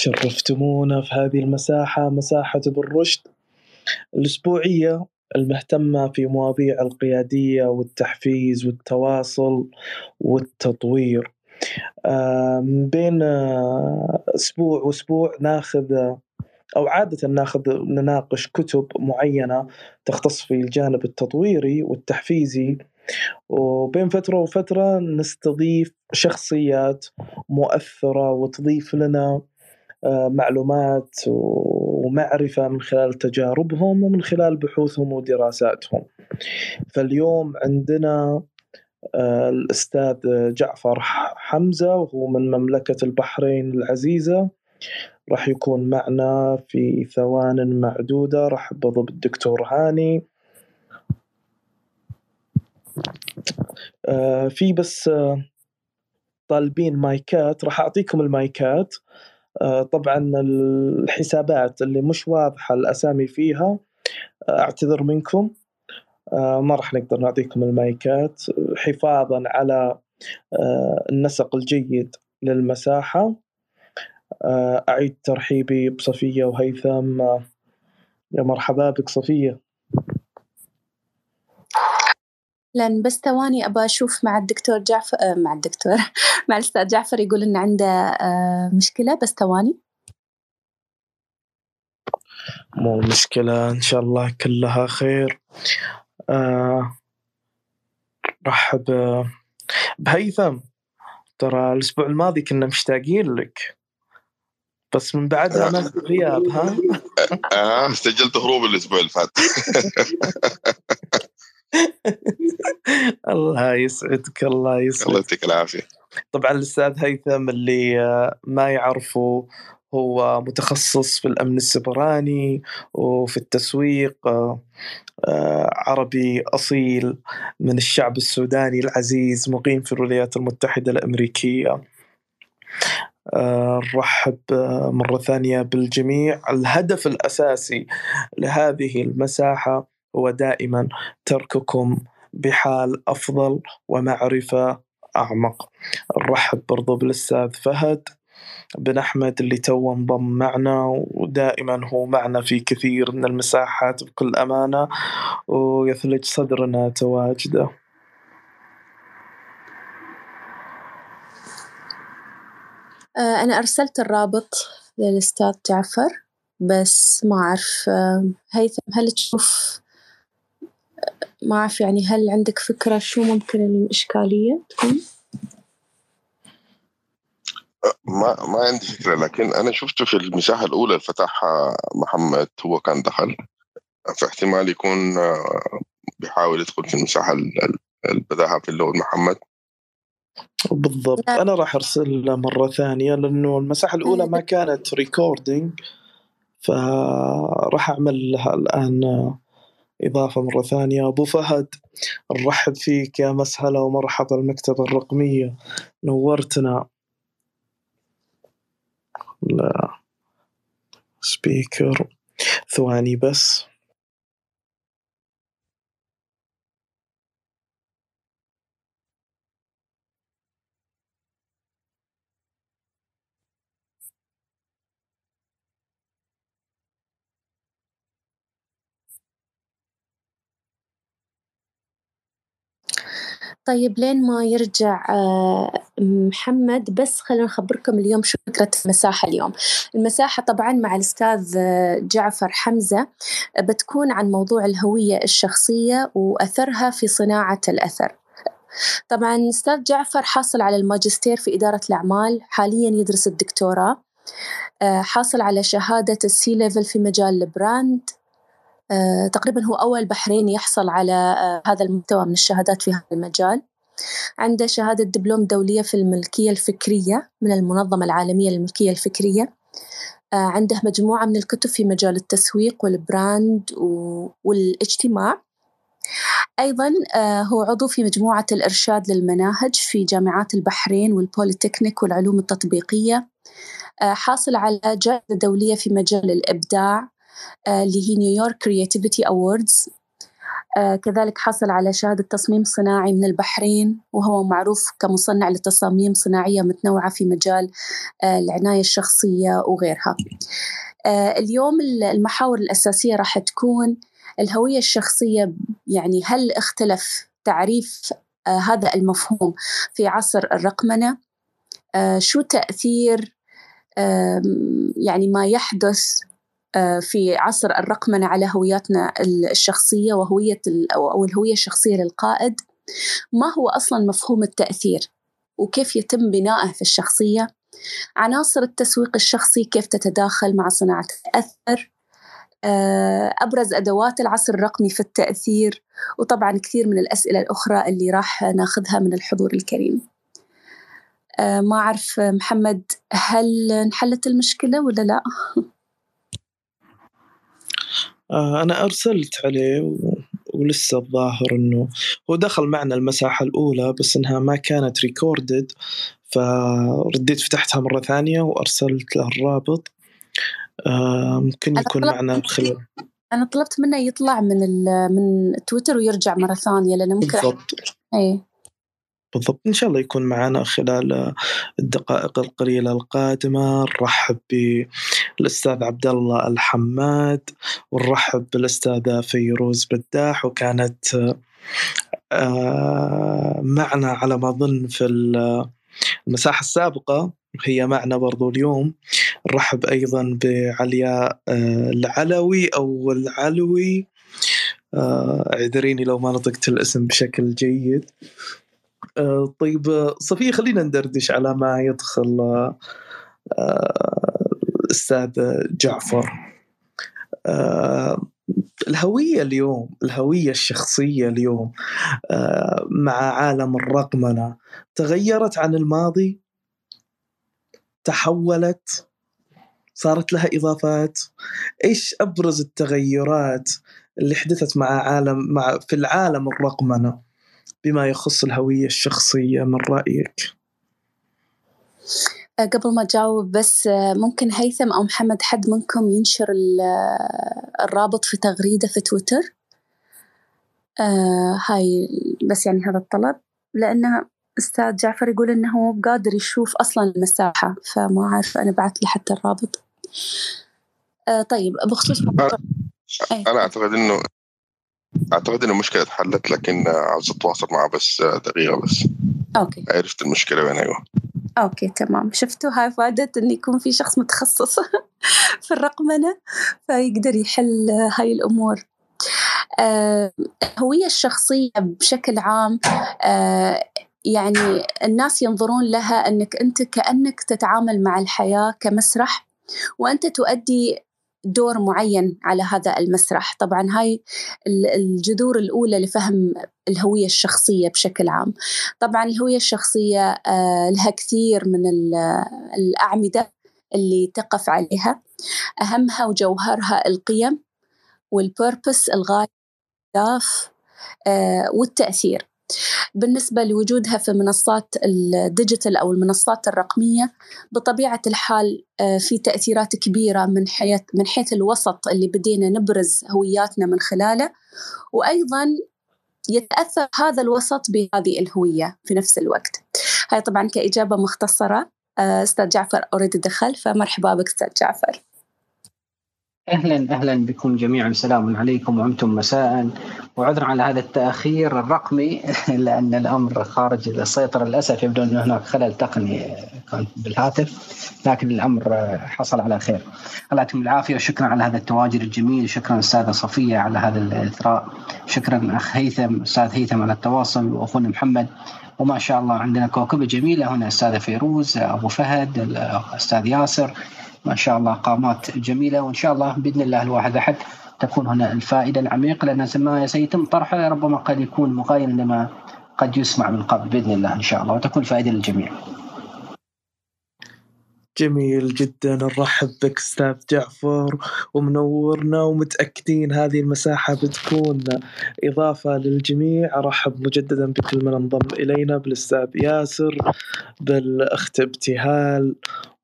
شرفتمونا في هذه المساحة مساحة ابن رشد الأسبوعية المهتمة في مواضيع القيادية والتحفيز والتواصل والتطوير. بين آه، أسبوع وأسبوع ناخذ أو عادة ناخذ نناقش كتب معينة تختص في الجانب التطويري والتحفيزي. وبين فترة وفترة نستضيف شخصيات مؤثرة وتضيف لنا معلومات ومعرفة من خلال تجاربهم ومن خلال بحوثهم ودراساتهم. فاليوم عندنا آه، الأستاذ جعفر حمزة وهو من مملكة البحرين العزيزة راح يكون معنا في ثوان معدودة. راح برضو بالدكتور هاني. آه، في بس آه، طالبين مايكات. راح أعطيكم المايكات. طبعا الحسابات اللي مش واضحة الأسامي فيها أعتذر منكم. آه، ما راح نقدر نعطيكم المايكات. حفاظا على آه، النسق الجيد للمساحة. آه، أعيد ترحيبي بصفية وهيثم. يا مرحبا بك صفية. لأن بس ثواني أبى أشوف مع الدكتور جعفر مع الدكتور مع الأستاذ جعفر يقول إن عنده مشكلة بس ثواني. مو مشكلة إن شاء الله كلها خير. آه رحب بهيثم ترى الأسبوع الماضي كنا مشتاقين لك. بس من بعدها أنا غياب ها؟ آه سجلت هروب الأسبوع اللي فات. الله يسعدك الله يسعدك. الله يعطيك العافية. طبعا الأستاذ هيثم اللي ما يعرفه هو متخصص في الأمن السبراني وفي التسويق آه، عربي أصيل من الشعب السوداني العزيز مقيم في الولايات المتحدة الأمريكية. نرحب آه، مرة ثانية بالجميع. الهدف الأساسي لهذه المساحة هو دائما ترككم بحال أفضل ومعرفة أعمق. نرحب برضو بالأستاذ فهد بن أحمد اللي تو انضم معنا ودائما هو معنا في كثير من المساحات بكل أمانة ويثلج صدرنا تواجده. آه، أنا أرسلت الرابط للأستاذ جعفر بس ما أعرف آه، هيثم هل تشوف ما أعرف يعني هل عندك فكرة شو ممكن الإشكالية تكون؟ ما ما عندي فكرة لكن أنا شفته في المساحة الأولى اللي فتحها محمد هو كان دخل. فاحتمال يكون آه، بيحاول يدخل في المساحة اللي بداها في الأول محمد. بالضبط. أنا راح ارسل مرة ثانية لأنه المساحة الأولى ما كانت recording فراح اعمل لها الآن. إضافة مرة ثانية. أبو فهد نرحب فيك يا مسهلا ومرحبا. المكتبة الرقمية نورتنا. لا speaker ثواني بس. طيب لين ما يرجع آه، محمد بس خلينا نخبركم اليوم شو فكرة المساحة اليوم. المساحة طبعا مع الأستاذ آه، جعفر حمزة بتكون عن موضوع الهوية الشخصية وأثرها في صناعة الأثر. طبعا أستاذ جعفر حاصل على الماجستير في إدارة الأعمال حاليا يدرس الدكتوراه آه، حاصل على شهادة ال C level في مجال ال brand آه، تقريبا هو أول بحريني يحصل على آه، هذا المستوى من الشهادات في هذا المجال. عنده شهادة دبلوم دولية في الملكية الفكرية من المنظمة العالمية للملكية الفكرية. عنده مجموعة من الكتب في مجال التسويق وال brand والإجتماع. أيضا هو عضو في مجموعة الإرشاد للمناهج في جامعات البحرين وال Polytechnic والعلوم التطبيقية. آه، حاصل على جائزة دولية في مجال الإبداع. آه، اللي هي New York Creativity Awards كذلك حصل على شهادة تصميم صناعي من البحرين وهو معروف كمصنع لتصاميم صناعية متنوعة في مجال آه، العناية الشخصية وغيرها. اليوم المحاور الأساسية راح تكون الهوية الشخصية يعني هل اختلف تعريف هذا المفهوم في عصر الرقمنة؟ شو تأثير يعني ما يحدث آه، في عصر الرقمنة على هوياتنا الشخصية وهوية أو الهوية الشخصية للقائد. ما هو أصلا مفهوم التأثير؟ وكيف يتم بنائه في الشخصية؟ عناصر التسويق الشخصي كيف تتداخل مع صناعة الأثر آه، أبرز أدوات العصر الرقمي في التأثير وطبعا كثير من الأسئلة الأخرى اللي راح ناخذها من الحضور الكريم. آه، ما أعرف محمد هل انحلت المشكلة ولا لا؟ آه، أنا أرسلت عليه و... ولسه الظاهر إنه هو دخل معنا المساحة الأولى بس إنها ما كانت ريكوردد فرديت فتحتها مرة ثانية وأرسلت له الرابط. آه، ممكن يكون معنا خلال أنا طلبت منه يطلع من من تويتر ويرجع مرة ثانية لأنه ممكن بالضبط. أي بالضبط. إن شاء الله يكون معنا خلال الدقائق القليلة القادمة. نرحب بالأستاذ عبد الله الحماد ونرحب بالأستاذة فيروز بداح وكانت آه، معنا على ما أظن في المساحة السابقة هي معنا برضو اليوم. نرحب أيضا بعلياء آه، العلوي أو العلوي. آه، اعذريني لو ما نطقت الاسم بشكل جيد. طيب صفية خلينا ندردش على ما يدخل الأستاذ آه، جعفر. آه، الهوية اليوم الهوية الشخصية اليوم مع عالم الرقمنة تغيرت عن الماضي؟ تحولت؟ صارت لها إضافات؟ إيش أبرز التغيرات اللي حدثت مع عالم مع في العالم الرقمنة؟ بما يخص الهوية الشخصية من رأيك؟ أه، قبل ما أجاوب بس أه، ممكن هيثم أو محمد حد منكم ينشر أه، الرابط في تغريدة في تويتر؟ آه هاي بس يعني هذا الطلب. لأن أستاذ جعفر يقول إنه قادر يشوف أصلا المساحة فما أعرف أنا بعت له حتى الرابط. آه طيب بخصوص أنا, أنا أعتقد إنه أعتقد إن المشكلة اتحلت لكن عاوز أتواصل معه بس دقيقة بس. okay. عرفت المشكلة وين أيوه okay تمام. شفتوا هاي فائدة إن يكون في شخص متخصص في الرقمنه فيقدر يحل هاي الأمور. الهويه آه، الشخصية بشكل عام آه، يعني الناس ينظرون لها إنك أنت كأنك تتعامل مع الحياة كمسرح وأنت تؤدي دور معين على هذا المسرح. طبعا هاي الجذور الأولى لفهم الهوية الشخصية بشكل عام. طبعا الهوية الشخصية آه، لها كثير من الأعمدة اللي تقف عليها. أهمها وجوهرها القيم وال purpose الغاية آه، والتأثير. بالنسبة لوجودها في منصات ال digital أو المنصات الرقمية بطبيعة الحال آه، في تأثيرات كبيرة من حيث من حيث الوسط اللي بدينا نبرز هوياتنا من خلاله وأيضا يتأثر هذا الوسط بهذه الهوية في نفس الوقت. هاي طبعا كإجابة مختصرة آه، أستاذ جعفر أوريدي دخل فمرحبا بك أستاذ جعفر. أهلا أهلا بكم جميعا. سلام عليكم وأنتم مساء. وعذرا على هذا التأخير الرقمي لأن الأمر خارج السيطره للأسف. يبدو أن هناك خلل تقني كان بالهاتف لكن الأمر حصل على خير. الله يعطيكم العافية. وشكرا على هذا التواجد الجميل، شكرا أستاذة صفية على هذا الإثراء، شكرا أخ هيثم أستاذ هيثم على التواصل. وأخونا محمد. وما شاء الله عندنا كوكبة جميلة هنا. أستاذة فيروز أبو فهد الأستاذ ياسر. ما شاء الله قامات جميلة وإن شاء الله بإذن الله الواحد أحد تكون هنا الفائدة العميقة لأن ما سيتم طرحه ربما قد يكون مغاير لما قد يسمع من قبل بإذن الله إن شاء الله وتكون فائدة للجميع. جميل جدا نرحب بك أستاذ جعفر ومنورنا ومتأكدين هذه المساحة بتكون إضافة للجميع أرحب مجددا بكل من انضم إلينا بالأستاذ ياسر بالأخت ابتهال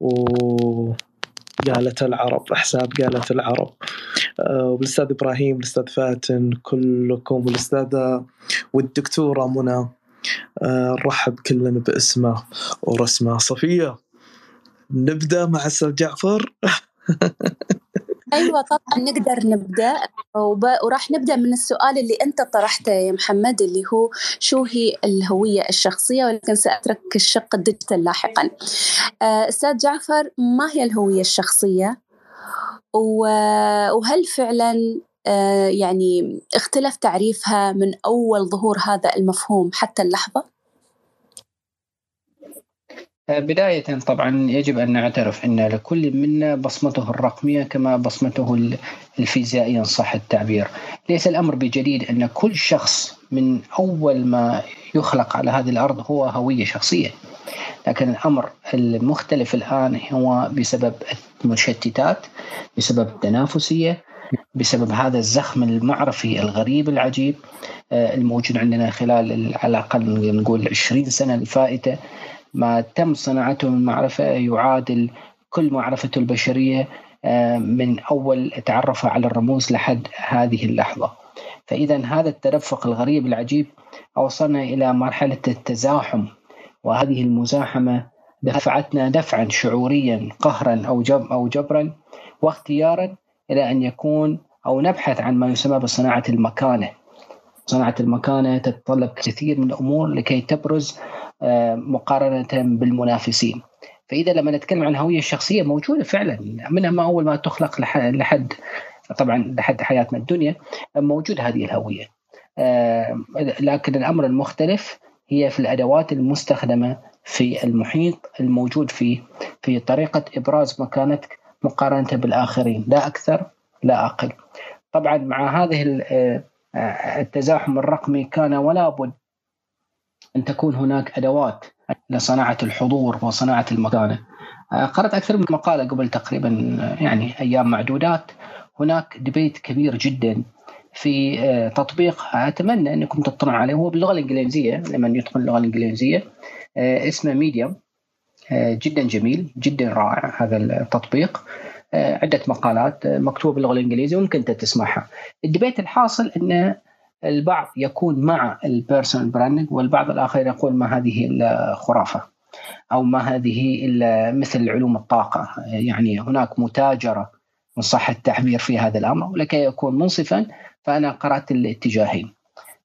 و قالة العرب حساب قالة العرب. آه، وبالاستاذ إبراهيم الاستاذ فاتن كلكم والأستاذة والدكتورة منى. آه، نرحب كلنا باسمه ورسمه. صفية نبدأ مع أستاذ جعفر. أيوه طبعا نقدر نبدأ وب... وراح نبدأ من السؤال اللي أنت طرحته يا محمد اللي هو شو هي الهوية الشخصية ولكن سأترك الشق الديجيتال لاحقا. آه، أستاذ جعفر ما هي الهوية الشخصية؟ وهل فعلا آه، يعني اختلف تعريفها من أول ظهور هذا المفهوم حتى اللحظة؟ بداية طبعا يجب أن نعترف أن لكل منا بصمته الرقمية كما بصمته الفيزيائية إن صح التعبير. ليس الأمر بجديد أن كل شخص من أول ما يخلق على هذه الأرض هو هوية شخصية. لكن الأمر المختلف الآن هو بسبب المشتتات بسبب التنافسية بسبب هذا الزخم المعرفي الغريب العجيب آه، الموجود عندنا خلال على الأقل نقول 20 سنة الفائتة. ما تم صناعته من معرفة يعادل كل معرفة البشرية آه، من أول تعرفها على الرموز لحد هذه اللحظة. فإذا هذا التدفق الغريب العجيب أوصلنا إلى مرحلة التزاحم وهذه المزاحمة دفعتنا دفعا شعوريا قهرا أو جب أو جبرا واختيارا إلى أن يكون أو نبحث عن ما يسمى بصناعة المكانة. صناعة المكانة تتطلب كثير من الأمور لكي تبرز مقارنة بالمنافسين. فإذا لما نتكلم عن الهوية الشخصية موجودة فعلا منها ما أول ما تخلق لحد طبعا لحد حياتنا الدنيا موجود هذه الهوية. آه، لكن الأمر المختلف هي في الأدوات المستخدمة في المحيط الموجود فيه في طريقة إبراز مكانتك مقارنة بالآخرين. لا أكثر لا أقل. طبعا مع هذه آه، التزاحم الرقمي كان ولا بد أن تكون هناك أدوات لصناعة الحضور وصناعة المكانة آه، قرأت أكثر من مقالة قبل تقريبا آه، يعني أيام معدودات. هناك debate كبير جدا في آه، تطبيق. أتمنى أنكم تطلعوا عليه. هو باللغة الإنجليزية لمن يتقن اللغة الإنجليزية. اسمه Medium جدا جميل جدا رائع هذا التطبيق. عدة مقالات مكتوبة باللغة الإنجليزية وممكن أنت تسمعها. ال debate الحاصل أنه البعض يكون مع ال personal branding والبعض الآخر يقول ما هذه خرافة أو ما هذه مثل علوم الطاقة. يعني هناك متاجرة ان صح التعبير في هذا الأمر ولكي يكون منصفا فأنا قرأت الاتجاهين.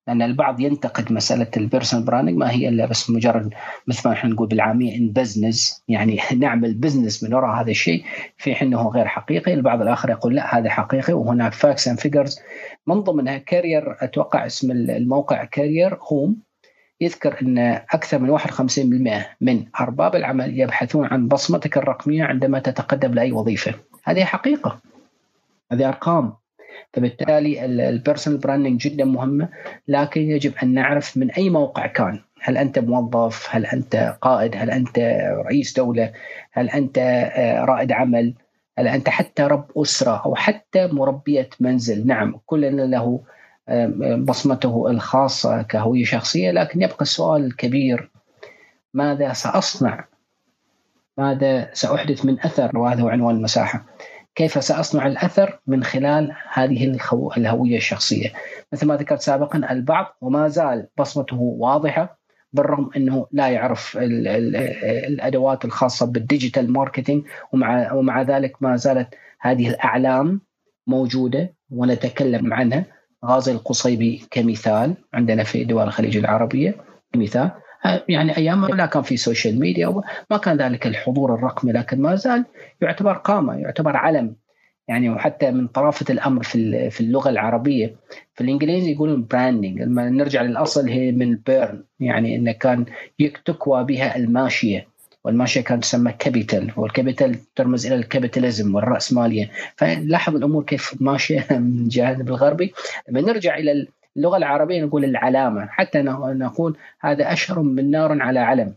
لأن البعض ينتقد مسألة personal branding ما هي إلا بس مجرد مثل ما إحنا نقول بالعامية ان business يعني نعمل business من وراء هذا الشيء في حين إنه غير حقيقي، البعض الآخر يقول لا هذا حقيقي وهناك facts and figures من ضمنها career أتوقع اسم الموقع career هوم يذكر إن أكثر من 51% من أرباب العمل يبحثون عن بصمتك الرقمية عندما تتقدم لأي وظيفة، هذه حقيقة. هذه أرقام. فبالتالي ال personal branding جدا مهمة لكن يجب أن نعرف من أي موقع كان. هل أنت موظف؟ هل أنت قائد؟ هل أنت رئيس دولة؟ هل أنت آه، رائد عمل؟ هل أنت حتى رب أسرة أو حتى مربية منزل؟ نعم كلنا له آه، بصمته الخاصة كهوية شخصية لكن يبقى السؤال الكبير ماذا سأصنع؟ ماذا سأحدث من أثر؟ وهذا هو عنوان المساحة. كيف سأصنع الأثر من خلال هذه الهوية الشخصية. مثل ما ذكرت سابقا البعض وما زال بصمته واضحة بالرغم أنه لا يعرف ال ال الأدوات الخاصة بال digital marketing ومع, ومع ذلك ما زالت هذه الأعلام موجودة ونتكلم عنها. غازي القصيبي كمثال عندنا في دول الخليج العربية كمثال. يعني أيام لا كان في social media ما كان ذلك الحضور الرقمي لكن ما زال يعتبر قامة يعتبر علم. يعني وحتى من طرافة الأمر في في اللغة العربية. في الإنجليزي يقولون branding لما نرجع للأصل هي من burn يعني انه كان تكوى بها الماشية. والماشية كانت تسمى capital وال capital ترمز إلى ال capitalism والرأسمالية. فلاحظ الأمور كيف ماشية من الجانب الغربي لما نرجع إلى اللغة العربية نقول العلامة حتى نقول هذا أشهر من نار على علم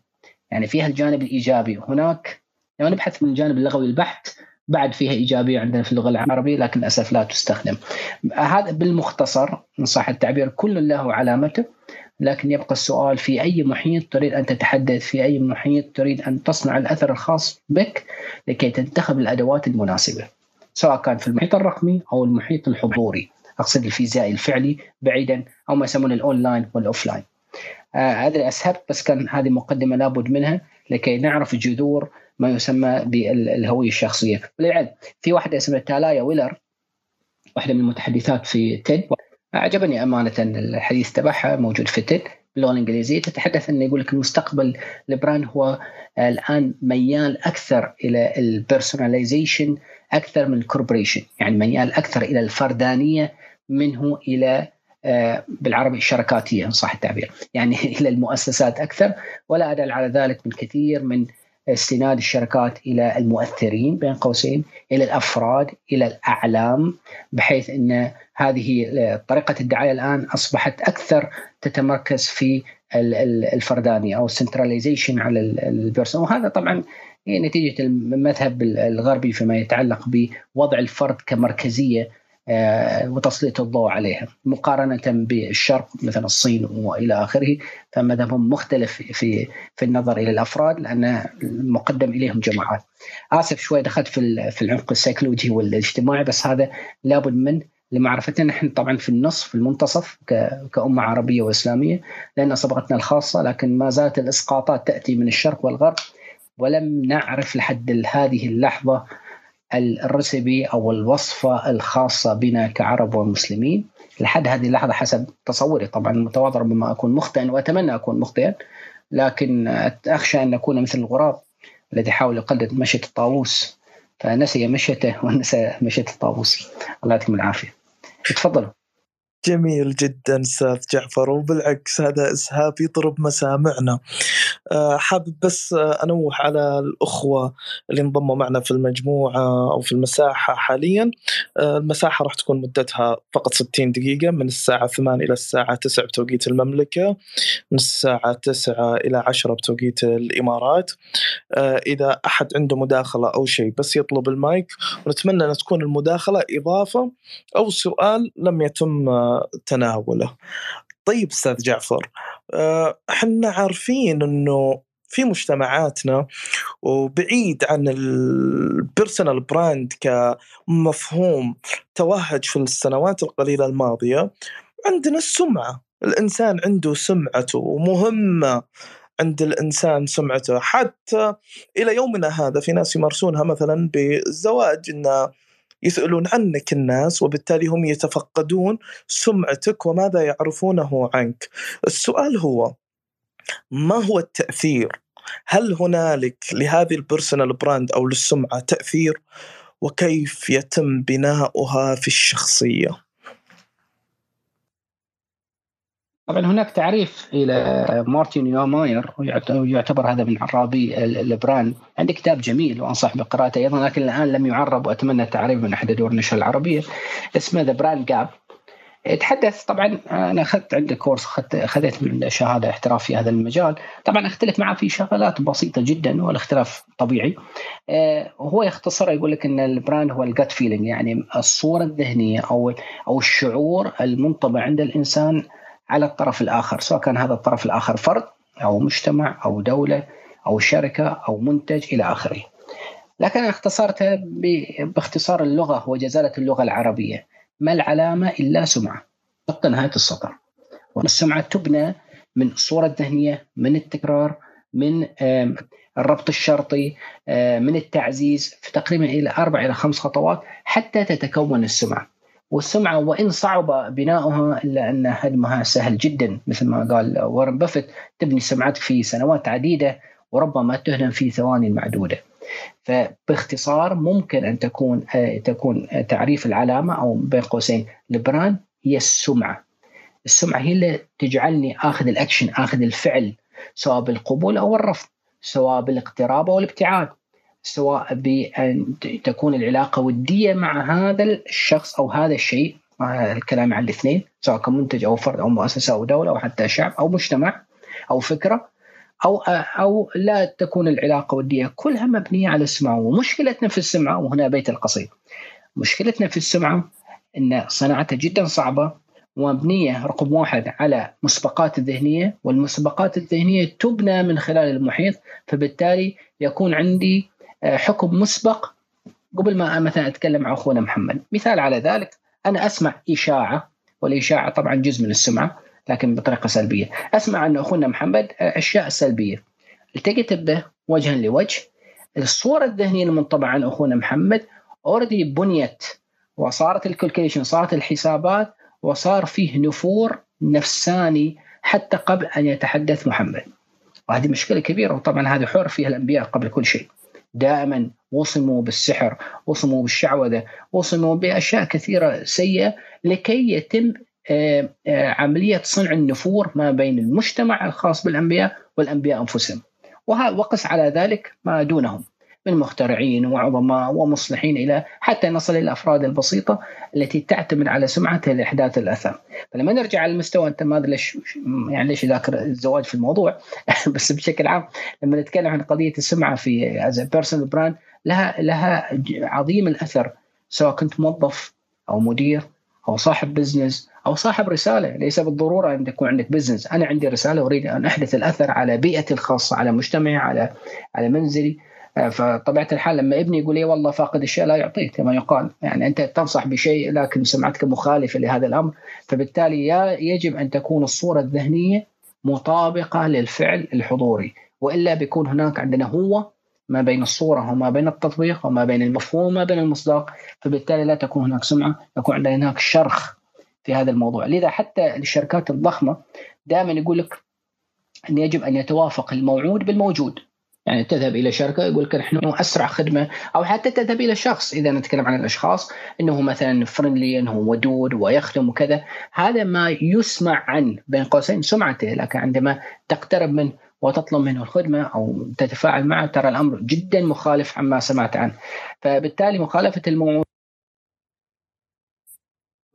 يعني فيها الجانب الإيجابي هناك لو نبحث من الجانب اللغوي البحت بعد فيها ايجابيه عندنا في اللغة العربية لكن للأسف لا تستخدم. هذا بالمختصر إن صح التعبير كل له علامته لكن يبقى السؤال في أي محيط تريد أن تتحدث في أي محيط تريد أن تصنع الأثر الخاص بك لكي تنتخب الأدوات المناسبة. سواء كان في المحيط الرقمي أو المحيط الحضوري. أقصد الفيزيائي الفعلي بعيدا أو ما يسمونه ال online وال offline. آه هذا اسهب بس كان هذه مقدمة لابد منها لكي نعرف جذور ما يسمى بالهوية الشخصية. وللعلم في واحدة اسمها تالايا ويلر واحدة من المتحدثات في تيد. أعجبني أمانة الحديث تبعها موجود في تيد باللغة الإنجليزية. تتحدث انه يقول لك المستقبل ال brand هو الآن ميال أكثر إلى ال personalization أكثر من ال corporation يعني ميال أكثر إلى الفردانية منه إلى آه، بالعربي الشركاتيه إن صح التعبير. يعني إلى المؤسسات أكثر. ولا أدل على ذلك من كثير من استناد الشركات إلى المؤثرين بين قوسين إلى الأفراد إلى الأعلام بحيث إن هذه طريقة الدعاية الآن أصبحت أكثر تتمركز في الفردانية أو ال centralization على ال person. وهذا طبعا هي نتيجة المذهب الغربي فيما يتعلق بوضع الفرد كمركزية آه، وتسليط الضوء عليها مقارنة بالشرق مثل الصين وإلى آخره فمذهبهم مختلف في في النظر إلى الأفراد لأن مقدم إليهم جماعات. آسف شوي دخلت في في العمق السيكولوجي والاجتماعي بس هذا لابد منه لمعرفتنا. نحن طبعا في النص في المنتصف كأمة عربية وإسلامية لأن صبغتنا الخاصة لكن ما زالت الإسقاطات تأتي من الشرق والغرب ولم نعرف لحد هذه اللحظة الرسبي أو الوصفة الخاصة بنا كعرب ومسلمين. لحد هذه اللحظة حسب تصوري. طبعا متواضع ربما أكون مخطئا وأتمنى أكون مخطئا. لكن اخشى أن أكون مثل الغراب الذي حاول يقلد مشية الطاووس. فنسي مشيته ونسى مشية الطاووس. الله يعطيكم العافية. تفضلوا. جميل جدا أستاذ جعفر. وبالعكس هذا إسهاب يضرب مسامعنا. آه، حابب بس أنوه على الأخوة اللي انضموا معنا في المجموعة أو في المساحة حاليا. آه، المساحة راح تكون مدتها فقط 60 دقيقة من الساعة 8 إلى الساعة 9 بتوقيت المملكة من الساعة 9 إلى 10 بتوقيت الإمارات. آه، إذا أحد عنده مداخلة أو شيء بس يطلب المايك ونتمنى أن تكون المداخلة إضافة أو سؤال لم يتم تناوله. طيب أستاذ جعفر آه، إحنا عارفين إنه في مجتمعاتنا وبعيد عن ال personal brand كمفهوم توهج في السنوات القليلة الماضية عندنا السمعة. الإنسان عنده سمعته ومهمة عند الإنسان سمعته. حتى إلى يومنا هذا في ناس يمارسونها مثلا بالزواج إنه يسألون عنك الناس وبالتالي هم يتفقدون سمعتك وماذا يعرفونه عنك. السؤال هو ما هو التأثير؟ هل هنالك لهذه ال personal brand أو للسمعة تأثير؟ وكيف يتم بناؤها في الشخصية؟ طبعا هناك تعريف إلى مارتي نيوماير ويعتبر هذا من عرابي ال brand. عنده كتاب جميل وأنصح بقراءته أيضا لكن الآن لم يعرب وأتمنى التعريف من أحد دور النشر العربية. اسمه The Brand Gap يتحدث طبعا أنا أخذت عنده course اخذت شهادة احتراف في هذا المجال. طبعا اختلف معه في شغلات بسيطة جدا والاختلاف طبيعي. آه، هو يختصر يقول لك إن ال brand هو ال gut feeling يعني الصورة الذهنية أو أو الشعور المنطبع عند الإنسان على الطرف الآخر سواء كان هذا الطرف الآخر فرد أو مجتمع أو دولة أو شركة أو منتج إلى آخره. لكن أنا اختصرتها باختصار اللغة وجزالة اللغة العربية. ما العلامة إلا سمعة. نقطه نهاية السطر. والسمعه تبنى من الصورة الذهنيه، من التكرار، من الربط الشرطي من التعزيز في تقريبا إلى أربع إلى خمس خطوات حتى تتكون السمعة. والسمعة وإن صعب بناؤها إلا أن هدمها سهل جدا مثل ما قال وارن بافيت تبني سمعتك في سنوات عديدة وربما تهدم في ثواني معدودة. فباختصار ممكن أن تكون تكون تعريف العلامة أو بين قوسين ال brand هي السمعة. السمعة هي اللي تجعلني آخذ الأكشن آخذ الفعل سواء بالقبول أو الرفض سواء بالاقتراب أو الابتعاد سواء بان تكون العلاقة ودية مع هذا الشخص أو هذا الشيء الكلام عن الاثنين سواء كمنتج أو فرد أو مؤسسة أو دولة أو حتى شعب أو مجتمع أو فكرة أو أو لا تكون العلاقة ودية. كلها مبنية على السمعه ومشكلتنا في السمعه وهنا بيت القصيد. مشكلتنا في السمعه إن صناعتها جدا صعبة ومبنية رقم واحد على مسبقات الذهنية والمسبقات الذهنية تبنى من خلال المحيط فبالتالي يكون عندي حكم مسبق. قبل ما مثلا أتكلم مع أخونا محمد مثال على ذلك أنا أسمع إشاعة والإشاعة طبعا جزء من السمعة لكن بطريقة سلبية. أسمع أن أخونا محمد آه، أشياء سلبية. التقيت به وجها لوجه. الصورة الذهنية المنطبعة عن أخونا محمد already بنيت وصارت ال calculation صارت الحسابات وصار فيه نفور نفساني حتى قبل أن يتحدث محمد. وهذه مشكلة كبيرة وطبعا هذه حر فيها الأنبياء قبل كل شيء. دائما وصموا بالسحر وصموا بالشعوذة وصموا بأشياء كثيرة سيئة لكي يتم آه، آه، عملية صنع النفور ما بين المجتمع الخاص بالأنبياء والأنبياء أنفسهم. وقس على ذلك ما دونهم. من مخترعين وعظماء ومصلحين إلى حتى نصل إلى الافراد البسيطة التي تعتمد على سمعتها لاحداث الاثر. فلما نرجع على المستوى أنت ما أدري ليش يعني ليش ذاكر الزواج في الموضوع بس بشكل عام لما نتكلم عن قضية السمعة في as personal brand لها لها عظيم الأثر سواء كنت موظف أو مدير أو صاحب business أو صاحب رسالة ليس بالضرورة أن تكون عندك business أنا عندي رسالة أريد أن أحدث الأثر على بيئتي الخاصة على مجتمعي على على منزلي فطبيعة الحال لما ابني يقول لي والله فاقد الشيء لا يعطيك كما يقال. يعني أنت تنصح بشيء لكن سمعتك مخالفة لهذا الأمر. فبالتالي يجب أن تكون الصورة الذهنية مطابقة للفعل الحضوري. وإلا بيكون هناك عندنا هو ما بين الصورة وما بين التطبيق وما بين المفهوم وما بين المصداق. فبالتالي لا تكون هناك سمعة يكون عندنا هناك شرخ في هذا الموضوع. لذا حتى الشركات الضخمة دائما يقول لك أن يجب أن يتوافق الموعود بالموجود. يعني تذهب إلى شركة يقول لك نحن أسرع خدمة أو حتى تذهب إلى شخص إذا نتكلم عن الأشخاص إنه مثلا friendly إنه ودود ويخدم وكذا. هذا ما يسمع عن بين قوسين سمعته لكن عندما تقترب منه وتطلب منه الخدمة أو تتفاعل معه ترى الأمر جدا مخالف عما سمعت عنه. فبالتالي مخالفة الموعود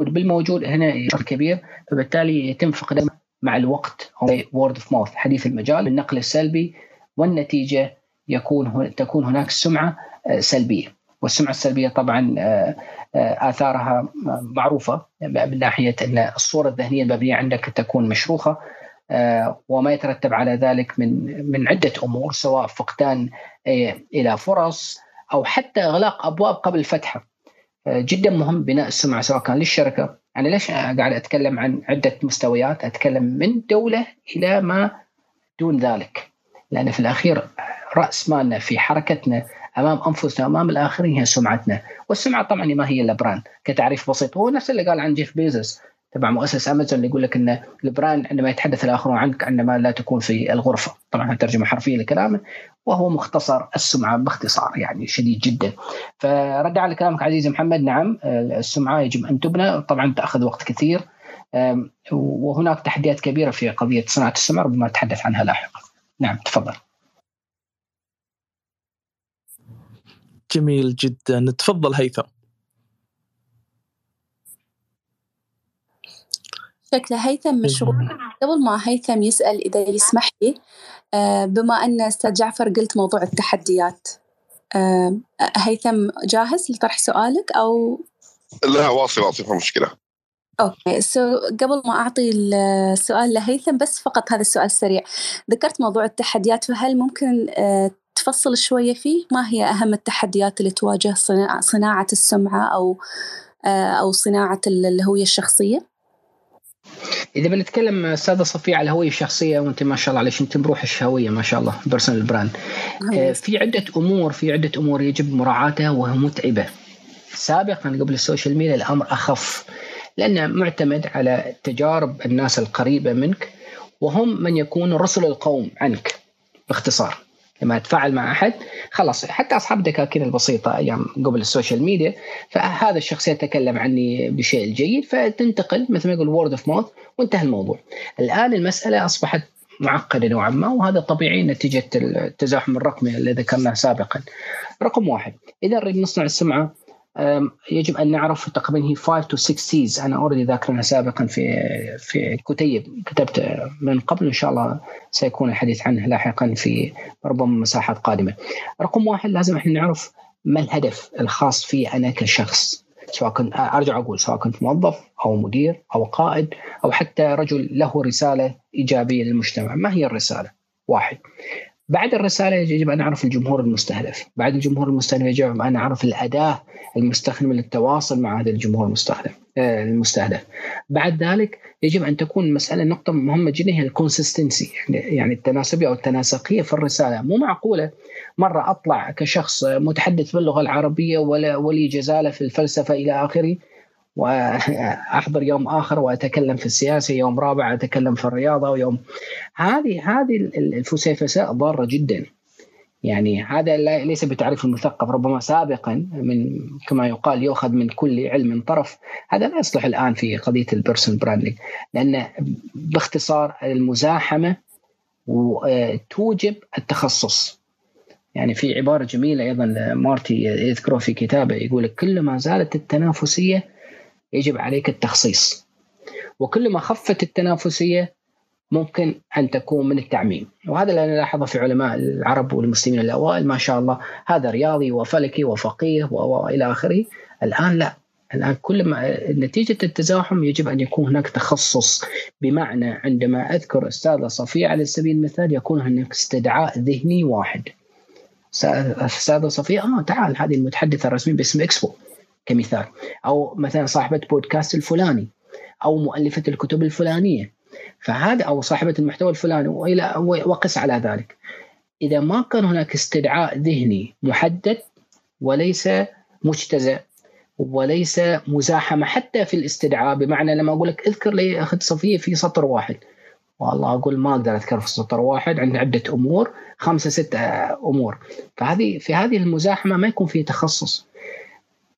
بالموجود هنا شر كبير. فبالتالي يتم فقدان مع الوقت أو word of mouth حديث المجال النقل السلبي والنتيجة يكون تكون هناك سمعة آه، سلبية والسمعة السلبية طبعا آه، آه، آثارها معروفة من ناحية أن الصورة الذهنية المبنية عندك تكون مشروخة وما يترتب على ذلك من من عدة أمور سواء فقدان إلى فرص أو حتى إغلاق أبواب قبل فتحها. جدا مهم بناء السمعة سواء كان للشركة، أنا ليش قاعد أتكلم عن عدة مستويات؟ أتكلم من دولة إلى ما دون ذلك. لأن في الأخير رأس مالنا في حركتنا أمام أنفسنا امام الآخرين هي سمعتنا. والسمعة طبعا ما هي إلا brand كتعريف بسيط. هو نفس اللي قال عن جيف بيزوس تبع مؤسس أمازون اللي يقول لك إن ال brand عندما يتحدث الآخرون عنك عندما لا تكون في الغرفة. طبعا ترجمة حرفية لكلامه وهو مختصر السمعة باختصار يعني شديد جدا. فرد على كلامك عزيزي محمد. نعم السمعة يجب أن تبنى. طبعا تأخذ وقت كثير. وهناك تحديات كبيرة في قضية صناعة السمعه ربما نتحدث عنها لاحقا. نعم تفضل. جميل جدا. تفضل هيثم. شكله هيثم مشغول. قبل ما هيثم يسأل إذا يسمح لي آه، بما أن أستاذ جعفر قلت موضوع التحديات آه، هيثم جاهز لطرح سؤالك أو؟ لا واصل واصل مشكلة. okay so so, قبل ما أعطي السؤال لهيثم بس فقط هذا السؤال السريع. ذكرت موضوع التحديات فهل ممكن آه، تفصل شوية فيه؟ ما هي أهم التحديات اللي تواجه صناعة السمعة أو أو صناعة الهوية الشخصية؟ إذا بنتكلم أستاذة صفيه على الهوية الشخصية وأنت ما شاء الله عليك أنت بروح الشهوية ما شاء الله personal brand آه، في عدة أمور في عدة أمور يجب مراعاتها وهي متعبة. سابقا قبل ال social media الأمر أخف. لأنه معتمد على تجارب الناس القريبة منك وهم من يكون رسل القوم عنك باختصار لما اتفاعل مع أحد خلاص حتى أصحاب الدكاكين البسيطة أيام قبل ال social media فهذا الشخص يتكلم عني بشيء جيد فتنتقل مثل ما يقول word of mouth وانتهى الموضوع. الآن المسألة أصبحت معقدة نوعا ما وهذا طبيعي نتيجة التزاحم الرقمي الذي ذكرناه سابقا. رقم واحد إذا نريد نصنع السمعة يجب أن نعرف تقريبا هي 5 to 6 Cs أنا already ذاكرها سابقا في في كتيب كتبت من قبل إن شاء الله سيكون الحديث عنه لاحقا في ربما مساحات قادمة. رقم واحد لازم إحنا نعرف ما الهدف الخاص في أنا كشخص. سواء كنت أرجع أقول سواء كنت موظف أو مدير أو قائد أو حتى رجل له رسالة إيجابية للمجتمع، ما هي الرسالة؟ واحد. بعد الرسالة يجب أن اعرف الجمهور المستهدف، بعد الجمهور المستهدف يجب أن اعرف الأداة المستخدمة للتواصل مع هذا الجمهور المستخدم آه، المستهدف. بعد ذلك يجب أن تكون المساله نقطة مهمة جدا هي الكونسستنسي يعني التناسبية أو التناسقية في الرسالة، مو معقولة مرة أطلع كشخص متحدث باللغة العربية ولا ولي جزالة في الفلسفة إلى آخره وأحضر يوم آخر وأتكلم في السياسة يوم رابع أتكلم في الرياضة ويوم هذه هذه الفسيفساء ضارة جدا. يعني هذا ليس بتعريف المثقف ربما سابقا من كما يقال يؤخذ من كل علم طرف. هذا لا يصلح الآن في قضية ال personal branding لأن باختصار المزاحمة توجب التخصص. يعني في عبارة جميلة أيضا مارتي يذكره في كتابه يقول كل ما زادت التنافسية يجب عليك التخصيص. وكلما خفت التنافسية ممكن أن تكون من التعميم. وهذا اللي نلاحظه في علماء العرب والمسلمين الأوائل ما شاء الله. هذا رياضي وفلكي وفقيه وإلى آخره. الآن لا. الآن كل ما نتيجة التزاحم يجب أن يكون هناك تخصص. بمعنى عندما أذكر أستاذة صفية على سبيل المثال يكون هناك استدعاء ذهني واحد. أستاذة صفية آه تعال هذه المتحدثة الرسمية باسم إكسبو. كمثال. أو مثلا صاحبة بودكاست الفلاني أو مؤلفة الكتب الفلانية. فهذا أو صاحبة المحتوى الفلاني وإلى وقس على ذلك. إذا ما كان هناك استدعاء ذهني محدد وليس مجتزأ وليس مزاحمه حتى في الاستدعاء بمعنى لما أقول لك اذكر لي أخت صفية في سطر واحد. والله أقول ما أقدر أذكر في سطر واحد عندي عدة أمور خمسة ستة أمور. فهذه في هذه المزاحمة ما يكون في تخصص.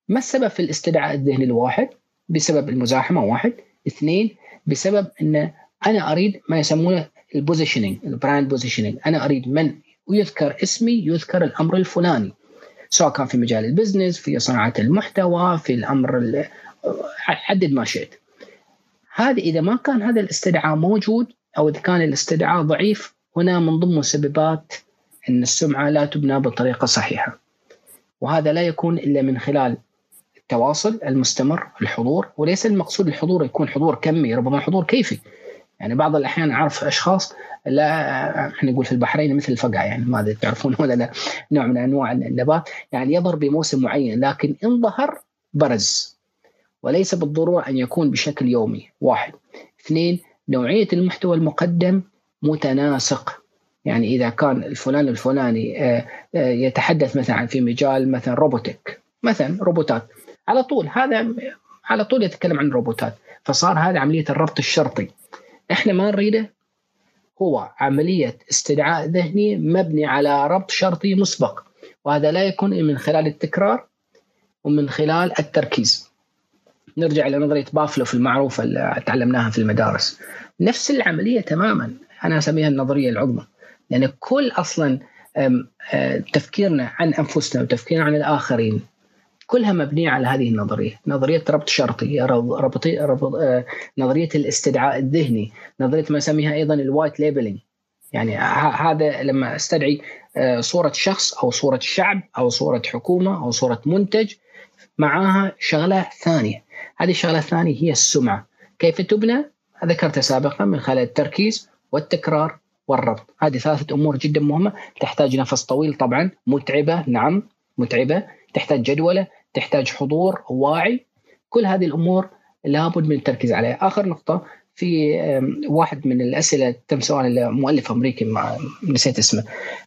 ما السبب في الاستدعاء الذهني الواحد؟ بسبب المزاحمة واحد، اثنين بسبب إن أنا أريد ما يسمونه ال positioning ال brand positioning، أنا أريد من يذكر اسمي يذكر الأمر الفلاني سواء كان في مجال ال business في صناعة المحتوى في الأمر حدد ما شئت. هذه إذا ما كان هذا الاستدعاء موجود أو إذا كان الاستدعاء ضعيف هنا من ضمن مسببات إن السمعة لا تبنى بطريقة صحيحة. وهذا لا يكون إلا من خلال التواصل المستمر الحضور وليس المقصود الحضور يكون حضور كمي ربما حضور كيفي. يعني بعض الأحيان أعرف أشخاص لا إحنا نقول في البحرين مثل الفقع يعني ما أدري تعرفون ولا لا نوع من أنواع النبات يعني يظهر بموسم معين لكن إن ظهر برز. وليس بالضرورة أن يكون بشكل يومي واحد. اثنين نوعية المحتوى المقدم متناسق. يعني إذا كان الفلان الفلاني آه، آه، يتحدث مثلا في مجال مثلا روبوتك مثلا روبوتات. على طول. هذا على طول يتكلم عن الروبوتات. فصار هذا عملية الربط الشرطي. إحنا ما نريده هو عملية استدعاء ذهني مبني على ربط شرطي مسبق. وهذا لا يكون من خلال التكرار ومن خلال التركيز. نرجع إلى نظرية بافلوف المعروفه اللي تعلمناها في المدارس. نفس العملية تماما. أنا أسميها النظرية العظمى. لأن يعني كل أصلا تفكيرنا عن أنفسنا وتفكيرنا عن الآخرين كلها مبنية على هذه النظرية، نظرية ربط شرطي، ربط آه، نظرية الاستدعاء الذهني، نظرية ما نسميها أيضا ال white labeling. يعني هذا لما أستدعي آه، صورة شخص أو صورة شعب أو صورة حكومة أو صورة منتج معاها شغلة ثانية، هذه الشغلة الثانية هي السمعة، كيف تبنى؟ ذكرتها سابقا من خلال التركيز والتكرار والربط، هذه ثلاثة أمور جدا مهمة. تحتاج نفس طويل طبعا، متعبة نعم متعبة، تحتاج جدولة، تحتاج حضور واعي. كل هذه الأمور لابد من التركيز عليها. آخر نقطة في واحد من الأسئلة تم سؤال لمؤلف أمريكي مع نسيت اسمه.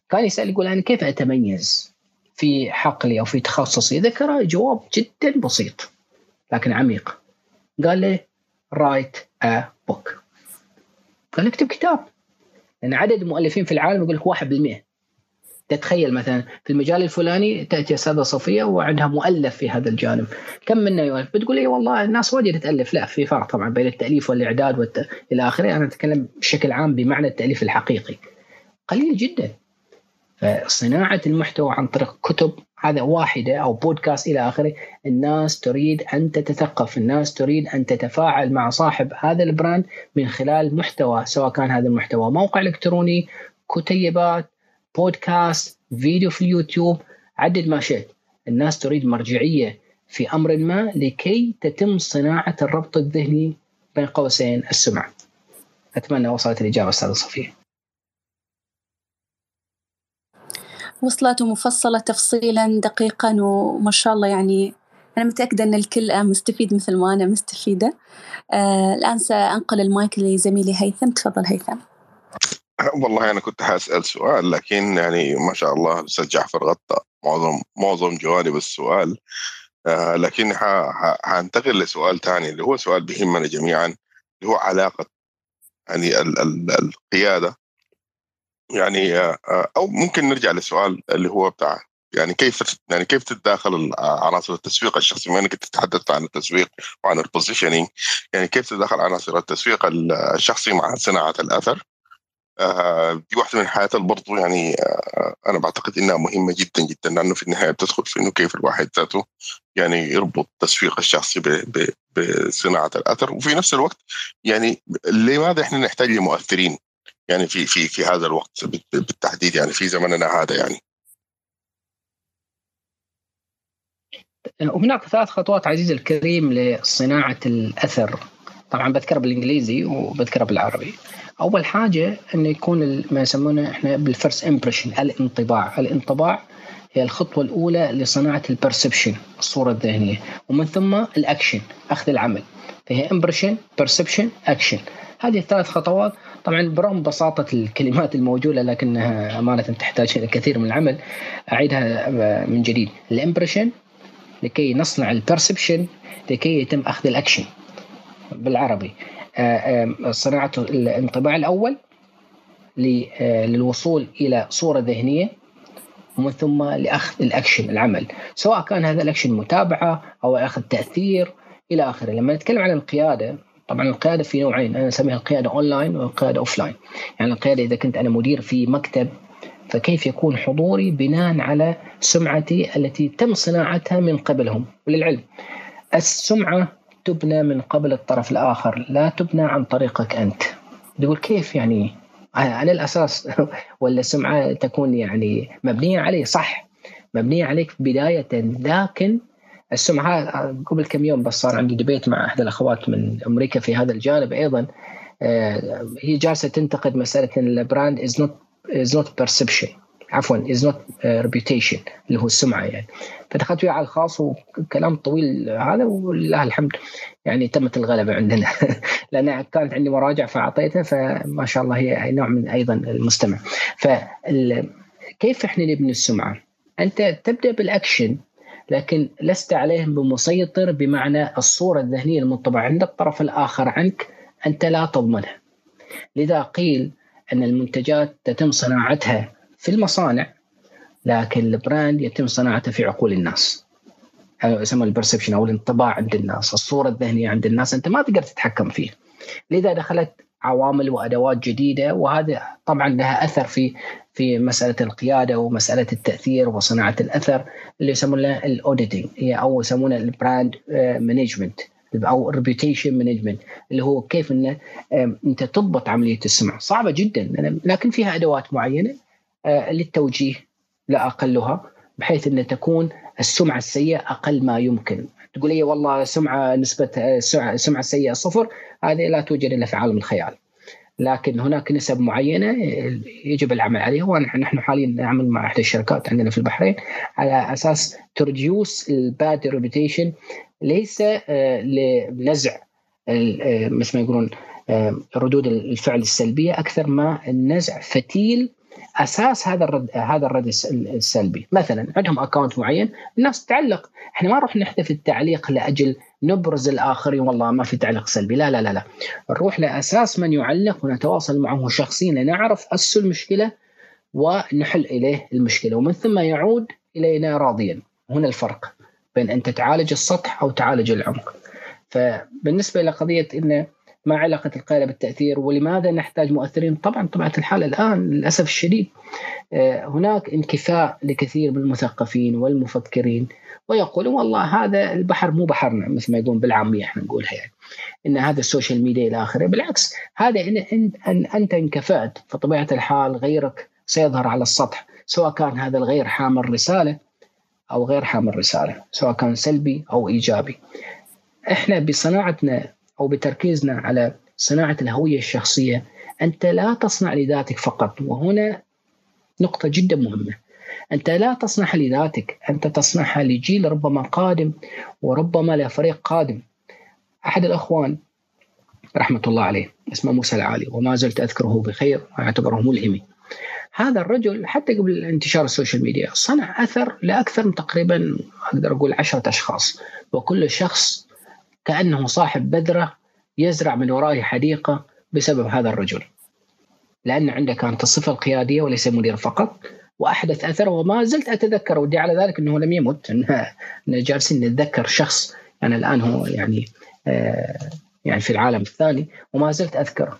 كان يسأل يقول أنا كيف أتميز في حقلي أو في تخصصي؟ ذكر جواب جدا بسيط لكن عميق. قال لي write a book قال اكتب كتاب. لأن عدد المؤلفين في العالم يقول لك 1% تتخيل مثلا في المجال الفلاني تأتي أستاذة صفيه وعندها مؤلف في هذا الجانب. كم منا يؤلف بتقول لي والله الناس واجد تالف لا في فرق طبعا بين التأليف والإعداد والت... إلى آخره. أنا أتكلم بشكل عام بمعنى التأليف الحقيقي. قليل جدا. فصناعة المحتوى عن طريق كتب هذا واحدة أو بودكاست إلى آخره. الناس تريد أن تتثقف. الناس تريد أن تتفاعل مع صاحب هذا ال brand من خلال محتوى سواء كان هذا المحتوى موقع إلكتروني كتيبات بودكاست فيديو في اليوتيوب. عدد ما شئت. الناس تريد مرجعية في أمر ما لكي تتم صناعة الربط الذهني بين قوسين السمعة أتمنى وصلت الإجابة أستاذة صفية. وصلت ومفصلة تفصيلا دقيقا وما شاء الله يعني أنا متأكدة أن الكل مستفيد مثل ما أنا مستفيدة. آه الآن سأنقل المايك لزميلي هيثم. تفضل هيثم. والله أنا كنت حاسأل سؤال لكن يعني ما شاء الله الأستاذ جعفر غطى معظم معظم جوانب السؤال. آه لكن حانتقل لسؤال ثاني اللي هو سؤال بيهمنا جميعا اللي هو علاقة يعني ال ال القيادة. يعني آه أو ممكن نرجع للسؤال اللي هو بتاع يعني كيف يعني كيف تتداخل عناصر التسويق الشخصي؟ بما إنك تتحدث عن التسويق وعن البوزيشننج يعني كيف تتداخل عناصر التسويق الشخصي مع صناعة الأثر؟ آه، دي واحدة من الحاجات اللي برضه يعني آه، أنا بعتقد إنها مهمة جدا جدا لأنه في النهاية بتدخل في إنه كيف الواحد ذاته يعني يربط التسويق الشخصي بصناعة الأثر. وفي نفس الوقت يعني لماذا إحنا نحتاج لمؤثرين؟ يعني في في في هذا الوقت بالتحديد يعني في زمننا هذا يعني. وهناك ثلاث خطوات عزيزي الكريم لصناعة الأثر. طبعا بذكرها بالإنجليزي وبذكرها بالعربي. أول حاجة إنه يكون ما يسمونه إحنا بال first impression الانطباع. الانطباع هي الخطوة الأولى لصناعة ال perception الصورة الذهنية. ومن ثم الأكشن أخذ العمل. فهي impression perception action. هذه الثلاث خطوات طبعا برغم بساطة الكلمات الموجودة لكنها أمانة تحتاج إلى كثير من العمل أعيدها من جديد. ال impression لكي نصنع ال perception لكي يتم أخذ الأكشن. بالعربي. آه، آه، صناعة الانطباع الأول آه، للوصول إلى صورة ذهنية ومن ثم لأخذ الأكشن العمل. سواء كان هذا الأكشن متابعة أو أخذ تأثير إلى آخره. لما نتكلم عن القيادة طبعا القيادة في نوعين أنا أسميها القيادة أونلاين والقيادة offline. يعني القيادة إذا كنت أنا مدير في مكتب فكيف يكون حضوري بناء على سمعتي التي تم صناعتها من قبلهم؟ وللعلم السمعة تبنى من قبل الطرف الآخر لا تبنى عن طريقك أنت. يقول كيف يعني؟ على الأساس ولا السمعة تكون يعني مبنية عليه؟ صح. مبنية عليك بداية لكن السمعة قبل كم يوم بس صار عندي دبيت مع أحد الأخوات من أمريكا في هذا الجانب أيضا. آه، هي جالسة تنتقد مسألة ال brand is not, is not perception. عفوا is not reputation اللي هو السمعة يعني. فدخلت فيها على الخاص وكلام طويل هذا ولله الحمد يعني تمت الغلبة عندنا. لأن كانت عندي مراجع فأعطيتها فما شاء الله هي نوع من أيضا المستمع. فكيف إحنا نبني السمعة؟ أنت تبدأ بالأكشن لكن لست عليهم بمسيطر بمعنى الصورة الذهنية المنطبعه عند الطرف الآخر عنك أنت لا تضمنها. لذا قيل أن المنتجات تتم صناعتها في المصانع لكن ال brand يتم صناعته في عقول الناس. يسمى ال perception أو الانطباع عند الناس الصورة الذهنية عند الناس أنت ما تقدر تتحكم فيه. لذا دخلت عوامل وأدوات جديدة وهذا طبعا لها أثر في في مسألة القيادة ومسألة التأثير وصناعة الأثر اللي يسمونه ال auditing أو يسمونه ال brand management أو reputation management اللي هو كيف إنه أنت تضبط عملية السمع صعبة جدا لكن فيها أدوات معينة. آه، للتوجيه لا أقلها بحيث أن تكون السمعة السيئة أقل ما يمكن. تقول لي والله سمعة نسبة السمعه السيئه صفر هذه لا توجد إلا في عالم الخيال. لكن هناك نسب معينة يجب العمل عليها ونحن حاليا نعمل مع إحدى الشركات عندنا في البحرين على أساس ترجيوس ال bad reputation ليس آه، لنزع مثل ما يقولون ردود الفعل السلبية أكثر ما النزع فتيل أساس هذا الرد هذا الرد السلبي. مثلا عندهم account معين الناس تعلق. إحنا ما نروح نحذف التعليق لأجل نبرز الآخرين. والله ما في تعليق سلبي. لا لا لا لا. نروح لأساس من يعلق ونتواصل معه شخصيا. لنعرف اس المشكلة ونحل إليه المشكلة. ومن ثم يعود إلينا راضيا. هنا الفرق بين أن تعالج السطح أو تعالج العمق. فبالنسبة لقضية انه ما علاقة القيادة بالتأثير ولماذا نحتاج مؤثرين؟ طبعا طبيعة الحال الآن للأسف الشديد آه، هناك انكفاء لكثير من المثقفين والمفكرين ويقولون والله هذا البحر مو بحرنا مثل ما يقولون بالعامية إحنا نقولها يعني إن هذا ال social media إلى آخره. بالعكس هذا إن, إن, إن أنت انكفأت فطبيعة الحال غيرك سيظهر على السطح سواء كان هذا الغير حامل رسالة أو غير حامل رسالة سواء كان سلبي أو إيجابي. إحنا بصناعتنا أو بتركيزنا على صناعة الهوية الشخصية أنت لا تصنع لذاتك فقط. وهنا نقطة جدا مهمة. أنت لا تصنعها لذاتك أنت تصنعها لجيل ربما قادم وربما لفريق قادم. أحد الأخوان رحمة الله عليه اسمه موسى العالي وما زلت أذكره بخير واعتبره ملهمي. هذا الرجل حتى قبل انتشار ال social media صنع أثر لاكثر من تقريبا أقدر أقول عشرة أشخاص وكل شخص كأنه صاحب بذرة يزرع من ورائه حديقة بسبب هذا الرجل. لأن عنده كانت الصفة القيادية وليس مدير فقط وأحدث أثر وما زلت أتذكر. ودي على ذلك أنه لم يمت. أنه جالسين نتذكر شخص يعني الآن هو يعني آه يعني في العالم الثاني وما زلت أذكره.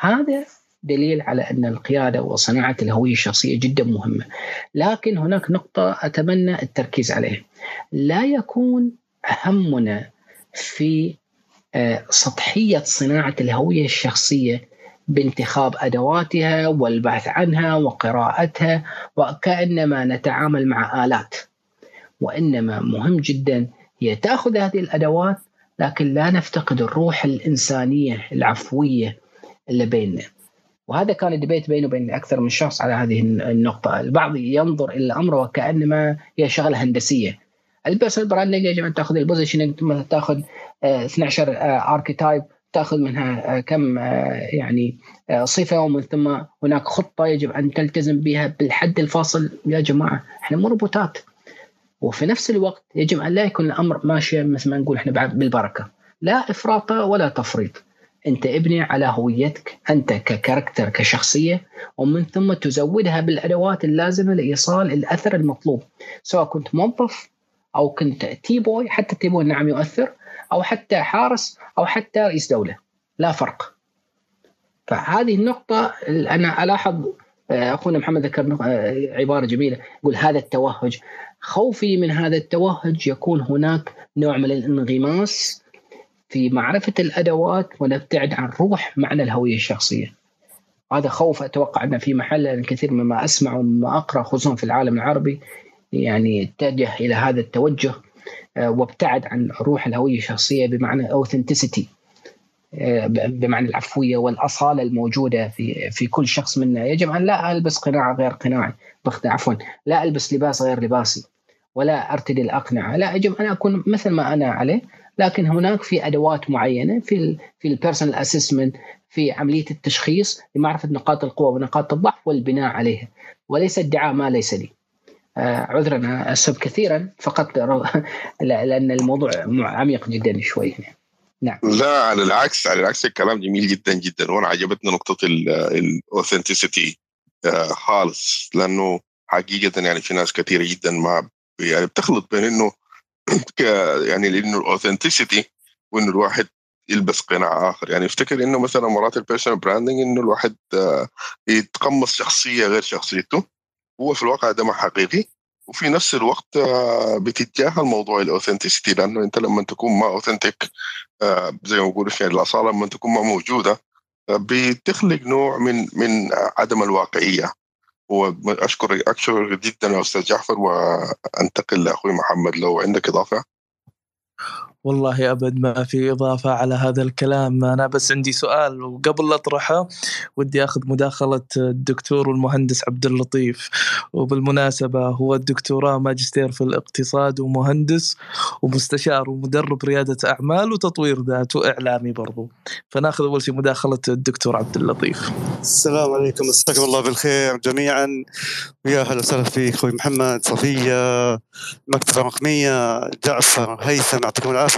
هذا دليل على أن القيادة وصناعة الهوية الشخصية جدا مهمة. لكن هناك نقطة أتمنى التركيز عليها. لا يكون همنا في آه، سطحية صناعة الهوية الشخصية بانتخاب أدواتها والبحث عنها وقراءتها وكأنما نتعامل مع آلات وإنما مهم جدا هي تأخذ هذه الأدوات لكن لا نفتقد الروح الإنسانية العفوية اللي بيننا. وهذا كان debate بينه وبين أكثر من شخص على هذه النقطة. البعض ينظر إلى الأمر وكأنما هي شغلة هندسية. ال personal branding يجب أن تاخذ ال positioning ثم تأخذ 12 archetype تأخذ منها آه، كم آه، يعني آه، صفة ومن ثم هناك خطة يجب أن تلتزم بها بالحد الفاصل. يا جماعة إحنا مو روبوتات. وفي نفس الوقت يجب أن لا يكون الأمر ماشي مثل ما نقول إحنا بالبركة. لا إفراط ولا تفريط. أنت ابني على هويتك أنت ك character كشخصية ومن ثم تزودها بالأدوات اللازمة لإيصال الأثر المطلوب. سواء كنت موظف أو كنت tea boy حتى tea boy نعم يؤثر أو حتى حارس أو حتى رئيس دولة. لا فرق. فهذه النقطة أنا ألاحظ آه، أخونا محمد ذكر آه، عبارة جميلة يقول هذا التوهج. خوفي من هذا التوهج يكون هناك نوع من الانغماس في معرفة الأدوات ونبتعد عن روح معنى الهوية الشخصية. هذا خوف أتوقع أنه في محل الكثير مما أسمع ومما أقرأ خصوصا في العالم العربي يعني اتجه إلى هذا التوجه آه، وابتعد عن روح الهوية الشخصية بمعنى اوثنتسيتي آه، بمعنى العفوية والأصالة الموجودة في في كل شخص منا. يجب أن لا ألبس قناع غير قناعي. عفوا لا ألبس لباس غير لباسي ولا أرتدي الأقنعة. لا يجب أن أكون مثل ما أنا عليه لكن هناك في أدوات معينة في ال في ال personal assessment في عملية التشخيص لمعرفة نقاط القوة ونقاط الضعف والبناء عليها. وليس ادعاء ما ليس لي. عذرا اسب كثيرا فقط لأن الموضوع عميق جدا شوي نعم. لا على العكس على العكس الكلام جميل جدا جدا. وأنا عجبتني نقطة ال authenticity آه، خالص. لأنه حقيقة يعني في ناس كثيرة جدا ما يعني بتخلط بين إنه يعني لأنه ال authenticity وإنه الواحد يلبس قناع آخر. يعني افتكر إنه مثلا مرات ال personal branding إنه الواحد آه، يتقمص شخصية غير شخصيته. هو في الواقع ده ما حقيقي وفي نفس الوقت آه، بتتجاهل موضوع ال authenticity لأنه أنت لما تكون ما authentic آه، زي ما بقول يعني الأصالة لما تكون ما موجودة آه، بتخلق نوع من من عدم الواقعية. وأشكر أشكر جدا أستاذ جعفر وأنتقل لأخوي محمد لو عندك إضافة. والله أبد ما في إضافة على هذا الكلام. أنا بس عندي سؤال وقبل أطرحه ودي أخذ مداخلة الدكتور والمهندس عبد اللطيف. وبالمناسبة هو الدكتوراه ماجستير في الاقتصاد ومهندس ومستشار ومدرب ريادة أعمال وتطوير ذات وإعلامي برضو. فناخذ أول شيء مداخلة الدكتور عبد اللطيف. السلام عليكم. مساكم الله بالخير جميعا. ويا أهلا وسهلا فيك أخوي محمد صفية مكتبة رقمية جعفر هيثم يعطيكم العافية.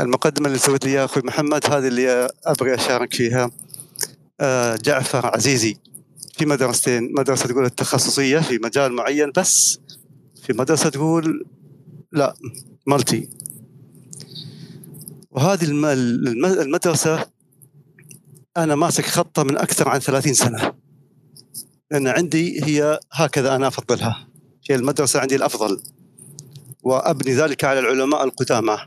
المقدمة اللي سويت لي أخوي محمد هذه اللي أبغى أشارك فيها آه، جعفر عزيزي في مدرستين مدرسة تقول التخصصية في مجال معين بس في مدرسة تقول لا مالتي وهذه الم- الم- المدرسة أنا ماسك خطة من أكثر عن 30 سنة. لأن عندي هي هكذا أنا أفضلها. هي المدرسة عندي الأفضل. وأبني ذلك على العلماء القدامى.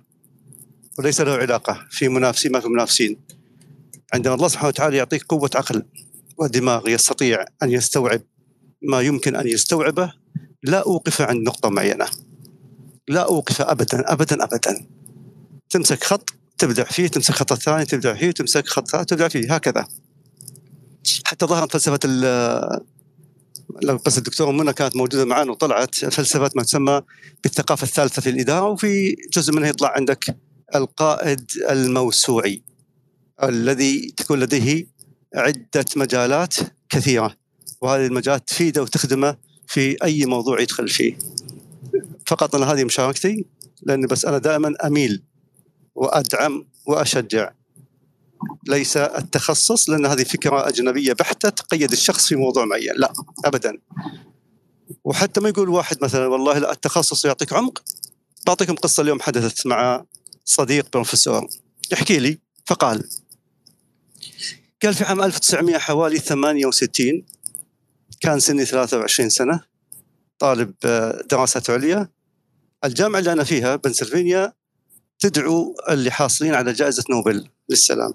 وليس له علاقة في منافسين ما في منافسين. عندما الله سبحانه وتعالى يعطيك قوة عقل ودماغ يستطيع أن يستوعب ما يمكن أن يستوعبه لا أوقف عند نقطة معينة. لا أوقف ابدا ابدا ابدا. تمسك خط تبدع فيه تمسك خط الثاني تبدع فيه تمسك خط ثالث تبدع فيه هكذا. حتى ظهرت فلسفة ال- لو بس الدكتوره منى كانت موجودة معنا وطلعت فلسفة ما تسمى بالثقافة الثالثة في الإدارة وفي جزء منها يطلع عندك القائد الموسوعي الذي تكون لديه عدة مجالات كثيرة وهذه المجالات تفيده وتخدمه في أي موضوع يدخل فيه. فقط أنا هذه مشاركتي لأن بس أنا دائما أميل وأدعم وأشجع. ليس التخصص لأن هذه فكرة أجنبية بحتة تقيد الشخص في موضوع معين لا ابدا. وحتى ما يقول واحد مثلا والله لا التخصص يعطيك عمق بعطيكم قصة اليوم حدثت مع صديق بروفيسور. يحكي لي فقال قال في عام 1900 حوالي 68 كان سني 23 سنة طالب آه، دراسات عليا. الجامعة اللي أنا فيها بنسلفانيا تدعو اللي حاصلين على جائزة نوبل للسلام.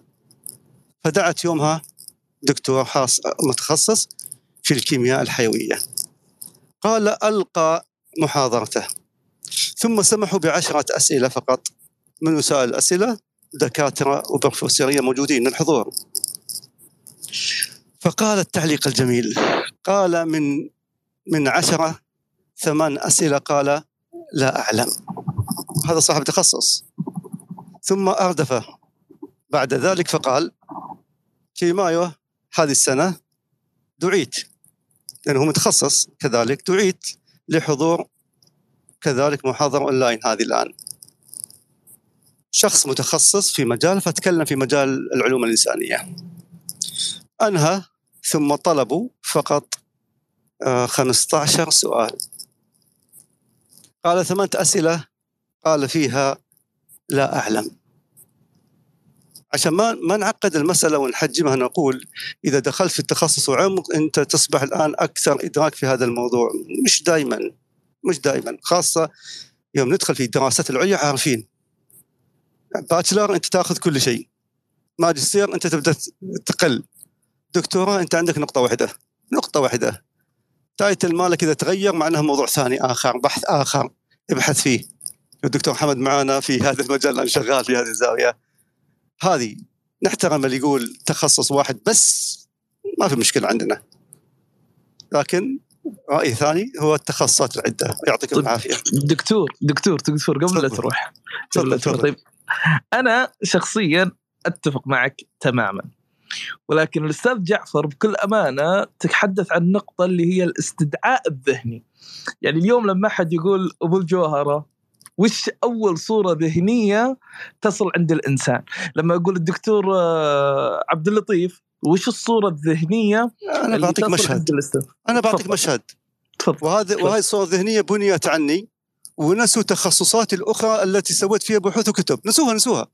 فدعت يومها دكتور خاص متخصص في الكيمياء الحيوية. قال ألقى محاضرته. ثم سمحوا بعشرة أسئلة فقط. من وسائل الأسئلة دكاترة وبروفيسورية موجودين للحضور فقال التعليق الجميل قال من من عشرة ثمان أسئلة قال لا أعلم. هذا صاحب تخصص. ثم أردف بعد ذلك فقال في مايو هذه السنة دعيت. لأنه متخصص كذلك دعيت لحضور كذلك محاضرة أونلاين هذه الآن. شخص متخصص في مجال فتكلم في مجال العلوم الإنسانية. أنهى ثم طلبوا فقط آه، 15 سؤال. قال ثمانية أسئلة قال فيها لا أعلم. عشان ما ما نعقد المسألة ونحجمها نقول إذا دخلت في التخصص وعمق أنت تصبح الآن أكثر إدراك في هذا الموضوع. مش دائما مش دائما خاصة يوم ندخل في الدراسات العليا عارفين باتشلر أنت تاخذ كل شيء. ماجستير أنت تبدأ تقل. دكتوراه أنت عندك نقطة واحدة. نقطة واحدة. تايتل مالك إذا تغير معناه موضوع ثاني آخر بحث آخر. ابحث فيه. الدكتور محمد معانا في هذا المجال الآن شغال في هذه الزاوية. هذه نحترم اللي يقول تخصص واحد بس ما في مشكلة عندنا. لكن رأي ثاني هو التخصصات العدة. يعطيكم طيب. العافية. دكتور دكتور دكتور قبل لا. تروح. قبل لا تروح طيب أنا شخصيا أتفق معك تماما. ولكن الأستاذ جعفر بكل أمانة تتحدث عن النقطه اللي هي الاستدعاء الذهني. يعني اليوم لما أحد يقول أبو الجوهرة وش أول صورة ذهنية تصل عند الإنسان؟ لما يقول الدكتور آه، عبد اللطيف وش الصورة الذهنية أنا اللي بعطيك مشهد. أنا بعطيك. مشهد. تفضل. تفضل. وهذه الصورة الذهنية بنيت عني. ونسوا تخصصاتي الأخرى التي سويت فيها بحوث وكتب. نسوها نسوها.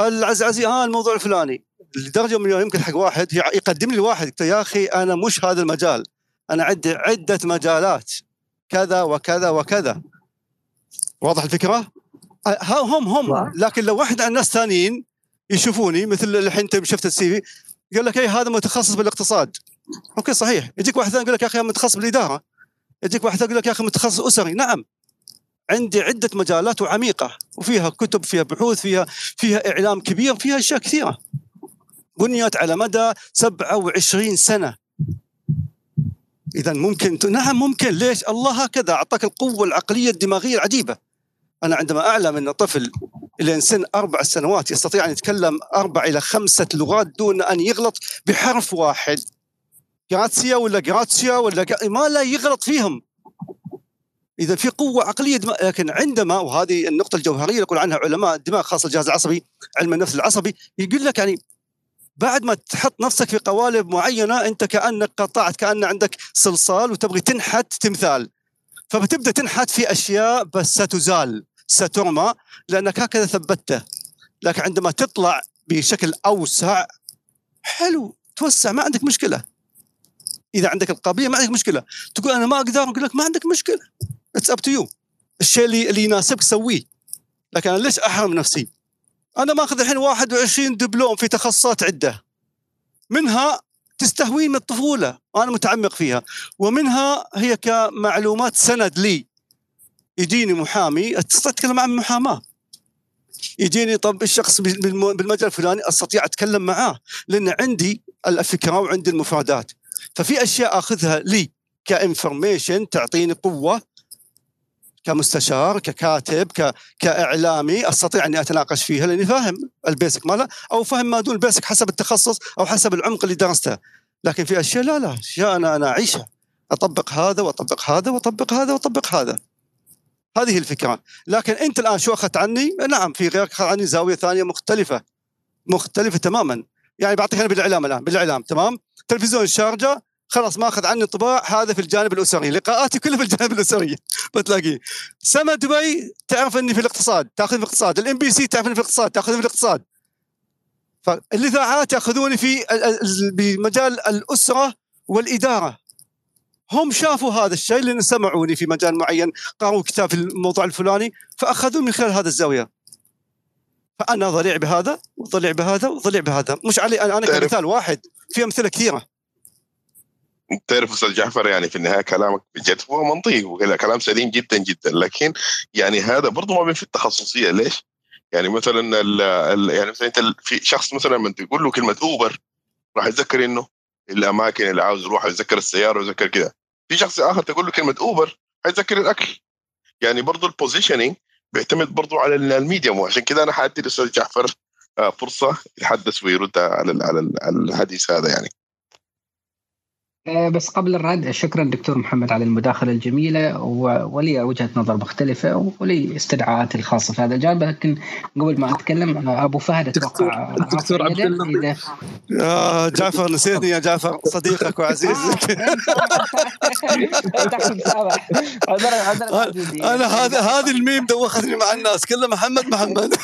العزعزي ها الموضوع الفلاني. لدرجة من يمكن حق واحد يقدم لي واحد. يا أخي أنا مش هذا المجال. أنا عندي عدة مجالات كذا وكذا وكذا. واضح الفكرة؟ ها هم هم. لكن لو واحد عن ناس ثانيين يشوفوني مثل الحين انت شفت ال CV يقول لك اي هذا متخصص بالاقتصاد. okay صحيح. يجيك واحد ثاني يقول لك يا أخي أنا متخصص بالإدارة. يجيك واحد ثاني يقول لك يا أخي متخصص أسري. نعم. عندي عدة مجالات وعميقة وفيها كتب فيها بحوث فيها فيها إعلام كبير فيها أشياء كثيرة. بنيت على مدى 27 سنة. اذا ممكن نعم ممكن. ليش؟ الله هكذا أعطاك القوة العقلية الدماغية العجيبة. أنا عندما أعلم أن طفل إلى سن أربع سنوات يستطيع أن يتكلم أربع إلى خمسة لغات دون أن يغلط بحرف واحد. جراتسيا ولا جراتسيا ولا ما لا يغلط فيهم. إذا في قوة عقلية دماغ لكن عندما وهذه النقطة الجوهرية يقول عنها علماء الدماغ خاصة الجهاز العصبي علم النفس العصبي يقول لك يعني بعد ما تحط نفسك في قوالب معينة أنت كأنك قطعت كأن عندك صلصال وتبغي تنحت تمثال. فبتبدأ تنحت في أشياء بس ستزال سترمى لأنك هكذا ثبته لكن عندما تطلع بشكل أوسع حلو توسع ما عندك مشكلة. إذا عندك القابلية ما عندك مشكلة. تقول أنا ما أقدر أقول لك ما عندك مشكلة. it's up to you الشيء اللي اللي يناسبك سويه. لكن أنا ليش أحرم نفسي؟ أنا ماخذ الحين 21 دبلوم في تخصصات عدة. منها تستهويني من الطفولة. وأنا متعمق فيها. ومنها هي كمعلومات سند لي. يجيني محامي اتكلم عن محاماة. يجيني طب الشخص بالمجال الفلاني أستطيع أتكلم معاه. لأن عندي الفكرة وعندي المفردات ففي أشياء آخذها لي ك information تعطيني قوة كمستشار ككاتب ك... كإعلامي أستطيع اني أتناقش فيها لأني فاهم ال basic ماله أو فاهم ما دون ال basic حسب التخصص أو حسب العمق اللي درسته. لكن في أشياء لا لا أشياء أنا أنا أعيشها. أطبق هذا وأطبق هذا وأطبق هذا وأطبق هذا. هذه الفكرة. لكن أنت الآن شو أخذت عني؟ نعم في غيرك أخذ عني زاوية ثانية مختلفة مختلفة تماما. يعني بعطيك أنا بالإعلام الآن بالإعلام تمام؟ تلفزيون الشارقة خلاص ماخذ عني انطباع هذا في الجانب الأسري. لقاءاتي كلها في الجانب الأسري. بتلاقيه سما دبي تعرف إني في الاقتصاد. تاخذ في الاقتصاد. ال MBC تعرف اني في الاقتصاد. تاخذ في الاقتصاد. فالاذاعات يأخذوني في بمجال الأسرة والإدارة. هم شافوا هذا الشيء لأن سمعوني في مجال معين قرأوا كتاب في الموضوع الفلاني فاخذوا من خلال هذا الزاوية. فأنا ضليع بهذا وضليع بهذا وضليع بهذا. مش علي أنا كمثال واحد في أمثلة كثيرة. تعرف أستاذ جعفر يعني في النهاية كلامك بجد هو منطقي وكلام سليم جدا جدا لكن يعني هذا برضه ما بين التخصصية ليش؟ يعني مثلا ال ال يعني مثلا أنت في شخص مثلا لما تقول له كلمة أوبر راح يتذكر إنه الأماكن اللي عاوز يروح يتذكر السيارة ويتذكر كذا في شخص آخر تقول له كلمة أوبر حيتذكر الأكل. يعني برضه ال positioning بيعتمد برضه على ال medium وعشان كذا أنا حأدي الأستاذ جعفر آه، فرصة يتحدث ويرد على على الحديث هذا يعني. بس قبل الرد شكرا دكتور محمد على المداخلة الجميلة ولي وجهة نظر مختلفة ولي استدعاءاتي الخاصة في هذا الجانب. لكن قبل ما أتكلم أبو فهد أتوقع دكتور عبد الله يا جعفر نسيتني يا جعفر. صديقك وعزيزك. أنا هذا هذه الميم دوختني مع الناس. كله محمد محمد.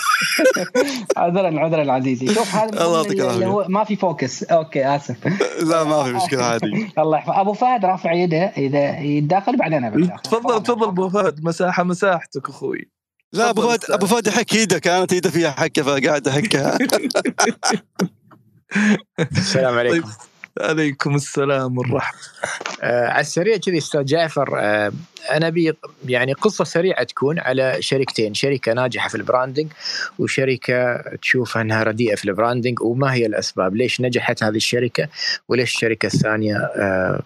عذرا عذرا عزيزي. شوف هذا اللي هو ما في focus. okay آسف. لا ما في مشكلة عادي. الله يحفظ أبو فهد رافع يده إذا يتداخل بعدين أنا تفضل تفضل أبو فهد. مساحة مساحتك أخوي. لا أبو فهد أبو فهد يحك ايده كانت ايده فيها حكة فقاعد أحكها. السلام عليكم. طيب. عليكم السلام والرحمة. آه على السريع كذي أستاذ جعفر آه أنا أبي يعني قصة سريعة تكون على شركتين شركة ناجحة في ال branding وشركة تشوف أنها رديئة في ال branding وما هي الأسباب ليش نجحت هذه الشركة وليش الشركة الثانية آه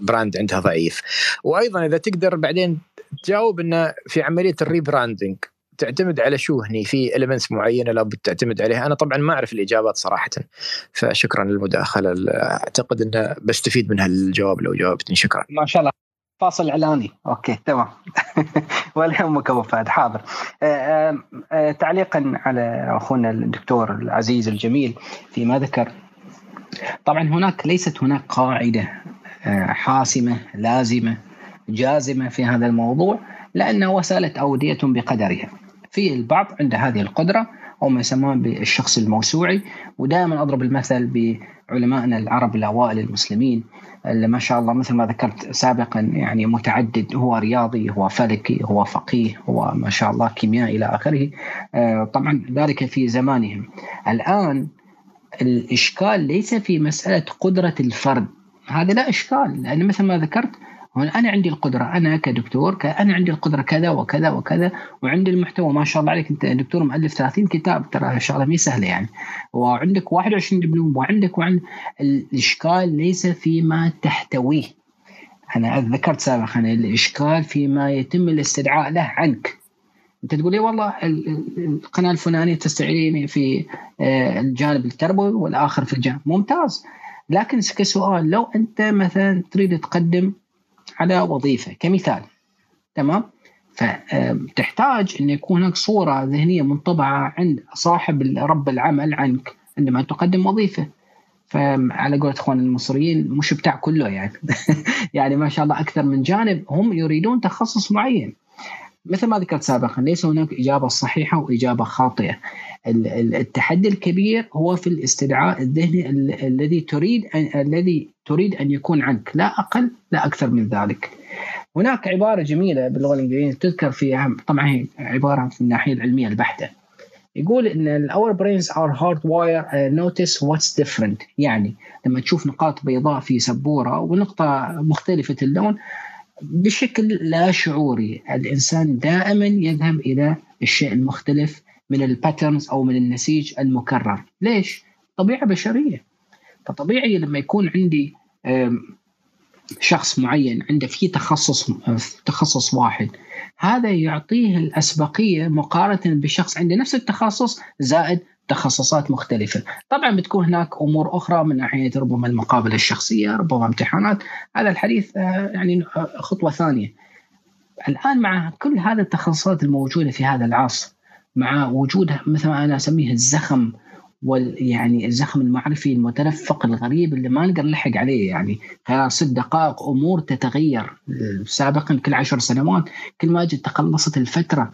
brand عندها ضعيف. وأيضا إذا تقدر بعدين تجاوب إنه في عملية ال rebranding تعتمد على شو هني؟ في elements معينة لابد تعتمد عليها. أنا طبعا ما أعرف الإجابات صراحة فشكرا للمداخلة. أعتقد انه بستفيد من هالجواب لو جاوبتني. شكرا. ما شاء الله. فاصل إعلاني. أوكي تمام. ولا يهمك أبو فهد. حاضر. آه، آه، آه، تعليقا على أخونا الدكتور العزيز الجميل فيما ذكر. طبعا هناك ليست هناك قاعدة حاسمة لازمة جازمة في هذا الموضوع لأن وسالت أودية بقدرها. في البعض عنده هذه القدرة أو ما يسمون بالشخص الموسوعي. ودائما أضرب المثل بعلمائنا العرب الأوائل المسلمين اللي ما شاء الله مثل ما ذكرت سابقا يعني متعدد هو رياضي هو فلكي هو فقيه هو ما شاء الله كيميائي إلى آخره. آه، طبعا ذلك في زمانهم. الآن الإشكال ليس في مسألة قدرة الفرد. هذا لا إشكال لأن مثل ما ذكرت أنا عندي القدرة أنا كدكتور أنا عندي القدرة كذا وكذا وكذا وعندي المحتوى ما شاء الله عليك. أنت دكتور مؤلف 30 كتاب ترى شغله مي سهلة يعني. وعندك 21 دبلوم وعندك وعند الإشكال ليس فيما تحتويه. أنا ذكرت سابقا الإشكال فيما يتم الاستدعاء له عنك. أنت تقول لي والله القناة الفلانية تستعيني في آه، الجانب التربوي والآخر في الجانب. ممتاز. لكن كسؤال لو أنت مثلا تريد تقدم على وظيفة كمثال. تمام؟ فتحتاج إن يكون هناك صورة ذهنية منطبعة عند صاحب رب العمل عنك عندما تقدم وظيفة. فعلى قولة إخوان المصريين مش بتاع كله يعني. يعني ما شاء الله أكثر من جانب هم يريدون تخصص معين. مثل ما ذكرت سابقا ليس هناك إجابة صحيحة وإجابة خاطئة. التحدي الكبير هو في الاستدعاء الذهني الذي تريد الذي تريد أن يكون عنك لا أقل لا أكثر من ذلك. هناك عبارة جميلة باللغة الإنجليزية تذكر في طبعا هي عبارة في الناحية العلمية البحتة. يقول إن our brains are hardwired uh, notice what's different يعني لما تشوف نقاط بيضاء في سبورة ونقطة مختلفة اللون بشكل لا شعوري الإنسان دائما يذهب إلى الشيء المختلف من الباترنز أو من النسيج المكرر. ليش؟ طبيعة بشرية. فطبيعي لما يكون عندي شخص معين عنده في تخصص تخصص واحد هذا يعطيه الأسبقية مقارنة بشخص عنده نفس التخصص زائد تخصصات مختلفة. طبعا بتكون هناك أمور أخرى من ناحية ربما المقابلة الشخصية ربما امتحانات. هذا الحديث آه، يعني خطوة ثانية. الآن مع كل هذه التخصصات الموجودة في هذا العصر مع وجود مثل ما أنا أسميه الزخم وال يعني الزخم المعرفي المتدفق الغريب اللي ما نقدر نلحق عليه يعني خلال ست دقائق أمور تتغير. سابقا كل عشر سنوات كل ما جت تقلصت الفترة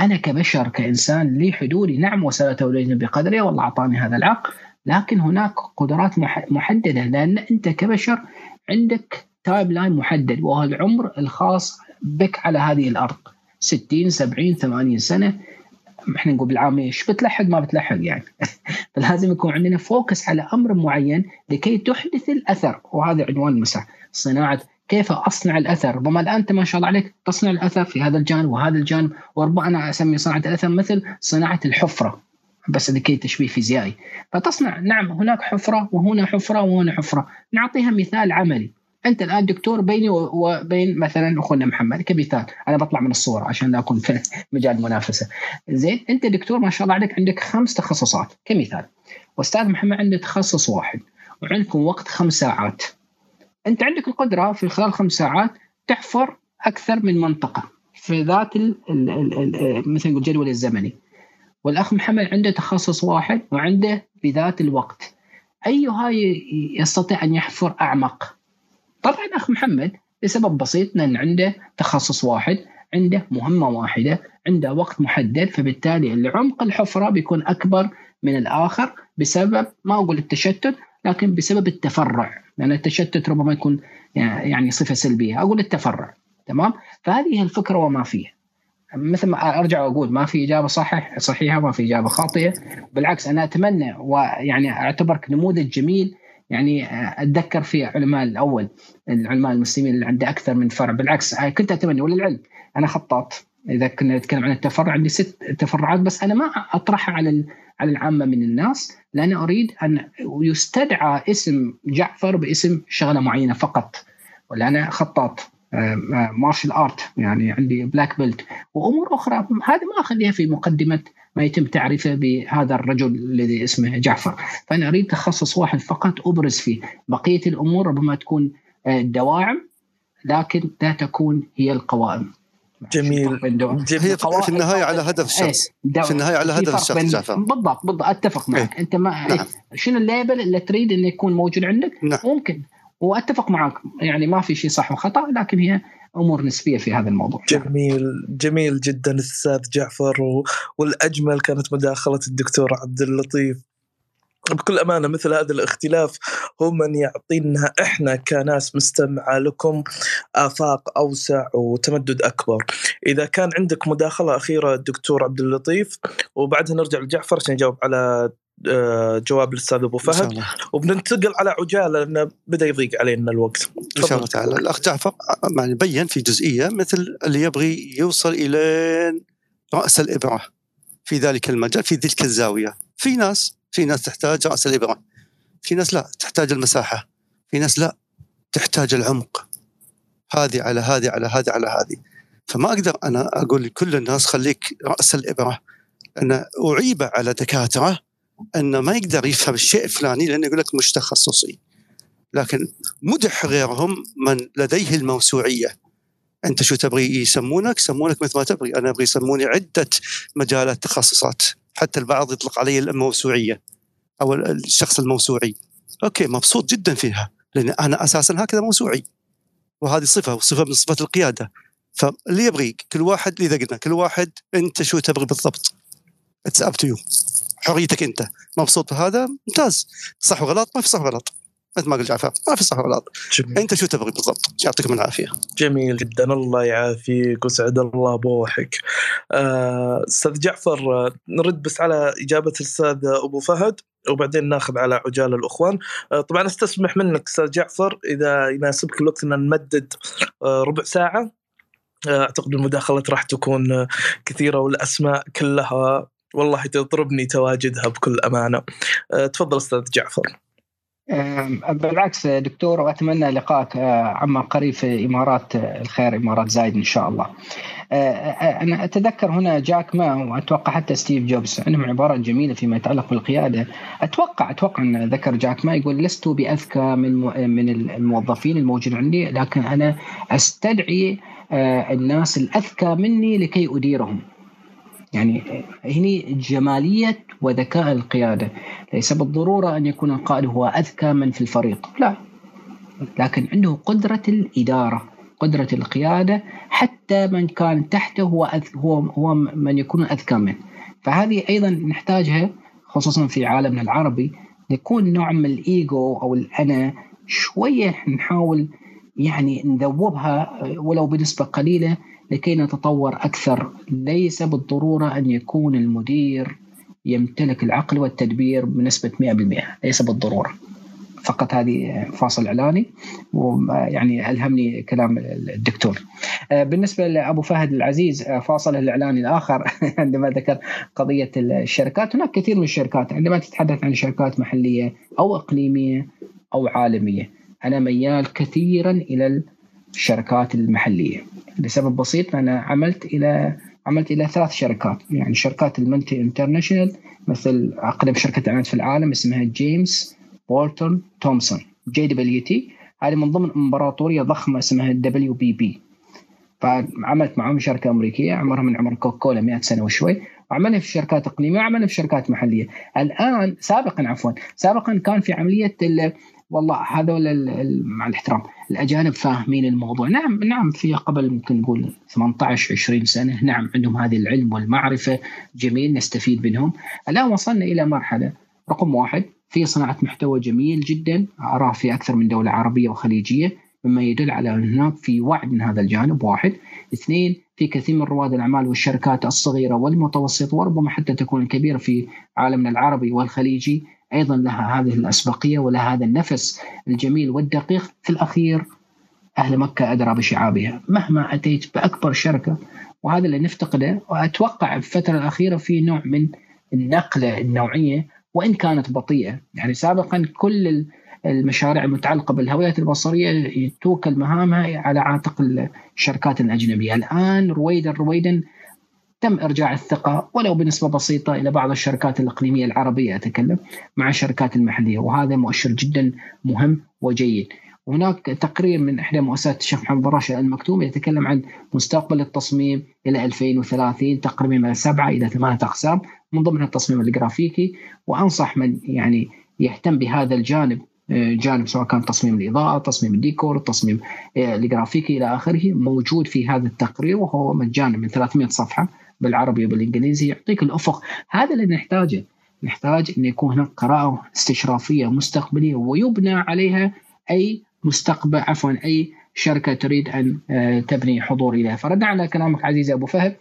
أنا كبشر كإنسان لي حدودي نعم وسأتولدني بقدري والله أعطاني هذا العقل لكن هناك قدرات محددة لأن أنت كبشر عندك timeline محدد وهو العمر الخاص بك على هذه الأرض. 60 70 80 سنة إحنا نقول بالعامية إيش بتلحق ما بتلحق يعني؟ فلازم يكون عندنا focus على أمر معين لكي تحدث الأثر وهذا عنوان المساحة صناعة كيف أصنع الأثر؟ ربما الآن أنت ما شاء الله عليك تصنع الأثر في هذا الجانب وهذا الجانب وربما أنا أسمي صناعة الأثر مثل صناعة الحفرة بس لكي تشبيه فيزيائي. فتصنع نعم هناك حفرة وهنا حفرة وهنا حفرة. نعطيها مثال عملي. أنت الآن دكتور بيني وبين مثلا أخونا محمد كمثال أنا بطلع من الصورة عشان لا أكون في مجال المنافسة. زين أنت دكتور ما شاء الله عليك عندك خمس تخصصات. كمثال واستاذ محمد عنده تخصص واحد وعندكم وقت خمس ساعات. أنت عندك القدرة في خلال خمس ساعات تحفر أكثر من منطقة في ذات مثل الجدول الزمني. والأخ محمد عنده تخصص واحد وعنده بذات الوقت. اي هاي يستطيع أن يحفر أعمق؟ طبعا أخ محمد لسبب بسيط لأن عنده تخصص واحد عنده مهمة واحدة عنده وقت محدد فبالتالي العمق الحفرة بيكون أكبر من الآخر بسبب ما أقول التشتت لكن بسبب التفرع. لأن التشتت ربما يكون يعني صفة سلبية. أقول التفرع. تمام؟ فهذه الفكرة وما فيها. مثل ما أرجع وأقول ما في إجابة صحيح صحيحة ما في إجابة خاطئة. بالعكس أنا أتمنى ويعني أعتبرك نموذج جميل يعني أتذكر في علماء الأول العلماء المسلمين اللي عنده أكثر من فرع. بالعكس كنت أتمنى وللعلم أنا خطاط. إذا كنا نتكلم عن التفرع عندي ست تفرعات بس أنا ما أطرحها على على العامة من الناس لأن أريد أن يستدعى اسم جعفر باسم شغلة معينة فقط. ولا أنا خطاط. martial art يعني عندي black belt وأمور أخرى هذه ما اخليها في مقدمة ما يتم تعريفه بهذا الرجل الذي اسمه جعفر. فأنا أريد تخصص واحد فقط أبرز فيه. بقية الأمور ربما تكون آه، دواعم لكن لا تكون هي القوائم. جميل. جميل. في النهاية على هدف الشخص. إيه، في النهاية على هدف الشخص جعفر. بالضبط بالضبط أتفق معك. إيه؟ أنت ما نعم. شنو الليبل اللي تريد إنه يكون موجود عندك؟ نعم. ممكن. وأتفق معك يعني ما في شيء صح وخطأ لكن هي أمور نسبية في هذا الموضوع جميل جميل جدا أستاذ جعفر. والأجمل كانت مداخلة الدكتور عبد اللطيف بكل أمانة مثل هذا الاختلاف هو من يعطينا إحنا كناس مستمعة لكم آفاق أوسع وتمدد أكبر. إذا كان عندك مداخلة أخيرة دكتور عبد اللطيف وبعدها نرجع لجعفر عشان يجاوب على جواب الأستاذ أبو فهد. وبننتقل على عجالة لأنه بدأ يضيق علينا الوقت. إن شاء الله تعالى. الأخ جعفر يعني بين في جزئية مثل اللي يبغي يوصل إلى رأس الإبرة. في ذلك المجال في تلك الزاوية. في ناس في ناس تحتاج رأس الإبرة. في ناس لا تحتاج المساحة. في ناس لا تحتاج العمق. هذه على هذه على هذه على هذه. فما أقدر أنا أقول لكل الناس خليك رأس الإبرة. أنا أعيب على دكاترة انه ما يقدر يفهم الشيء الفلاني لأنه يقول لك مش تخصصي لكن مدح غيرهم من لديه الموسوعية أنت شو تبغي يسمونك؟ يسمونك مثل ما تبغي، أنا أبغي يسموني عدة مجالات تخصصات، حتى البعض يطلق علي الموسوعية أو الشخص الموسوعي. okay مبسوط جدا فيها لأن أنا أساسا هكذا موسوعي. وهذه صفة وصفة من صفات القيادة. فاللي يبغي كل واحد اذا قلنا كل واحد أنت شو تبغي بالضبط. it's up to you. حريتك انت. مبسوط بهذا؟ ممتاز. صح وغلط؟ ما في صح وغلط. مثل ما قال جعفر ما في صح وغلط. جميل. انت شو تبغي بالضبط؟ يعطيكم العافية. جميل جدا. الله يعافيك وسعد الله بروحك آه، أستاذ جعفر آه، نرد بس على إجابة الأستاذ أبو فهد وبعدين ناخذ على عجال الأخوان. آه، طبعا أستسمح منك أستاذ جعفر إذا يناسبك الوقت إن نمدد آه، ربع ساعة. آه، أعتقد المداخلات راح تكون آه، كثيرة والأسماء كلها والله تطربني تواجدها بكل أمانة آه، تفضل أستاذ جعفر بالعكس دكتور واتمنى لقائك آه، عما قريب في إمارات آه، الخير إمارات زايد إن شاء الله. أنا أتذكر هنا جاك ما وأتوقع حتى ستيف جوبز عندهم عبارات جميلة فيما يتعلق بالقيادة أتوقع أتوقع أن ذكر جاك ما يقول لست بأذكى من من الموظفين الموجودين عندي لكن أنا أستدعي الناس الأذكى مني لكي أديرهم. يعني هني جمالية وذكاء القيادة. ليس بالضرورة أن يكون القائد هو أذكى من في الفريق. لا. لكن عنده قدرة الإدارة قدرة القيادة حتى من كان تحته هو أذ... هو هو من يكون أذكى منه. فهذه أيضا نحتاجها خصوصا في عالمنا العربي يكون نوع من الايجو أو الأنا شوية نحاول يعني نذوبها ولو بنسبة قليلة لكي نتطور أكثر. ليس بالضرورة أن يكون المدير يمتلك العقل والتدبير بنسبة 100% ليس بالضرورة. فقط هذه فاصل إعلاني ويعني ألهمني كلام الدكتور. بالنسبة لأبو فهد العزيز فاصل الاعلاني الآخر. عندما ذكر قضية الشركات هناك كثير من الشركات. عندما تتحدث عن شركات محلية أو إقليمية أو عالمية أنا ميال كثيرا إلى الشركات المحلية. لسبب بسيط أنا عملت إلى عملت إلى ثلاث شركات يعني شركات المنتي انترناشونال مثل أقدم شركة اعلانات في العالم اسمها James Walter Thompson JWT. هذه من ضمن إمبراطورية ضخمة اسمها WPP. فعملت معهم شركة أمريكية عمرها من عمر كوكاكولا 100 سنة وشوي. وعملنا في شركات إقليمية وعملنا في شركات محلية. الآن سابقا عفوا سابقا كان في عملية والله هذول مع الاحترام الأجانب فاهمين الموضوع. نعم نعم في قبل ممكن نقول 18 20 سنة نعم عندهم هذه العلم والمعرفة جميل نستفيد منهم. الآن وصلنا إلى مرحلة رقم واحد في صناعة محتوى جميل جدا اراه في أكثر من دولة عربية وخليجية مما يدل على ان هناك في وعي من هذا الجانب واحد. اثنين في كثير من رواد الأعمال والشركات الصغيرة والمتوسطة وربما حتى تكون الكبيره في عالمنا العربي والخليجي أيضا لها هذه الأسبقية ولها هذا النفس الجميل والدقيق في الأخير أهل مكة أدرى بشعابها. مهما أتيت بأكبر شركة وهذا اللي نفتقده وأتوقع في الفترة الأخيرة في نوع من النقلة النوعية وإن كانت بطيئة. يعني سابقا كل المشاريع المتعلقة بالهويات البصرية توكل مهامها على عاتق الشركات الأجنبية. الآن رويدا رويدا تم إرجاع الثقة ولو بنسبة بسيطة إلى بعض الشركات الإقليمية العربية أتكلم مع الشركات المحلية وهذا مؤشر جدا مهم وجيد. وهناك تقرير من إحدى مؤسسات الشيخ محمد براشة المكتوم يتكلم عن مستقبل التصميم إلى 2030 تقريبا من سبعة إلى ثمانية أقسام من ضمنها التصميم الجرافيكي وأنصح من يعني يهتم بهذا الجانب جانب سواء كان تصميم الإضاءة، تصميم الديكور، التصميم الجرافيكي إلى آخره موجود في هذا التقرير وهو مجانا من 300 صفحة بالعربي وبالإنجليزي يعطيك الأفق. هذا اللي نحتاجه. نحتاج إن يكون هناك قراءة استشرافية مستقبلية ويبنى عليها أي مستقبل عفوا أي الشركة تريد أن تبني حضور إليها. فرد على كلامك عزيزي أبو فهد.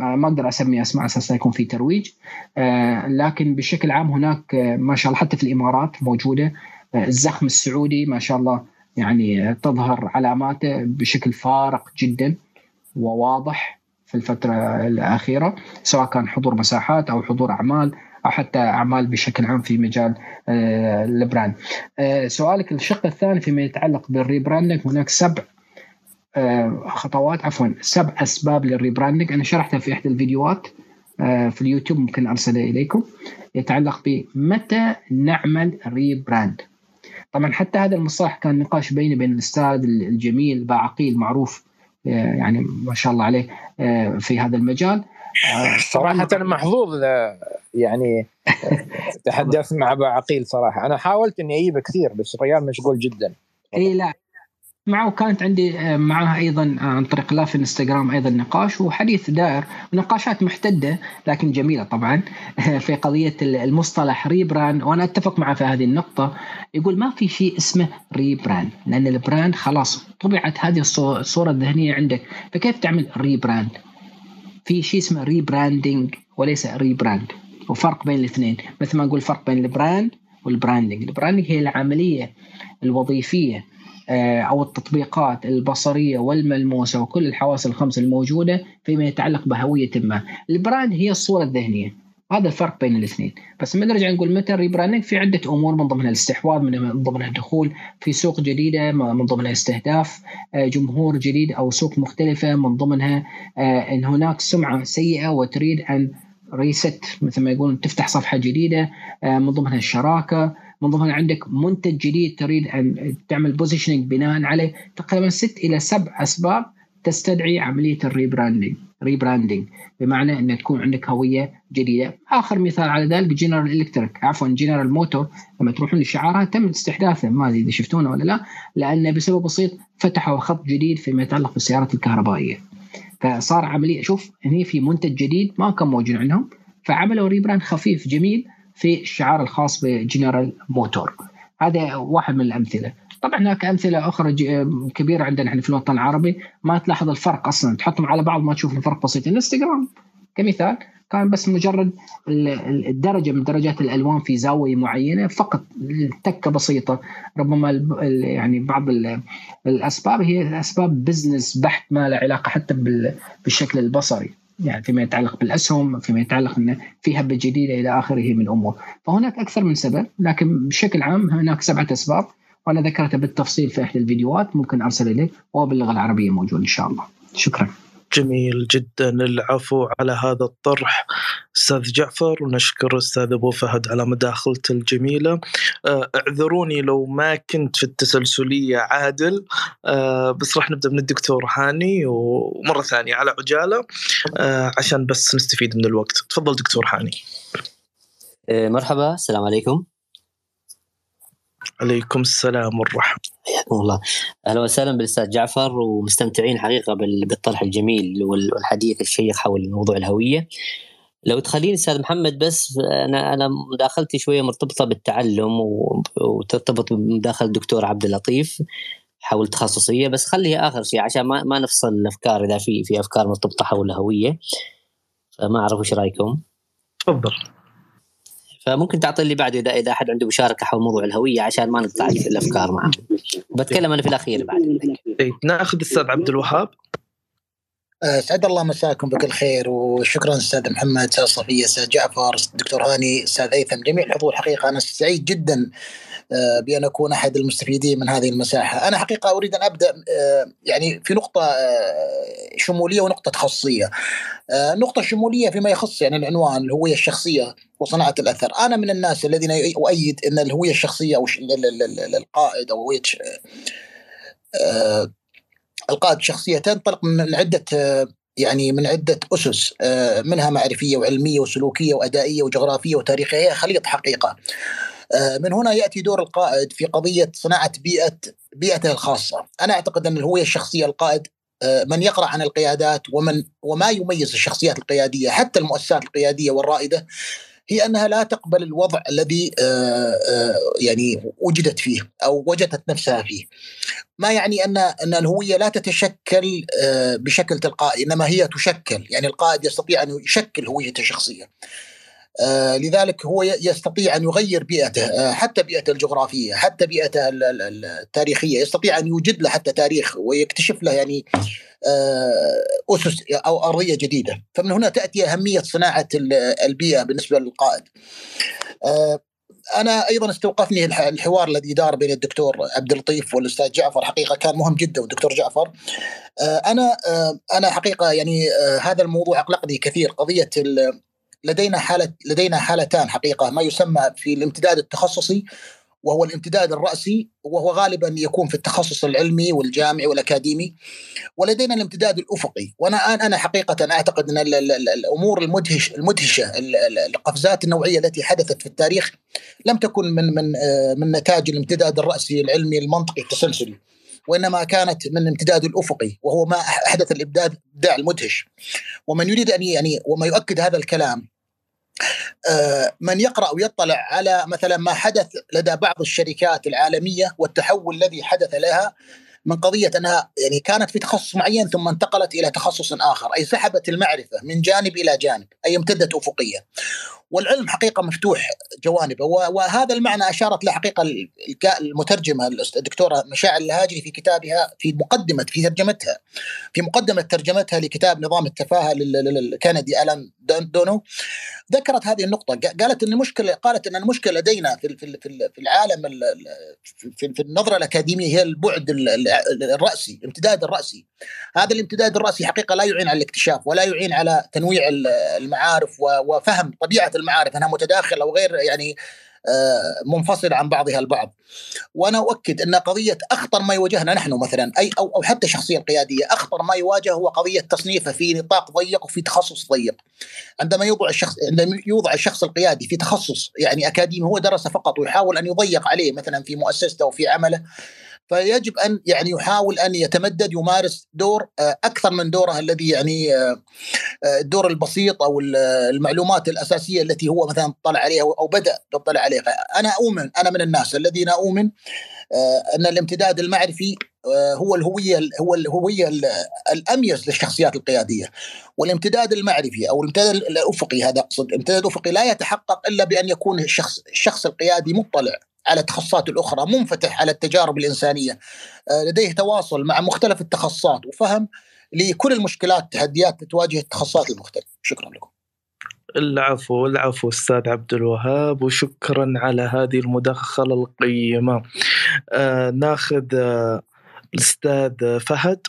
ما أقدر أسمي أسماء أساس يكون في ترويج. لكن بشكل عام هناك ما شاء الله حتى في الإمارات موجودة. الزخم السعودي ما شاء الله يعني تظهر علاماته بشكل فارق جدا وواضح. في الفترة الأخيرة سواء كان حضور مساحات أو حضور أعمال أو حتى أعمال بشكل عام في مجال آه، ال brand. آه، سؤالك الشق الثاني فيما يتعلق بال rebranding هناك سبع آه، خطوات عفوا سبع أسباب لل rebranding. أنا شرحتها في إحدى الفيديوهات في اليوتيوب ممكن أرسلها إليكم. يتعلق بمتى نعمل rebrand؟ طبعا حتى هذا المصطلح كان نقاش بيني وبين الأستاذ الجميل باعقيل معروف يعني ما شاء الله عليه آه، في هذا المجال. آه، صراحة أنا محظوظ يعني تحدثت مع أبو عقيل صراحة. أنا حاولت إني أجيبه كثير بس الرجال مشغول جدا. اي لا. معه كانت عندي آه، معها أيضا آه، عن طريق live انستغرام أيضا نقاش وحديث دائر ونقاشات محتدة لكن جميلة طبعا في قضية المصطلح rebrand. وأنا أتفق معه في هذه النقطة. يقول ما في شيء اسمه rebrand لأن ال brand خلاص طبعت هذه الصورة الذهنية عندك. فكيف تعمل rebrand؟ في شيء اسمه rebranding وليس rebrand وفرق بين الاثنين. مثل ما أقول فرق بين ال brand وال branding ال branding هي العملية الوظيفية أو التطبيقات البصرية والملموسة وكل الحواس الخمس الموجودة فيما يتعلق بهوية ما. ال brand هي الصورة الذهنية. هذا الفرق بين الاثنين. بس لما نرجع نقول متى ال rebranding. في عدة أمور من ضمنها الاستحواذ من ضمنها الدخول في سوق جديدة من ضمنها استهداف آه، جمهور جديد أو سوق مختلفة من ضمنها آه، إن هناك سمعة سيئة وتريد أن reset مثل ما يقولون تفتح صفحة جديدة من ضمنها الشراكة. من ضمنها عندك منتج جديد تريد أن تعمل positioning بناء عليه تقريبا ست إلى سبع أسباب تستدعي عملية ال rebranding rebranding بمعنى أن تكون عندك هوية جديدة. آخر مثال على ذلك جنرال الكتريك عفوا جنرال موتور لما تروحون لشعارها تم استحداثه ما أدري إذا شفتونه ولا لا. لأن بسبب بسيط فتحوا خط جديد فيما يتعلق بالسيارات الكهربائية. فصار عملية شوف هني في منتج جديد ما كان موجود عندهم. فعملوا rebrand خفيف جميل. في الشعار الخاص بجنرال موتور. هذا واحد من الأمثلة. طبعا هناك أمثلة أخرى كبيرة عندنا إحنا في الوطن العربي. ما تلاحظ الفرق أصلا. تحطهم على بعض ما تشوف الفرق بسيط. الإنستغرام كمثال كان بس مجرد الدرجة من درجات الألوان في زاوية معينة فقط تكة بسيطة. ربما يعني بعض الأسباب هي أسباب بزنس بحت ما له علاقة حتى بالشكل البصري. يعني فيما يتعلق بالأسهم فيما يتعلق انه في هبة جديدة إلى آخره من أمور. فهناك أكثر من سبب لكن بشكل عام هناك سبعة أسباب وأنا ذكرتها بالتفصيل في إحدى الفيديوهات ممكن أرسل إليك وهو باللغة العربية موجود إن شاء الله. شكرا. جميل جدا. العفو على هذا الطرح أستاذ جعفر ونشكر أستاذ أبو فهد على مداخلته الجميلة. آه، اعذروني لو ما كنت في التسلسلية عادل. آه، بس راح نبدأ من الدكتور هاني ومرة ثانية على عجالة. آه، عشان بس نستفيد من الوقت. تفضل دكتور هاني. مرحبا السلام عليكم. عليكم السلام والرحمة. حياكم الله. أهلا وسهلا بالأستاذ جعفر ومستمتعين حقيقة بالطرح الجميل والحديث الشيق حول موضوع الهوية. لو تخليني أستاذ محمد بس أنا أنا مداخلتي شوية مرتبطة بالتعلم وترتبط بمداخله الدكتور عبد اللطيف حول تخصصية. بس خليها آخر شيء عشان ما ما نفصل الأفكار إذا في في أفكار مرتبطة حول الهوية. فما أعرف وش رأيكم. تفضل. فممكن تعطي لي بعد اذا إذا أحد عنده مشاركة حول موضوع الهوية عشان ما نقطع الأفكار معه. بتكلم أنا في الأخير بعد طيب ناخذ أستاذ عبد الوهاب. اسعد الله مساكم بكل خير وشكرا أستاذ محمد أستاذ صفية أستاذ جعفر دكتور هاني أستاذ هيثم جميع الحضور حقيقة. أنا سعيد جدا بأن أكون أحد المستفيدين من هذه المساحة، أنا حقيقة أريد أن أبدأ آه، يعني في نقطة آه، شمولية ونقطة تخصصية. النقطه الشموليه فيما يخص يعني العنوان الهوية الشخصية وصناعة الأثر، أنا من الناس الذين أؤيد أن الهوية الشخصية أو القائد أو هوية القائد الشخصيه تنطلق من عدة يعني من عدة أسس منها معرفية وعلمية وسلوكية وأدائية وجغرافية وتاريخية هي خليط حقيقة. آه، من هنا يأتي دور القائد في قضية صناعة بيئه بيئته الخاصة، أنا أعتقد أن الهوية الشخصية القائد آه، من يقرأ عن القيادات ومن وما يميز الشخصيات القيادية حتى المؤسسات القيادية والرائدة هي أنها لا تقبل الوضع الذي يعني وجدت فيه أو وجدت نفسها فيه. ما يعني ان أن الهوية لا تتشكل بشكل تلقائي إنما هي تشكل، يعني القائد يستطيع أن يشكل هويته الشخصية. آه لذلك هو يستطيع أن يغير بيئته آه حتى بيئته الجغرافية حتى بيئته التاريخية يستطيع أن يوجد له حتى تاريخ ويكتشف له يعني آه أسس أو أرضية جديدة. فمن هنا تأتي أهمية صناعة البيئة بالنسبة للقائد. أنا أيضا استوقفني الحوار الذي دار بين الدكتور عبد اللطيف والأستاذ جعفر حقيقة كان مهم جدا والدكتور جعفر. أنا أنا حقيقة يعني هذا الموضوع أقلقني كثير قضية لدينا حالة لدينا حالتان حقيقة ما يسمى في الامتداد التخصصي وهو الامتداد الرأسي وهو غالبا يكون في التخصص العلمي والجامعي والأكاديمي ولدينا الامتداد الأفقي. وأنا أنا حقيقة أعتقد أن الأمور المدهش المدهشة القفزات النوعية التي حدثت في التاريخ لم تكن من من من نتاج الامتداد الرأسي العلمي المنطقي التسلسلي وإنما كانت من الامتداد الأفقي وهو ما أحدث الابداع المدهش. ومن يريد أن يعني وما يؤكد هذا الكلام آه، من يقرأ ويطلع على مثلا ما حدث لدى بعض الشركات العالمية والتحول الذي حدث لها من قضية أنها يعني كانت في تخصص معين ثم انتقلت إلى تخصص آخر، أي سحبت المعرفة من جانب إلى جانب، أي امتدت أفقية. والعلم حقيقة مفتوح جوانبه وهذا المعنى أشارت له حقيقة المترجمة الدكتورة مشاعر الهاجري في كتابها في مقدمة في ترجمتها في مقدمة ترجمتها لكتاب نظام التفاهة للكندي ألان دونو ذكرت هذه النقطة. قالت أن المشكلة قالت أن المشكلة لدينا في في العالم في النظرة الأكاديمية هي البعد الرأسي الامتداد الرأسي. هذا الامتداد الرأسي حقيقة لا يعين على الاكتشاف ولا يعين على تنويع المعارف وفهم طبيعة المعارف أنها متداخلة وغير يعني آه، منفصلة عن بعضها البعض. وأنا أؤكد أن قضية أخطر ما يواجهنا نحن مثلا أي أو, أو حتى الشخصية القيادية أخطر ما يواجه هو قضية تصنيفه في نطاق ضيق وفي تخصص ضيق. عندما يوضع الشخص عندما يوضع الشخص القيادي في تخصص يعني أكاديمي هو درس فقط ويحاول أن يضيق عليه مثلا في مؤسسته وفي عمله فيجب أن يعني يحاول أن يتمدد يمارس دور آه، أكثر من دوره الذي يعني آه، آه، الدور البسيط أو المعلومات الأساسية التي هو مثلا طلع عليها أو بدأ يطلع عليها. أنا أؤمن أنا من الناس الذين أؤمن أن الامتداد المعرفي هو الهوية هو الهوية الأميز للشخصيات القيادية. والامتداد المعرفي أو الامتداد الأفقي هذا أقصد الامتداد الافقي لا يتحقق إلا بأن يكون الشخص الشخص القيادي مطلع. على التخصصات الأخرى منفتح على التجارب الإنسانية. آه، لديه تواصل مع مختلف التخصصات وفهم لكل المشكلات والتحديات تواجه التخصصات المختلفة. شكرا لكم. العفو العفو أستاذ عبد الوهاب وشكرا على هذه المداخلة القيمة. آه ناخذ آه الأستاذ فهد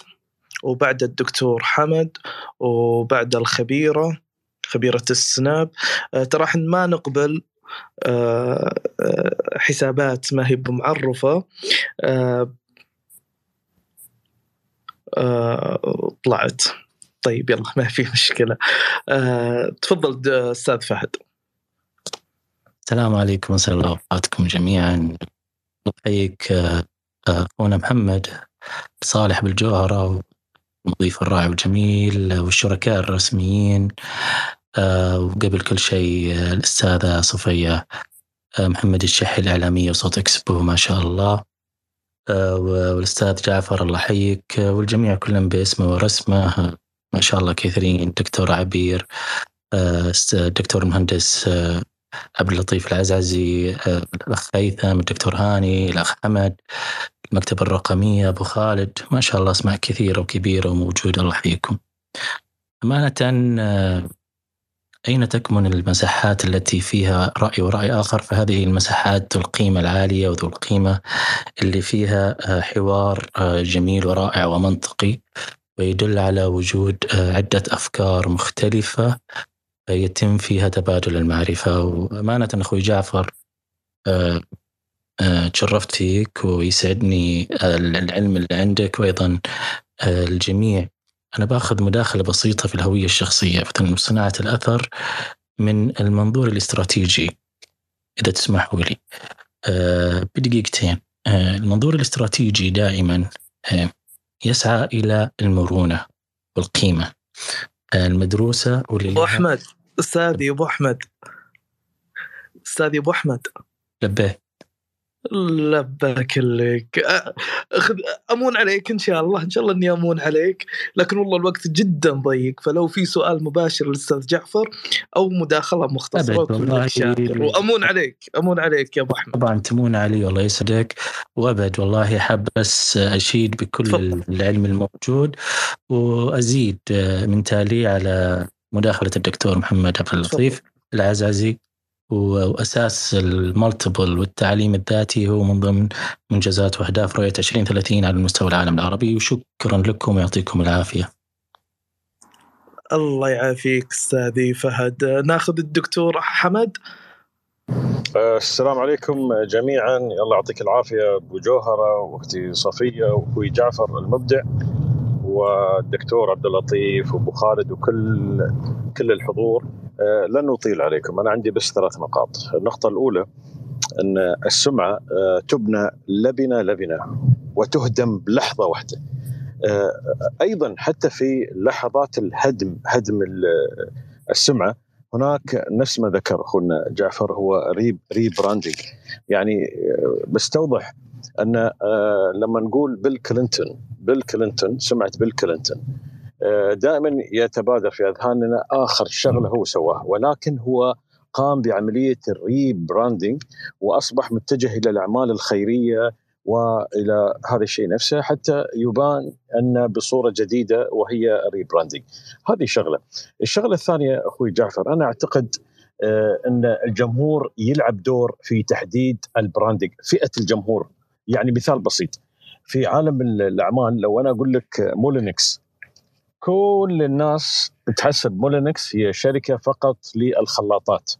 وبعد الدكتور حمد وبعد الخبيرة خبيرة السناب. آه ترى ما نقبل حسابات ما هي بمعرفة. آه، طلعت. طيب يلا ما في مشكلة. تفضل أستاذ فهد. السلام عليكم وسهلا الله اوقاتكم جميعا. نحييك أخونا محمد صالح بالجوهرة والمضيف الرائع والجميل والشركاء الرسميين. آه، وقبل كل شيء آه، الأستاذة صفية آه، محمد الشحي الإعلامية وصوت إكسبو ما شاء الله. والأستاذ جعفر الله يحييك والجميع كلهم باسمه ورسمه. ما شاء الله كثيرين دكتور عبير الدكتور المهندس عبد اللطيف العزعزي الأخ هيثم الدكتور هاني الأخ حمد المكتبة الرقمية أبو خالد. ما شاء الله أسماء كثيرة وكبيرة وموجودة الله يحييكم. أمانة أين تكمن المساحات التي فيها رأي ورأي آخر؟ فهذه المساحات ذو القيمة العالية وذو القيمة اللي فيها آه، حوار آه، جميل ورائع ومنطقي ويدل على وجود آه، عدة أفكار مختلفة يتم فيها تبادل المعرفة. وأمانة أخوي جعفر تشرفت فيك ويسعدني العلم اللي عندك. وأيضا الجميع أنا باخذ مداخلة بسيطة في الهوية الشخصية مثلا صناعة الأثر من المنظور الاستراتيجي. إذا تسمحوا لي أه بدقيقتين. أه المنظور الاستراتيجي دائما أه يسعى إلى المرونة والقيمة. أه المدروسة واللي أبو أحمد أستاذي أبو أحمد. أستاذي أبو أحمد. لبيه لباك لك أخذ أمون عليك إن شاء الله. إن شاء الله إني أمون عليك. لكن والله الوقت جدا ضيق. فلو في سؤال مباشر للأستاذ جعفر أو مداخلة مختصره والله. وأمون عليك. أمون عليك يا أبو أحمد. طبعا تمون علي والله يسعدك. وأبد والله حاب بس أشيد بكل فضل. العلم الموجود. وأزيد من تالي على مداخلة الدكتور محمد عبد اللطيف العزازي. وأساس المالتيبل والتعليم الذاتي هو من ضمن منجزات وأهداف رؤية 2030 على مستوى العالم العربي. وشكرا لكم ويعطيكم العافية. الله يعافيك أستاذي فهد. ناخذ الدكتور حمد. السلام عليكم جميعا. الله يعطيك العافية أبو جوهرة وأختي صفية واخوي جعفر المبدع. والدكتور عبد اللطيف وأبو خالد وكل كل الحضور. أه، لن أطيل عليكم. أنا عندي بس ثلاث نقاط. النقطة الأولى أن السمعة أه، تبنى لبنة لبنة وتهدم بلحظة واحدة. أه، أيضا حتى في لحظات الهدم هدم السمعة هناك نفس ما ذكر أخونا جعفر هو reb rebranding يعني بستوضح أن لما نقول بيل كلينتون بيل كلينتون سمعت بيل كلينتون آه، دائما يتبادر في أذهاننا آخر شغلة هو سواه ولكن هو قام بعملية ال rebranding وأصبح متجه إلى الأعمال الخيرية وإلى هذا الشيء نفسه حتى يبان أن بصورة جديدة وهي ال rebranding. هذه شغلة. الشغلة الثانية أخوي جعفر أنا أعتقد آه، أن الجمهور يلعب دور في تحديد ال branding، فئة الجمهور. يعني مثال بسيط في عالم الأعمال لو أنا أقول لك مولينكس كل الناس تحسب مولينكس هي شركة فقط للخلاطات.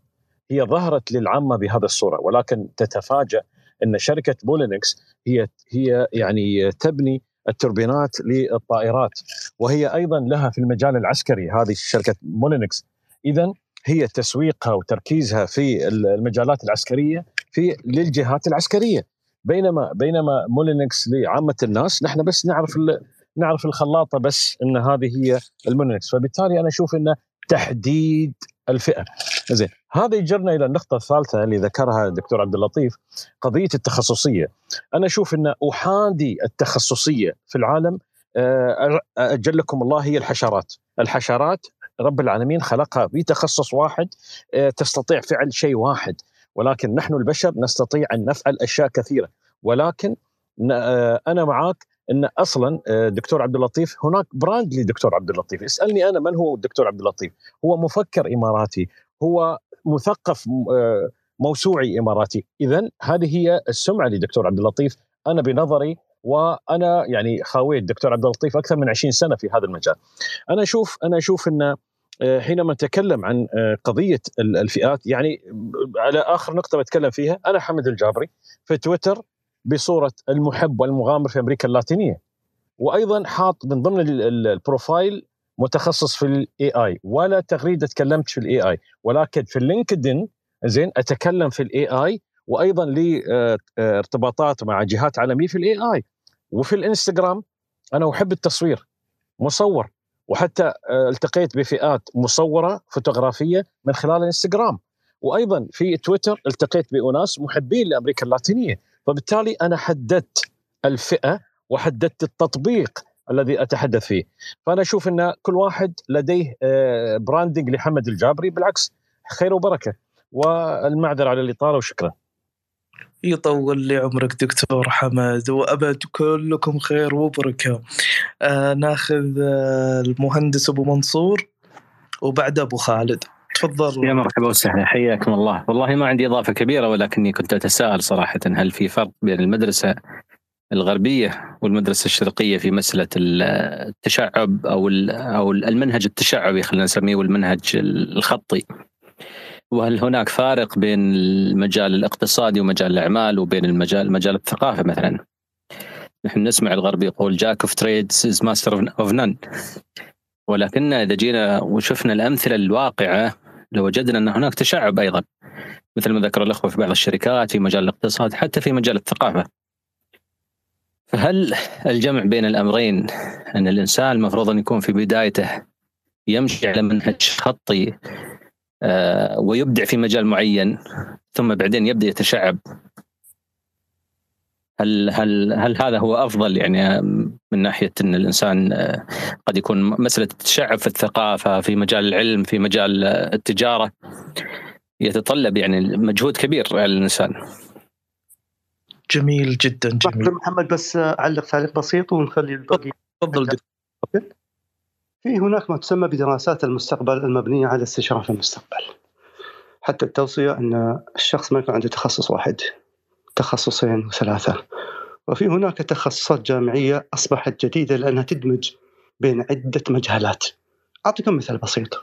هي ظهرت للعامة بهذا الصورة ولكن تتفاجأ إن شركة مولينكس هي هي يعني تبني التوربينات للطائرات وهي أيضا لها في المجال العسكري هذه شركة مولينكس اذا هي تسويقها وتركيزها في المجالات العسكرية في للجهات العسكرية. بينما بينما مولينكس لعامة الناس نحن بس نعرف نعرف الخلاطة بس إن هذه هي المونيكس فبالتالي أنا أشوف إنه تحديد الفئة. زين هذا يجرنا إلى النقطة الثالثة اللي ذكرها الدكتور عبد اللطيف قضية التخصصية. أنا أشوف إن أحادي التخصصية في العالم آه، اجلكم الله هي الحشرات. الحشرات رب العالمين خلقها. بتخصص واحد آه، تستطيع فعل شيء واحد. ولكن نحن البشر نستطيع أن نفعل أشياء كثيرة. ولكن آه، أنا معك إن أصلا آه، دكتور عبد اللطيف هناك براند لدكتور عبد اللطيف. اسألني أنا من هو الدكتور عبد اللطيف؟ هو مفكر إماراتي هو مثقف آه، موسوعي إماراتي. اذا هذه هي السمعة لدكتور عبد اللطيف. أنا بنظري وأنا يعني خاويت دكتور عبد اللطيف أكثر من 20 سنة في هذا المجال. أنا أشوف أنا أشوف إن حينما نتكلم عن قضية الفئات يعني على آخر نقطة بتكلم فيها أنا حمد الجابري في تويتر بصورة المحب والمغامر في أمريكا اللاتينية وأيضا حاط من ضمن ال profile متخصص في ال AI ولا تغريدة تكلمت في ال AI ولكن في اللينكدين زين أتكلم في ال AI وأيضا لي آه، آه، ارتباطات مع جهات عالمية في ال AI وفي الإنستغرام أنا أحب التصوير مصور وحتى آه، التقيت بفئات مصورة فوتوغرافية من خلال الإنستغرام. وأيضا في تويتر التقيت بأناس محبين لأمريكا اللاتينية. فبالتالي أنا حددت الفئة وحددت التطبيق الذي أتحدث فيه. فأنا أشوف إن كل واحد لديه branding آه، لحمد الجابري. بالعكس خير وبركة. والمعذرة على الإطالة وشكرا. يطول لي عمرك دكتور حمد وابد كلكم خير وبركة. آه ناخذ آه المهندس أبو منصور وبعد أبو خالد. تفضل. يا مرحبا وسهلا حياكم الله. والله ما عندي إضافة كبيرة ولكني كنت أتساءل صراحة هل في فرق بين المدرسة الغربية والمدرسة الشرقية في مسألة التشعب أو أو المنهج التشعبي خلينا نسميه والمنهج الخطي؟ وهل هناك فارق بين المجال الاقتصادي ومجال الأعمال وبين المجال مجال الثقافة مثلا؟ نحن نسمع الغربي يقول jack of trades is master of none ولكن إذا جينا وشفنا الأمثلة الواقعة لوجدنا أن هناك تشعب أيضا مثل ما ذكر الأخوة في بعض الشركات في مجال الاقتصاد حتى في مجال الثقافة. فهل الجمع بين الأمرين أن الإنسان المفروض أن يكون في بدايته يمشي على منهج خطي آه، ويبدع في مجال معين ثم بعدين يبدأ يتشعب هل هل هل هذا هو أفضل؟ يعني من ناحية إن الإنسان آه، قد يكون مسألة التشعب في الثقافة في مجال العلم في مجال التجارة يتطلب يعني مجهود كبير على الإنسان. جميل جدا جميل. محمد بس أعلق تعليق بسيط ونخلي الباقي. تفضل في هناك ما تسمى بدراسات المستقبل المبنية على استشراف المستقبل. حتى التوصية أن الشخص ما يكون عنده تخصص واحد. تخصصين وثلاثه. وفي هناك تخصصات جامعية أصبحت جديدة لأنها تدمج بين عدة مجالات. أعطيكم مثال بسيط.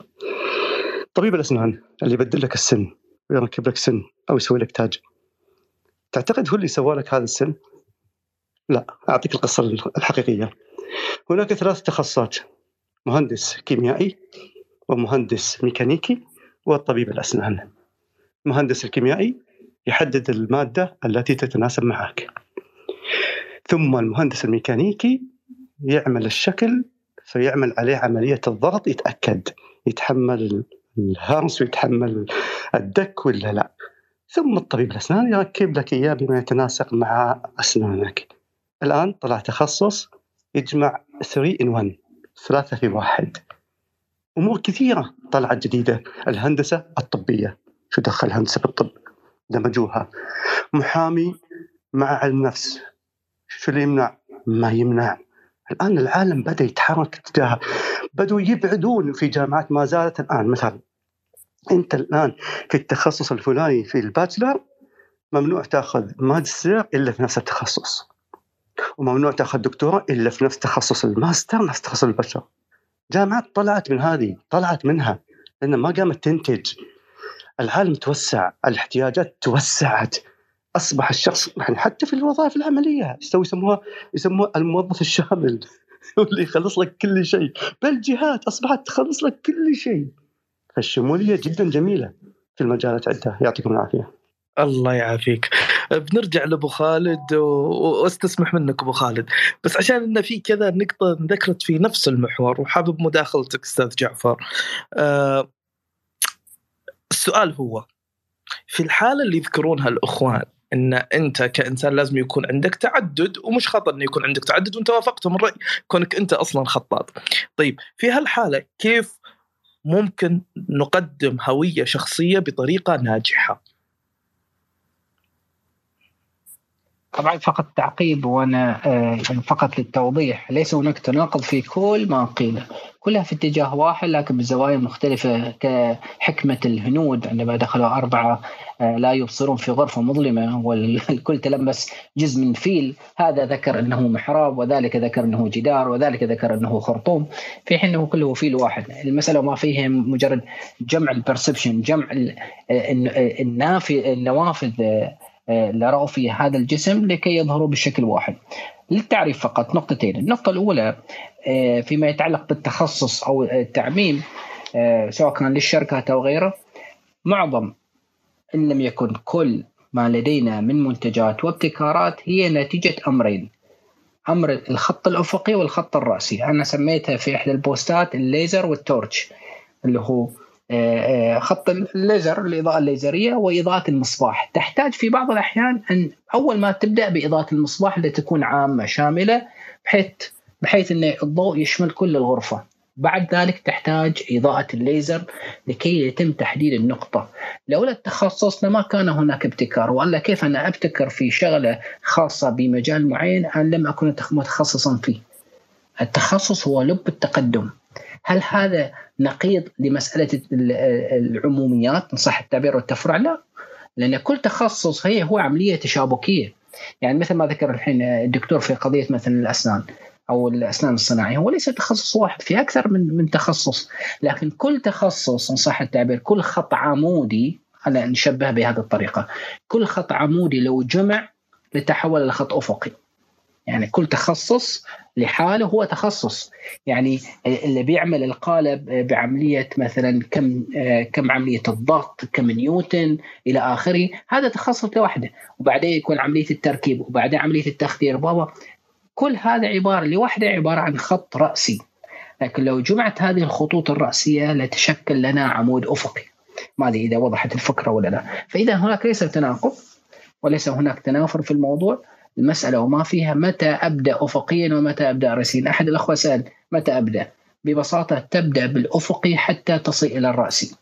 طبيب الأسنان اللي يبدل لك السن ويركب لك سن أو يسوي لك تاج. تعتقد هو اللي سوى لك هذا السن؟ لا أعطيك القصة الحقيقية. هناك ثلاث تخصصات مهندس كيميائي ومهندس ميكانيكي والطبيب الأسنان المهندس الكيميائي يحدد المادة التي تتناسب معك. ثم المهندس الميكانيكي يعمل الشكل فيعمل عليه عملية الضغط يتأكد يتحمل الهرس ويتحمل الدك ولا لا. ثم الطبيب الأسنان يركب لك إياه بما يتناسق مع أسنانك. الآن طلع تخصص يجمع 3 in 1 ثلاثة في واحد. أمور كثيرة طلعت جديدة. الهندسة الطبية. شو دخل الهندسة بالطب؟ دمجوها. محامي مع علم نفس شو اللي يمنع؟ ما يمنع. الآن العالم بدأ يتحرك تجاه بدوا يبعدون في جامعات ما زالت الآن. مثلا أنت الآن في التخصص الفلاني في الباتشلر ممنوع تأخذ ماجستير إلا في نفس التخصص. وممنوع تأخذ دكتوراه إلا في نفس تخصص الماستر نفس تخصص البشر جامعات طلعت من هذه طلعت منها لأن ما قامت تنتج. العالم توسع الاحتياجات توسعت. أصبح الشخص يعني حتى في الوظائف العملية يسموها يسموها الموظف الشامل واللي يخلص لك كل شيء. بل جهات أصبحت تخلص لك كل شيء. فالشمولية جدا جميلة في المجالات عده يعطيكم العافية. الله يعافيك. بنرجع لأبو خالد وأستسمح منك أبو خالد. بس عشان إن في كذا نقطة ذكرت في نفس المحور وحابب مداخلتك أستاذ جعفر. أه السؤال هو في الحالة اللي يذكرونها الأخوان إن أنت كإنسان لازم يكون عندك تعدد ومش خطأ انه يكون عندك تعدد وأنت وافقتهم الراي كونك أنت أصلا خطاط. طيب في هالحالة كيف ممكن نقدم هوية شخصية بطريقة ناجحة؟ طبعا فقط تعقيب وأنا آه، يعني فقط للتوضيح. ليس هناك تناقض في كل ما قيل كلها في اتجاه واحد لكن بزوايا مختلفة كحكمة الهنود عندما دخلوا أربعة آه، لا يبصرون في غرفة مظلمة والكل تلمس جزء من فيل. هذا ذكر أنه محراب وذلك ذكر أنه جدار وذلك ذكر أنه خرطوم. في حين أنه كله فيل واحد. المسألة ما فيه مجرد جمع ال perception جمع النافذ النوافذ آه، لرأوا في هذا الجسم لكي يظهروا بشكل واحد. للتعريف فقط نقطتين. النقطة الأولى آه، فيما يتعلق بالتخصص أو التعميم آه، سواء كان للشركات أو غيره معظم إن لم يكن كل ما لدينا من منتجات وابتكارات هي نتيجة أمرين. أمر الخط الأفقي والخط الرأسي. أنا سميتها في إحدى البوستات الليزر والتورش اللي هو خط الليزر الإضاءة الليزرية وإضاءة المصباح. تحتاج في بعض الأحيان أن أول ما تبدأ بإضاءة المصباح لتكون عامة شاملة بحيث بحيث إن الضوء يشمل كل الغرفة. بعد ذلك تحتاج إضاءة الليزر لكي يتم تحديد النقطة. لولا التخصص لما كان هناك ابتكار وألا كيف أنا أبتكر في شغلة خاصة بمجال معين أنا لم أكن متخصصا فيه. التخصص هو لب التقدم. هل هذا نقيض لمسألة العموميات؟ ان صح التعبير والتفرع؟ لا. لأن كل تخصص هي هو عملية تشابكية. يعني مثل ما ذكر الحين الدكتور في قضية مثلا الأسنان أو الأسنان الصناعية هو ليس تخصص واحد في أكثر من من تخصص. لكن كل تخصص ان صح التعبير كل خط عمودي أنا نشبه بهذه الطريقة كل خط عمودي لو جمع لتحول إلى خط أفقي. يعني كل تخصص لحاله هو تخصص. يعني اللي بيعمل القالب بعملية مثلا كم كم عملية الضغط كم نيوتن إلى آخره هذا تخصص لوحده. وبعدين يكون عملية التركيب وبعدين عملية التخدير بابا كل هذا عبارة لوحده عبارة عن خط رأسي. لكن لو جمعت هذه الخطوط الرأسية لتشكل لنا عمود أفقي. ما أدري إذا وضحت الفكرة ولا لا. فإذا هناك ليس تناقض وليس هناك تنافر في الموضوع. المسألة وما فيها متى أبدأ افقيا ومتى أبدأ راسيا. أحد الأخوة سأل متى أبدأ؟ ببساطة تبدأ بالأفقي حتى تصل إلى الراسي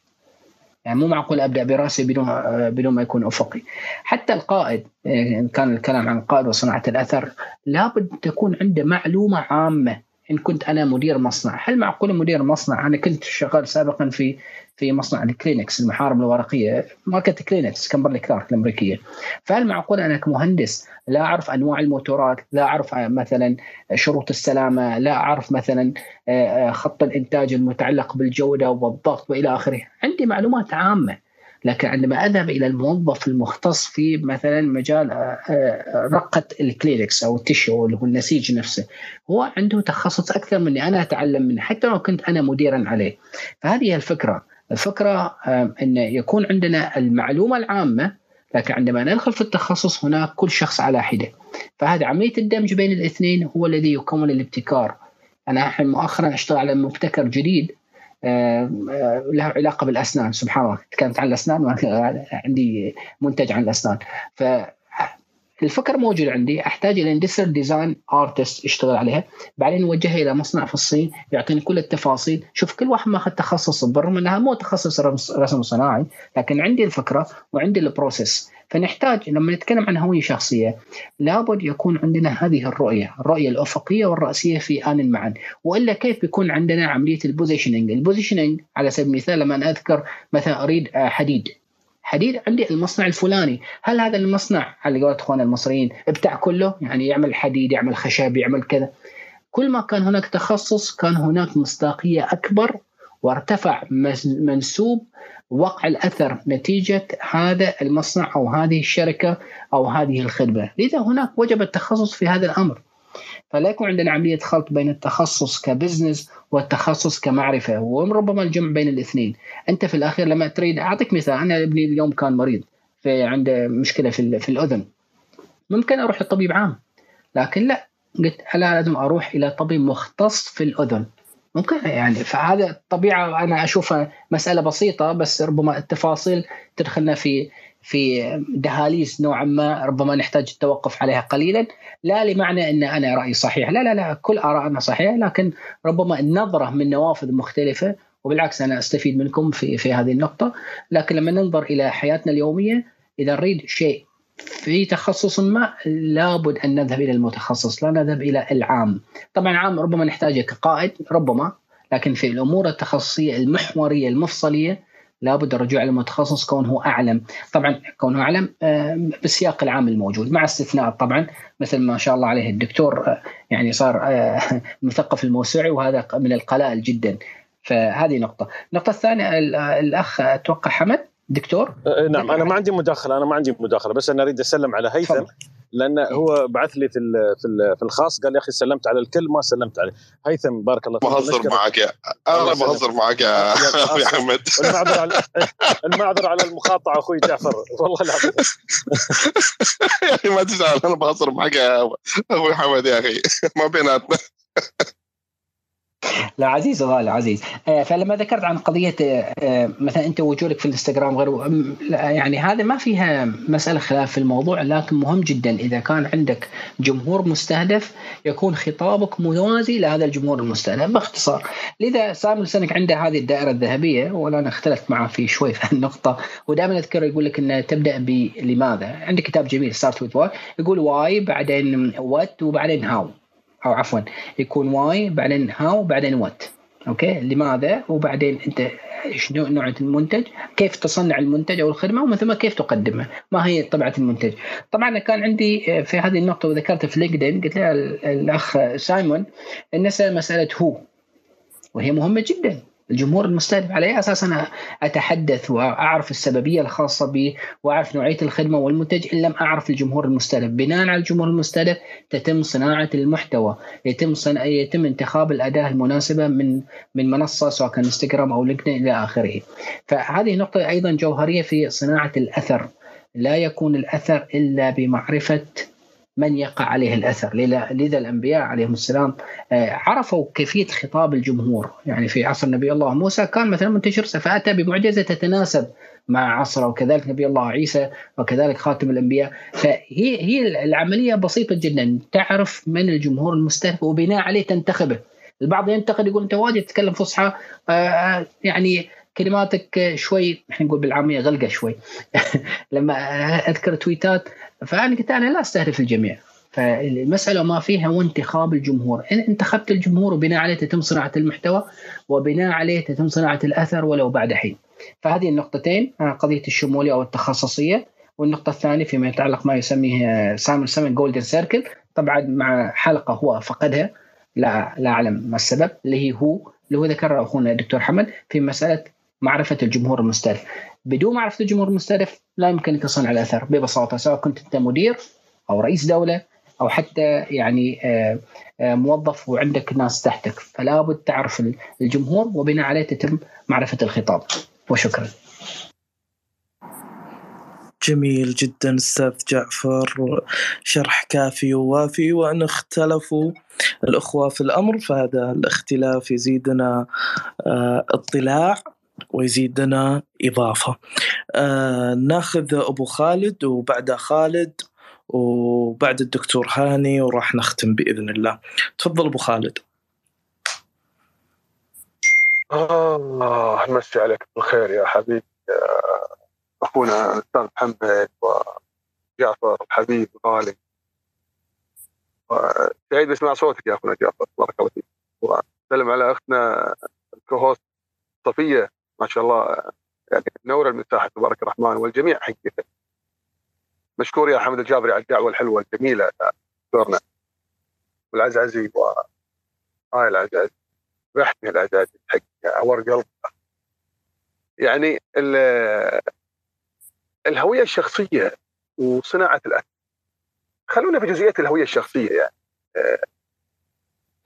يعني مو معقول أبدأ برأسي بدون بدون ما يكون أفقي. حتى القائد إن كان الكلام عن القائد وصناعة الأثر لابد تكون عنده معلومة عامة. إن كنت أنا مدير مصنع. هل معقول مدير مصنع؟ أنا كنت شغال سابقا في في مصنع الكلينكس المحارم الورقية ماركة Kleenex Kimberly-Clark الأمريكية. فهل معقول أنا كمهندس لا أعرف أنواع الموتورات لا أعرف مثلا شروط السلامة لا أعرف مثلا خط الإنتاج المتعلق بالجودة والضغط وإلى آخره؟ عندي معلومات عامة. لكن عندما أذهب إلى الموظف المختص في مثلا مجال رقة الكلينكس أو ال tissue اللي هو النسيج نفسه هو عنده تخصص أكثر مني أنا أتعلم منه حتى لو كنت أنا مديرا عليه. فهذه الفكرة. الفكرة إن يكون عندنا المعلومة العامة لكن عندما ندخل في التخصص هناك كل شخص على حدة. فهذا عملية الدمج بين الاثنين هو الذي يكون الابتكار. أنا الحين مؤخرا أشتغل على مبتكر جديد له علاقة بالأسنان سبحان الله. تكلمت عن الأسنان عندي منتج عن الأسنان. الفكرة موجود عندي أحتاج إلى industrial design artist اشتغل عليها. بعدين نوجهها إلى مصنع في الصين يعطيني كل التفاصيل. شوف كل واحد ماخذ تخصص بالرغم إنها مو تخصص رسم صناعي لكن عندي الفكرة وعندي ال process فنحتاج لما نتكلم عن هوية شخصية لابد يكون عندنا هذه الرؤية، الرؤية الأفقية والرأسية في آن معا، وإلا كيف بيكون عندنا عملية ال positioning؟ ال positioning على سبيل المثال لما أنا أذكر مثلا أريد حديد. حديد عندي المصنع الفلاني، هل هذا المصنع على قولة اخواننا المصريين بتاع كله؟ يعني يعمل حديد، يعمل خشب، يعمل كذا. كل ما كان هناك تخصص كان هناك مصداقية أكبر وارتفع منسوب وقع الأثر نتيجة هذا المصنع أو هذه الشركة أو هذه الخدمة، لذا هناك وجب التخصص في هذا الأمر. فلا يكون عندنا عملية خلط بين التخصص كبزنس والتخصص كمعرفة وربما الجمع بين الاثنين. أنت في الأخير لما تريد أعطيك مثال أنا ابني اليوم كان مريض في عنده مشكلة في, في الأذن. ممكن أروح لطبيب عام لكن لا قلت لا لازم أروح إلى طبيب مختص في الأذن. ممكن يعني فهذا الطبيعه أنا أشوفها مسألة بسيطة بس ربما التفاصيل تدخلنا في في دهاليز نوعا ما ربما نحتاج التوقف عليها قليلا. لا لمعنى أن أنا رأيي صحيح. لا لا لا كل ارائنا صحيحة لكن ربما النظرة من نوافذ مختلفة وبالعكس أنا أستفيد منكم في في هذه النقطة. لكن لما ننظر إلى حياتنا اليومية إذا نريد شيء في تخصص ما لابد أن نذهب إلى المتخصص لا نذهب إلى العام. طبعا عام ربما نحتاجه كقائد ربما لكن في الأمور التخصصية المحورية المفصلية لابد الرجوع إلى المتخصص كونه أعلم. طبعا كونه أعلم بالسياق العام الموجود مع استثناء طبعا مثل ما شاء الله عليه الدكتور يعني صار مثقف الموسوعي وهذا من القلائل جدا. فهذه نقطة. النقطة الثانية الأخ أتوقع حمد؟ دكتور؟ نعم أنا ما عندي مداخلة أنا ما عندي مداخلة بس أنا أريد أسلم على هيثم. لأن هو بعث لي في في في الخاص قال يا أخي سلمت على الكل ما سلمت عليه. هيثم بارك الله فيك بهزر معك يا أنا بهزر معك يا أخوي أحمد. المعذرة على المعذرة على المقاطعة أخوي جعفر والله العظيم. يا أخي ما تزعل أنا بهزر معك يا أخوي حمد يا أخي ما بيناتنا. لا عزيز غالي عزيز. آه فلما ذكرت عن قضية آه مثلا أنت وجودك في الإنستغرام غير يعني هذا ما فيها مسألة خلاف في الموضوع لكن مهم جدا إذا كان عندك جمهور مستهدف يكون خطابك موازي لهذا الجمهور المستهدف. باختصار لذا سايمون سينك عنده هذه الدائرة الذهبية ولا أنا اختلفت معه في شوي في النقطة ودائما اذكر يقول لك إنه تبدأ بلماذا؟ عندك كتاب جميل Start With Why يقول why بعدين what وبعدين how أو عفوا يكون why بعدين how بعدين what. okay؟ لماذا؟ وبعدين أنت شنو نوع المنتج؟ كيف تصنع المنتج أو الخدمة؟ ومن ثم كيف تقدمها ما هي طبيعة المنتج؟ طبعا كان عندي في هذه النقطة وذكرت في لينكدين قلت لها الأخ سايمون سينك مسألة هو وهي مهمة جدا. الجمهور المستهدف على أي أساس أنا أتحدث وأعرف السببية الخاصة بي وأعرف نوعية الخدمة والمنتج إن لم أعرف الجمهور المستهدف، بناء على الجمهور المستهدف تتم صناعة المحتوى، يتم صنع... يتم انتخاب الأداة المناسبة من من منصة سواء كان إنستغرام أو لينكدين إلى آخره. فهذه نقطة أيضا جوهرية في صناعة الأثر، لا يكون الأثر إلا بمعرفة من يقع عليه الأثر. لذا الأنبياء عليهم السلام آه، عرفوا كيفية خطاب الجمهور. يعني في عصر نبي الله موسى كان مثلا منتشر فاتى بمعجزة تتناسب مع عصره. وكذلك نبي الله عيسى وكذلك خاتم الأنبياء. فهي هي العملية بسيطة جدا. تعرف من الجمهور المستهدف وبناء عليه تنتخبه. البعض ينتقد يقول أنت واجد تتكلم فصحى آه، يعني كلماتك شوي إحنا نقول بالعامية غلقة شوي. لما أذكر تويتات فأنا قلت أنا لا أستهدف الجميع. فالمسألة ما فيها هو انتخاب الجمهور. إن انتخبت الجمهور وبناء عليه تتم صناعة المحتوى وبناء عليه تتم صناعة الأثر ولو بعد حين. فهذه النقطتين آه، قضية الشمولية أو التخصصية. والنقطة الثانية فيما يتعلق ما يسميه سامر سامن جولدن سيركل طبعا مع حلقة هو فقدها. لا لا أعلم ما السبب. اللي هي هو اللي هو ذكرها أخونا الدكتور حمد في مسألة معرفة الجمهور المستهدف. بدون معرفة الجمهور المستهدف لا يمكن تصنع الأثر. ببساطة سواء كنت أنت مدير أو رئيس دولة أو حتى يعني آه، آه، موظف وعندك ناس تحتك فلا بد تعرف الجمهور وبناء عليه تتم معرفة الخطاب. وشكرا. جميل جدا أستاذ جعفر. شرح كافي ووافي وأن اختلفوا الأخوة في الأمر فهذا الاختلاف يزيدنا آه، اطلاع. ويزيدنا إضافة. ناخذ أبو خالد وبعد خالد وبعد الدكتور هاني وراح نختم بإذن الله. تفضل أبو خالد. الله مسي عليك بالخير يا حبيبي. أخونا الأستاذ محمد وجعفر الحبيب الغالي سعيد بسمع صوتك يا أخونا جعفر. بارك الله فيك. وسلم على أختنا الكوهوست صفية. ما شاء الله يعني نور المساحه تبارك الرحمن والجميع حقيقه مشكور يا حمد الجابري على الدعوة الحلوة الجميلة دكتورنا. والعزعزي و هاي العزعزي ريحتني العزعزي حق عور قلب. يعني الهوية الشخصية وصناعة الاثر خلونا في جزئيه الهوية الشخصية يعني.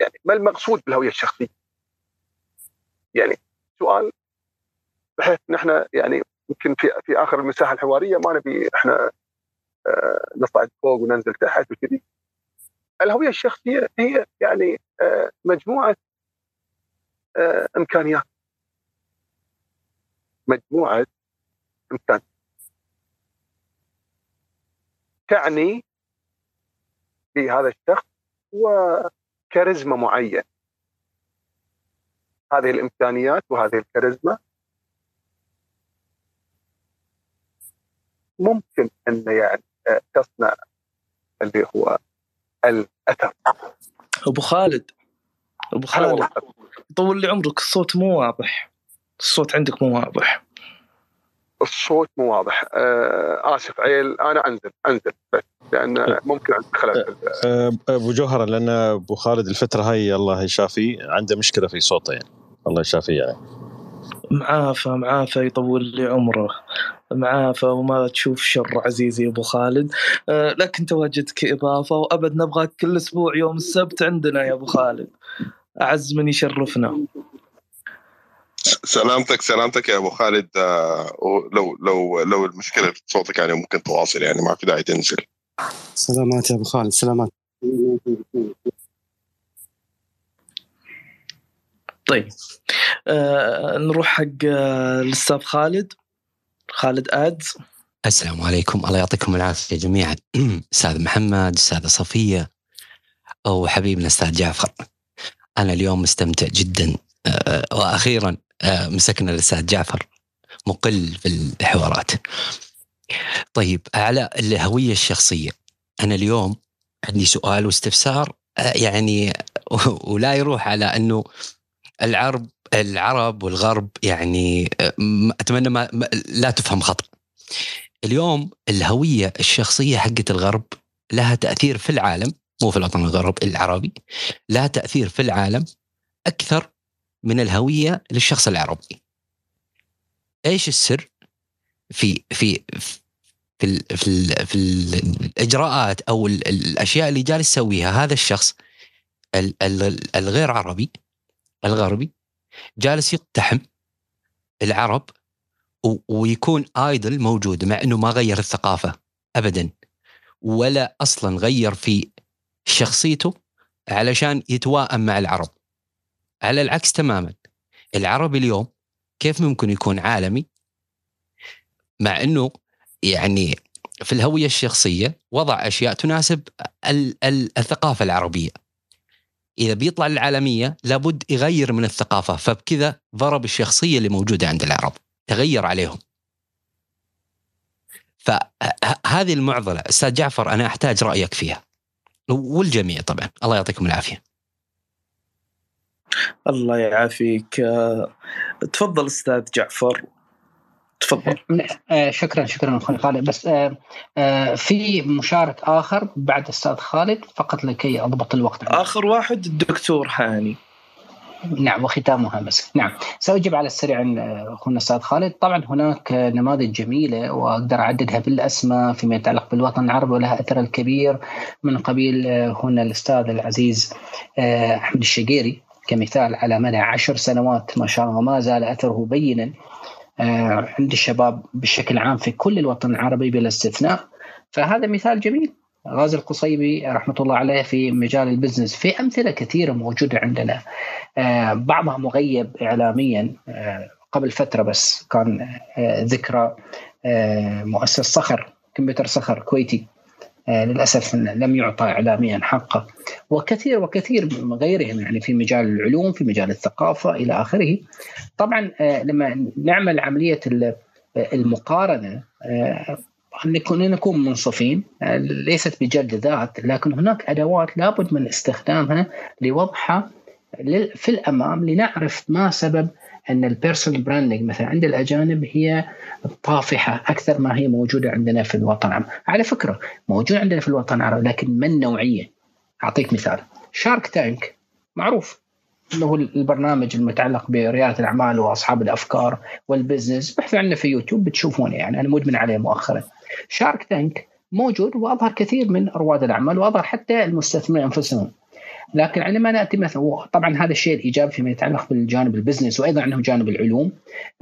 يعني ما المقصود بالهوية الشخصية؟ يعني سؤال بحيث نحن يعني يمكن في في آخر المساحة الحوارية ما نبي إحنا آه، نصعد فوق وننزل تحت وكذي. الهوية الشخصية هي يعني آه، مجموعة آه، إمكانيات. مجموعة امكانيات تعني في هذا الشخص وكاريزما معين هذه الإمكانيات وهذه الكاريزما ممكن أن يعني تصنع اللي هو الاثر أبو خالد أبو خالد. طول لي عمرك الصوت مو واضح. الصوت عندك مو واضح. الصوت مو واضح. آه آسف عيل أنا أنزل أنزل بس لأن ممكن عندي خلل آه. أبو جوهرة لأن أبو خالد الفترة هاي الله يشافيه عنده مشكلة في صوته يعني. الله يشافيه يعني معافى معافى يطول لي عمره. معافى وما تشوف شر عزيزي أبو خالد. أه لكن تواجدك إضافة وأبد نبغاك كل أسبوع يوم السبت عندنا يا أبو خالد. أعز من يشرفنا. سلامتك سلامتك يا أبو خالد. آه لو لو لو المشكلة في صوتك يعني ممكن تواصل يعني ما في داعي تنزل. سلامات يا أبو خالد سلامات. طيب. آه نروح حق آه الأستاذ خالد. خالد آدز. السلام عليكم. الله يعطيكم العافية جميعا. أستاذ محمد أستاذة صفية أو حبيبنا أستاذ جعفر. أنا اليوم مستمتع جدا. آه وأخيرا آه مسكنا الأستاذ جعفر. مقل في الحوارات. طيب على الهوية الشخصية. أنا اليوم عندي سؤال واستفسار آه يعني ولا يروح على أنه العرب العرب والغرب يعني أتمنى ما لا تفهم خطأ. اليوم الهوية الشخصية حقت الغرب لها تأثير في العالم مو في الوطن الغرب العربي لها تأثير في العالم أكثر من الهوية للشخص العربي. إيش السر في في في ال في, ال في الإجراءات أو الأشياء اللي جالس يسويها هذا الشخص الغير عربي الغربي جالس يقتحم العرب ويكون ايدل موجود مع إنه ما غير الثقافة ابدا ولا أصلا غير في شخصيته علشان يتواءم مع العرب. على العكس تماما العربي اليوم كيف ممكن يكون عالمي؟ مع إنه يعني في الهوية الشخصية وضع أشياء تناسب الثقافة العربية. إذا بيطلع للعالمية لابد يغير من الثقافة فبكذا ضرب الشخصية اللي موجودة عند العرب تغير عليهم. فهذه المعضلة. أستاذ جعفر أنا أحتاج رأيك فيها. والجميع طبعا. الله يعطيكم العافية. الله يعافيك. تفضل أستاذ جعفر. تفضل. آه شكرا شكرا أخوي خالد. بس آه آه في مشارك آخر بعد أستاذ خالد فقط لكي أضبط الوقت. آخر واحد الدكتور هاني نعم وختامها بس. نعم. سأجيب على السريع عن أخونا الأستاذ خالد. طبعا هناك نماذج جميلة وأقدر أعددها بالأسماء فيما يتعلق بالوطن العربي ولها أثر الكبير من قبيل هنا الأستاذ العزيز أحمد الشقيري. كمثال على مدى عشر سنوات ما شاء الله وما زال أثره بينا. عند الشباب بشكل عام في كل الوطن العربي بلا استثناء. فهذا مثال جميل. غازي القصيبي رحمة الله عليه في مجال البزنس في أمثلة كثيرة موجودة عندنا. بعضها مغيب إعلاميا قبل فترة بس كان ذكرى مؤسس صخر كمبيوتر صخر كويتي. للأسف لم يعطى اعلاميا حقه. وكثير وكثير من غيرهم يعني في مجال العلوم في مجال الثقافة إلى آخره. طبعا لما نعمل عملية المقارنة نكون نكون منصفين ليست بجلد ذات لكن هناك أدوات لابد من استخدامها لوضعها في الأمام لنعرف ما سبب إن ال personal branding مثلا عند الأجانب هي طافحة أكثر ما هي موجودة عندنا في الوطن العربي، على فكرة موجود عندنا في الوطن العربي لكن من نوعية؟ أعطيك مثال Shark Tank معروف إنه هو البرنامج المتعلق بريادة الأعمال وأصحاب الأفكار وال business بحثوا عنه في يوتيوب بتشوفونه يعني أنا مدمن عليه مؤخرا. Shark Tank موجود وأظهر كثير من رواد الأعمال وأظهر حتى المستثمرين أنفسهم. لكن عندما نأتي مثلا طبعا هذا الشيء الإيجابي فيما يتعلق بالجانب ال business وأيضا عنده جانب العلوم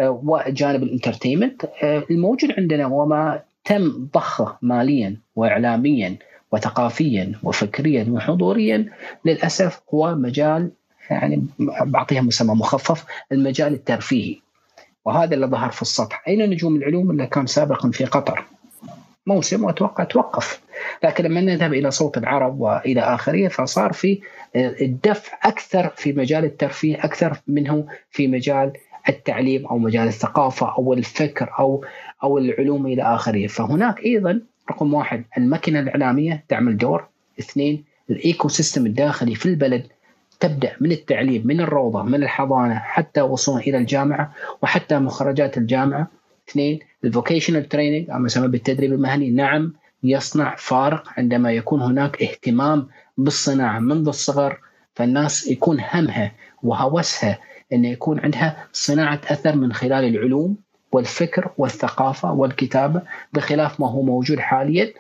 وجانب ال entertainment الموجود عندنا وما تم ضخه ماليا واعلاميا وثقافيا وفكريا وحضوريا للأسف هو مجال يعني بعطيها مسمى مخفف المجال الترفيهي. وهذا اللي ظهر في السطح. أين نجوم العلوم؟ اللي كان سابقا في قطر. موسم وأتوقع توقف. لكن لما نذهب إلى صوت العرب وإلى آخره فصار في الدفع أكثر في مجال الترفيه أكثر منه في مجال التعليم أو مجال الثقافة أو الفكر أو أو العلوم إلى آخره. فهناك أيضا رقم واحد الماكينة الإعلامية تعمل دور. اثنين ال ecosystem الداخلي في البلد تبدأ من التعليم من الروضة من الحضانة حتى وصولا إلى الجامعة وحتى مخرجات الجامعة. اثنين ال vocational training أو ما يسمى بالتدريب المهني. نعم يصنع فارق عندما يكون هناك اهتمام بالصناعة منذ الصغر فالناس يكون همها وهوسها إن يكون عندها صناعة أثر من خلال العلوم والفكر والثقافة والكتابة بخلاف ما هو موجود حاليا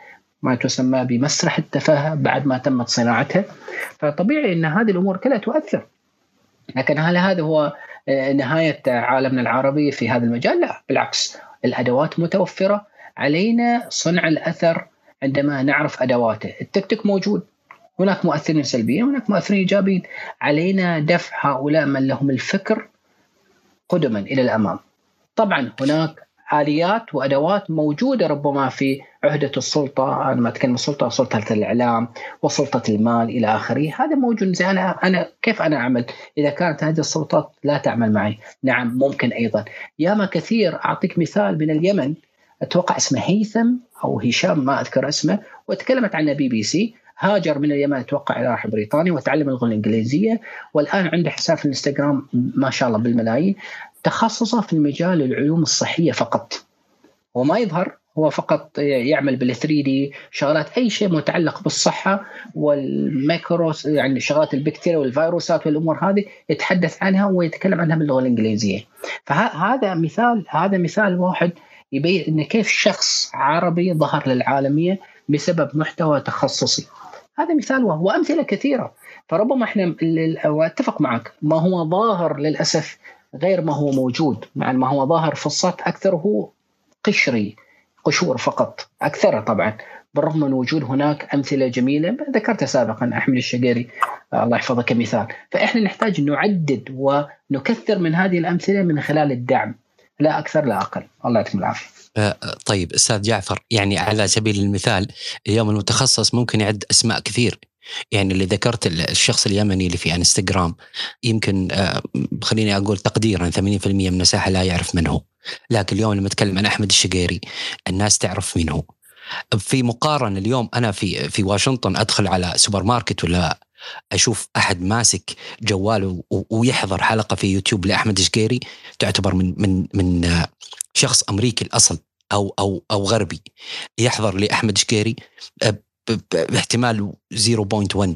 ما تسمى بمسرح التفاهة بعد ما تمت صناعتها. فطبيعي إن هذه الأمور كلها تؤثر. لكن هل هذا هو نهاية عالمنا العربي في هذا المجال؟ لا بالعكس الأدوات متوفرة علينا صنع الأثر عندما نعرف أدواته، التيك توك موجود هناك مؤثرين سلبيين هناك مؤثرين إيجابيين علينا دفع هؤلاء من لهم الفكر قدما إلى الأمام. طبعا هناك آليات وأدوات موجودة ربما في عهدة السلطة أنا ما أتكلم السلطه سلطة الإعلام وسلطة المال إلى آخره. هذا موجود. زي أنا أنا كيف أنا أعمل؟ إذا كانت هذه السلطات لا تعمل معي. نعم ممكن أيضا. ياما كثير أعطيك مثال من اليمن. أتوقع اسمه هيثم أو هشام ما أذكر اسمه. وتكلمت عنه بي بي سي. هاجر من اليمن أتوقع إلى راح بريطانيا وتعلم اللغة الإنجليزية. والآن عنده حساب في الإنستغرام ما شاء الله بالملايين. تخصصه في مجال العلوم الصحية فقط. وما يظهر هو فقط يعمل بال 3D شغلات أي شيء متعلق بالصحة والميكروس يعني شغلات البكتيريا والفيروسات والأمور هذه يتحدث عنها ويتكلم عنها باللغة الإنجليزية. فهذا مثال هذا مثال واحد يبين إن كيف شخص عربي ظهر للعالمية بسبب محتوى تخصصي. هذا مثال وهو امثله كثيرة. فربما إحنا وأتفق معك ما هو ظاهر للأسف غير ما هو موجود مع ما هو ظاهر في السطح أكثره قشري قشور فقط اكثرها طبعا. بالرغم من وجود هناك أمثلة جميلة ذكرتها سابقا أحمد الشقيري الله يحفظه كمثال. فإحنا نحتاج نعدد ونكثر من هذه الأمثلة من خلال الدعم. لا أكثر لا أقل. الله يعطيكم العافية. آه، طيب أستاذ جعفر يعني على سبيل المثال اليوم المتخصص ممكن يعد أسماء كثير. يعني اللي ذكرت الشخص اليمني اللي في انستغرام يمكن آه، خليني أقول تقديرا 80% من المساحه لا يعرف من هو. لكن اليوم لما أتكلم عن أحمد الشقيري الناس تعرف مين هو. في مقارنة اليوم أنا في في واشنطن أدخل على سوبر ماركت ولا أشوف أحد ماسك جواله ويحضر حلقة في يوتيوب لأحمد الشقيري تعتبر من من من آه، شخص أمريكي الأصل أو أو أو غربي. يحضر لأحمد شقيري آه، باحتمال 0.1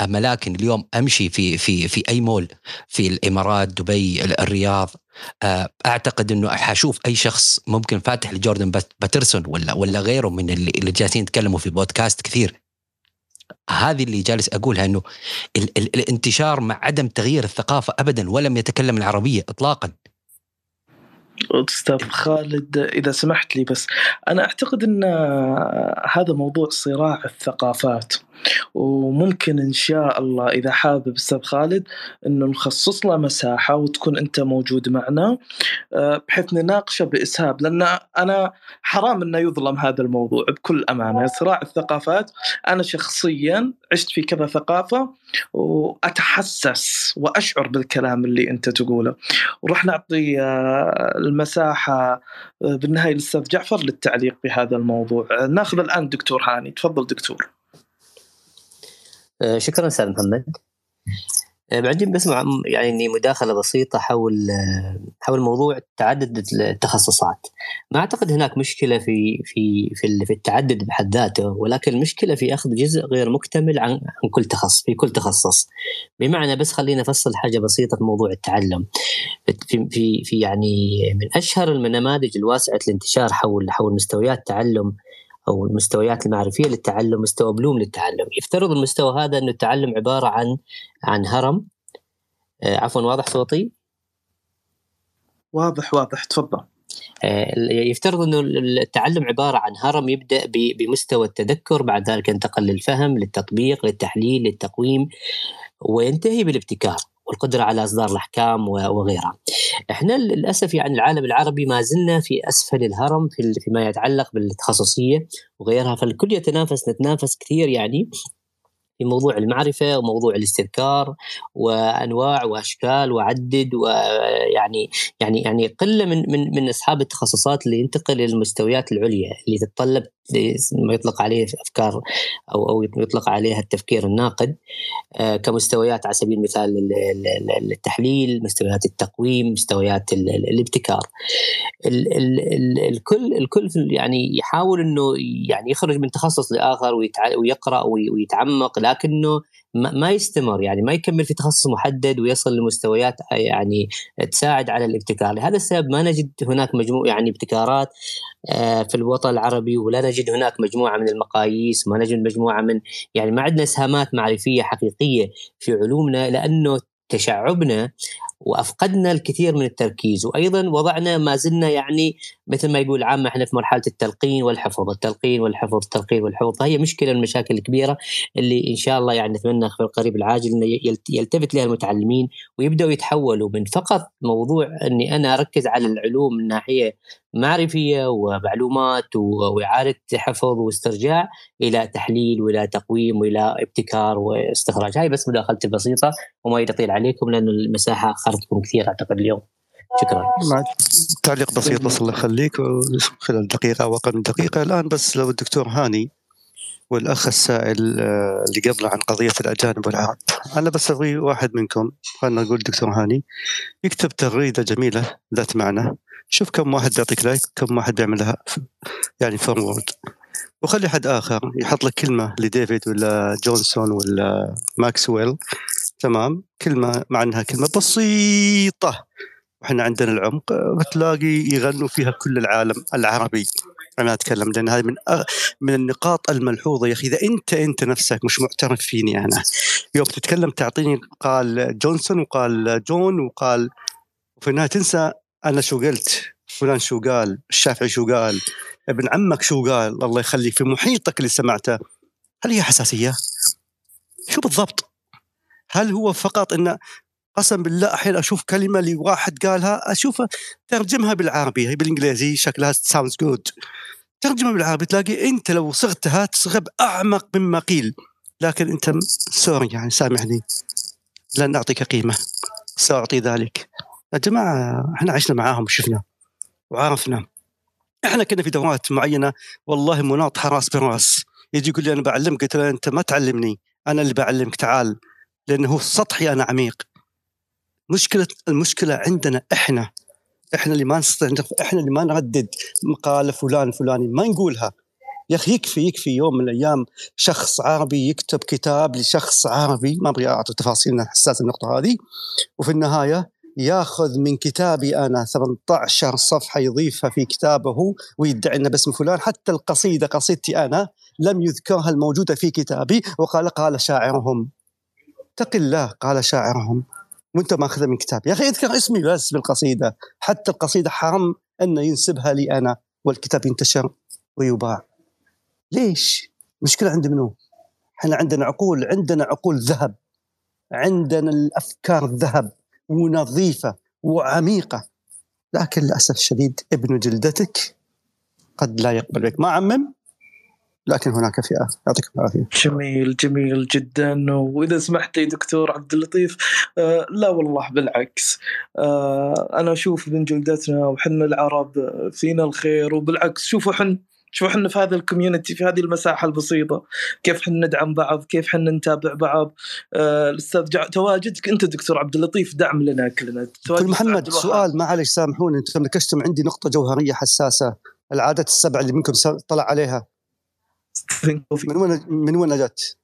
أما لكن اليوم أمشي في في في أي مول في الإمارات دبي الرياض آه، أعتقد إنه حأشوف أي شخص ممكن فاتح لجوردن باترسون ولا ولا غيره من اللي, جالسين يتكلموا في بودكاست كثير. هذه اللي جالس أقولها إنه ال ال الانتشار مع عدم تغيير الثقافة ابدا ولم يتكلم العربية اطلاقا. أستاذ خالد إذا سمحت لي بس أنا أعتقد إن هذا موضوع صراع الثقافات. وممكن إن شاء الله إذا حابب أستاذ خالد إنه نخصص له مساحة وتكون أنت موجود معنا آه، بحيث نناقشه بإسهاب لأن أنا حرام إنه يظلم هذا الموضوع بكل أمانة صراع الثقافات. أنا شخصيا عشت في كذا ثقافة وأتحسس وأشعر بالكلام اللي أنت تقوله. وراح نعطي آه، المساحة آه، بالنهاية للأستاذ جعفر للتعليق بهذا الموضوع. ناخذ الآن دكتور هاني. تفضل دكتور. شكرا أستاذ محمد. آه، بعدين بس يعني مداخلة بسيطة حول آه، حول موضوع تعدد التخصصات. ما أعتقد هناك مشكلة في في في, في التعدد بحد ذاته ولكن المشكلة في أخذ جزء غير مكتمل عن عن كل تخصص في كل تخصص. بمعنى بس خلينا أفصل حاجة بسيطة في موضوع التعلم. في في في يعني من أشهر النماذج الواسعة الانتشار حول حول مستويات التعلم أو المستويات المعرفية للتعلم مستوى بلوم للتعلم. يفترض المستوى هذا إنه التعلم عبارة عن عن هرم. آه عفوا واضح صوتي؟ واضح واضح. تفضل. آه يفترض إنه التعلم عبارة عن هرم يبدأ بمستوى التذكر بعد ذلك ينتقل للفهم للتطبيق للتحليل للتقويم وينتهي بالابتكار. والقدرة على إصدار الأحكام وغيرها. إحنا للأسف يعني العالم العربي ما زلنا في أسفل الهرم في فيما يتعلق بالتخصصية وغيرها فالكل يتنافس نتنافس كثير يعني في موضوع المعرفة وموضوع الاستذكار وأنواع وأشكال وعدد ويعني يعني يعني قلة من من من أصحاب التخصصات اللي ينتقل للمستويات العليا اللي تتطلب ما يطلق عليه أفكار أو أو يطلق عليها التفكير الناقد آه، كمستويات على سبيل المثال التحليل، مستويات التقويم، مستويات الابتكار. الكل الكل يعني يحاول إنه يعني يخرج من تخصص لآخر ويقرأ ويتعمق لكنه ما يستمر يعني ما يكمل في تخصص محدد ويصل لمستويات يعني تساعد على الابتكار. لهذا السبب ما نجد هناك مجموع يعني ابتكارات آه، في الوطن العربي ولا نجد هناك مجموعة من المقاييس ما نجد مجموعة من يعني ما عندنا إسهامات معرفية حقيقية في علومنا لأنه تشعبنا وأفقدنا الكثير من التركيز. وأيضا وضعنا ما زلنا يعني مثل ما يقول عامة إحنا في مرحلة التلقين والحفظ، التلقين والحفظ، التلقين والحفظ، فهي مشكلة من المشاكل الكبيرة اللي إن شاء الله يعني نتمنى في القريب العاجل إنه يلتفت لها المتعلمين ويبدأوا يتحولوا. من فقط موضوع إني أنا أركز على العلوم من ناحية معرفية ومعلومات وإعادة حفظ واسترجاع إلى تحليل وإلى تقويم وإلى ابتكار واستخراج، هاي بس مداخلتي البسيطه وما يطيل عليكم لأن المساحة اخذتكم كثير أعتقد اليوم. شكرا. مع تعليق بسيط بس الله يخليك خلال دقيقة أو أقل من دقيقة. الآن بس لو الدكتور هاني والأخ السائل آه، اللي قبله عن قضية الأجانب والعرب أنا بس أبغي واحد منكم خلينا نقول دكتور هاني يكتب تغريدة جميلة ذات معنى. شوف كم واحد بيعطيك لايك كم واحد بيعملها يعني forward وخلي حد آخر يحط لك كلمة لديفيد ولا جونسون ولا ماكسويل. تمام؟ كلمة مع أنها كلمة بسيطة. إحنا عندنا العمق بتلاقي يغنوا فيها كل العالم العربي. أنا أتكلم لأن هذه من أغ... من النقاط الملحوظة يا أخي. إذا أنت أنت نفسك مش معترف فيني أنا. يوم تتكلم تعطيني قال جونسون وقال جون وقال وفي النهاية تنسى أنا شو قلت؟ فلان شو قال؟ الشافعي شو قال؟ ابن عمك شو قال؟ الله يخليك في محيطك اللي سمعته. هل هي حساسية؟ شو بالضبط؟ هل هو فقط انه قسم بالله أحيانا أشوف كلمة لواحد قالها أشوفها ترجمها بالعربي هي بالإنجليزي شكلها sounds good ترجمه بالعربي تلاقي أنت لو صغتها تصغ أعمق مما قيل. لكن أنت sorry يعني سامحني. لن نعطيك قيمة. سأعطي ذلك. يا جماعة إحنا عشنا معاهم وشفنا وعرفنا. إحنا كنا في دورات معينة والله مناطحه راس براس. يجي يقول لي أنا بعلمك قلت له أنت ما تعلمني أنا اللي بعلمك تعال. لأنه هو سطحي أنا عميق. مشكلة المشكلة عندنا إحنا. إحنا اللي ما نستطيع إحنا اللي ما نردد مقاله فلان فلاني ما نقولها. يا أخي يكفي يكفي يوم من الأيام شخص عربي يكتب كتاب لشخص عربي ما أبغى أعطي تفاصيل حساس النقطة هذه. وفي النهاية ياخذ من كتابي أنا 18 صفحة يضيفها في كتابه ويدعي إنه باسم فلان. حتى القصيدة قصيدتي أنا لم يذكرها الموجودة في كتابي. وقال قال شاعرهم. اتق الله قال شاعرهم. وأنت ماخذها من كتاب. يا أخي اذكر اسمي بس بالقصيدة. حتى القصيدة حرام انه ينسبها لي أنا. والكتاب ينتشر ويباع. ليش؟ مشكلة عند منو؟ إحنا عندنا عقول عندنا عقول ذهب. عندنا الأفكار ذهب. ونظيفة وعميقة. لكن للأسف الشديد ابن جلدتك قد لا يقبل بك. ما عمم لكن هناك فئة. يعطيكم العافية. جميل جميل جدا. وإذا سمحت لي دكتور عبد اللطيف آه لا والله بالعكس. آه أنا أشوف من جلدتنا وحنا العرب فينا الخير وبالعكس شوفوا حن شوفوا إحنا في هذا الكوميونتي في هذه المساحة البسيطة. كيف إحنا ندعم بعض؟ كيف إحنا نتابع بعض؟ آه الأستاذ تواجدك أنت دكتور عبد اللطيف دعم لنا كلنا دكتور محمد سؤال معلش سامحوني أنتم نكشتم عندي نقطة جوهرية حساسة. العادات السبع اللي منكم طلع عليها. من وين من وين أجت؟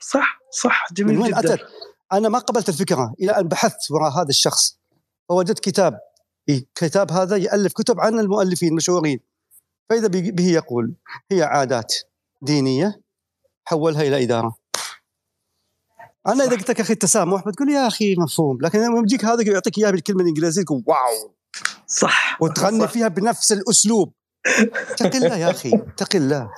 صح صح جميل من وين جدا. أتت؟ أنا ما قبلت الفكرة إلى أن بحثت وراء هذا الشخص. فوجدت كتاب. الكتاب هذا يالف كتب عن المؤلفين المشهورين. فإذا به يقول هي عادات دينية حولها إلى إدارة. أنا إذا قلت لك أخي التسامح بتقول يا أخي مفهوم لكن لما يجيك هذا يعطيك إياها بالكلمة الإنجليزية تقول واو. صح وتغني صح. فيها بنفس الأسلوب. اتق الله يا أخي اتق الله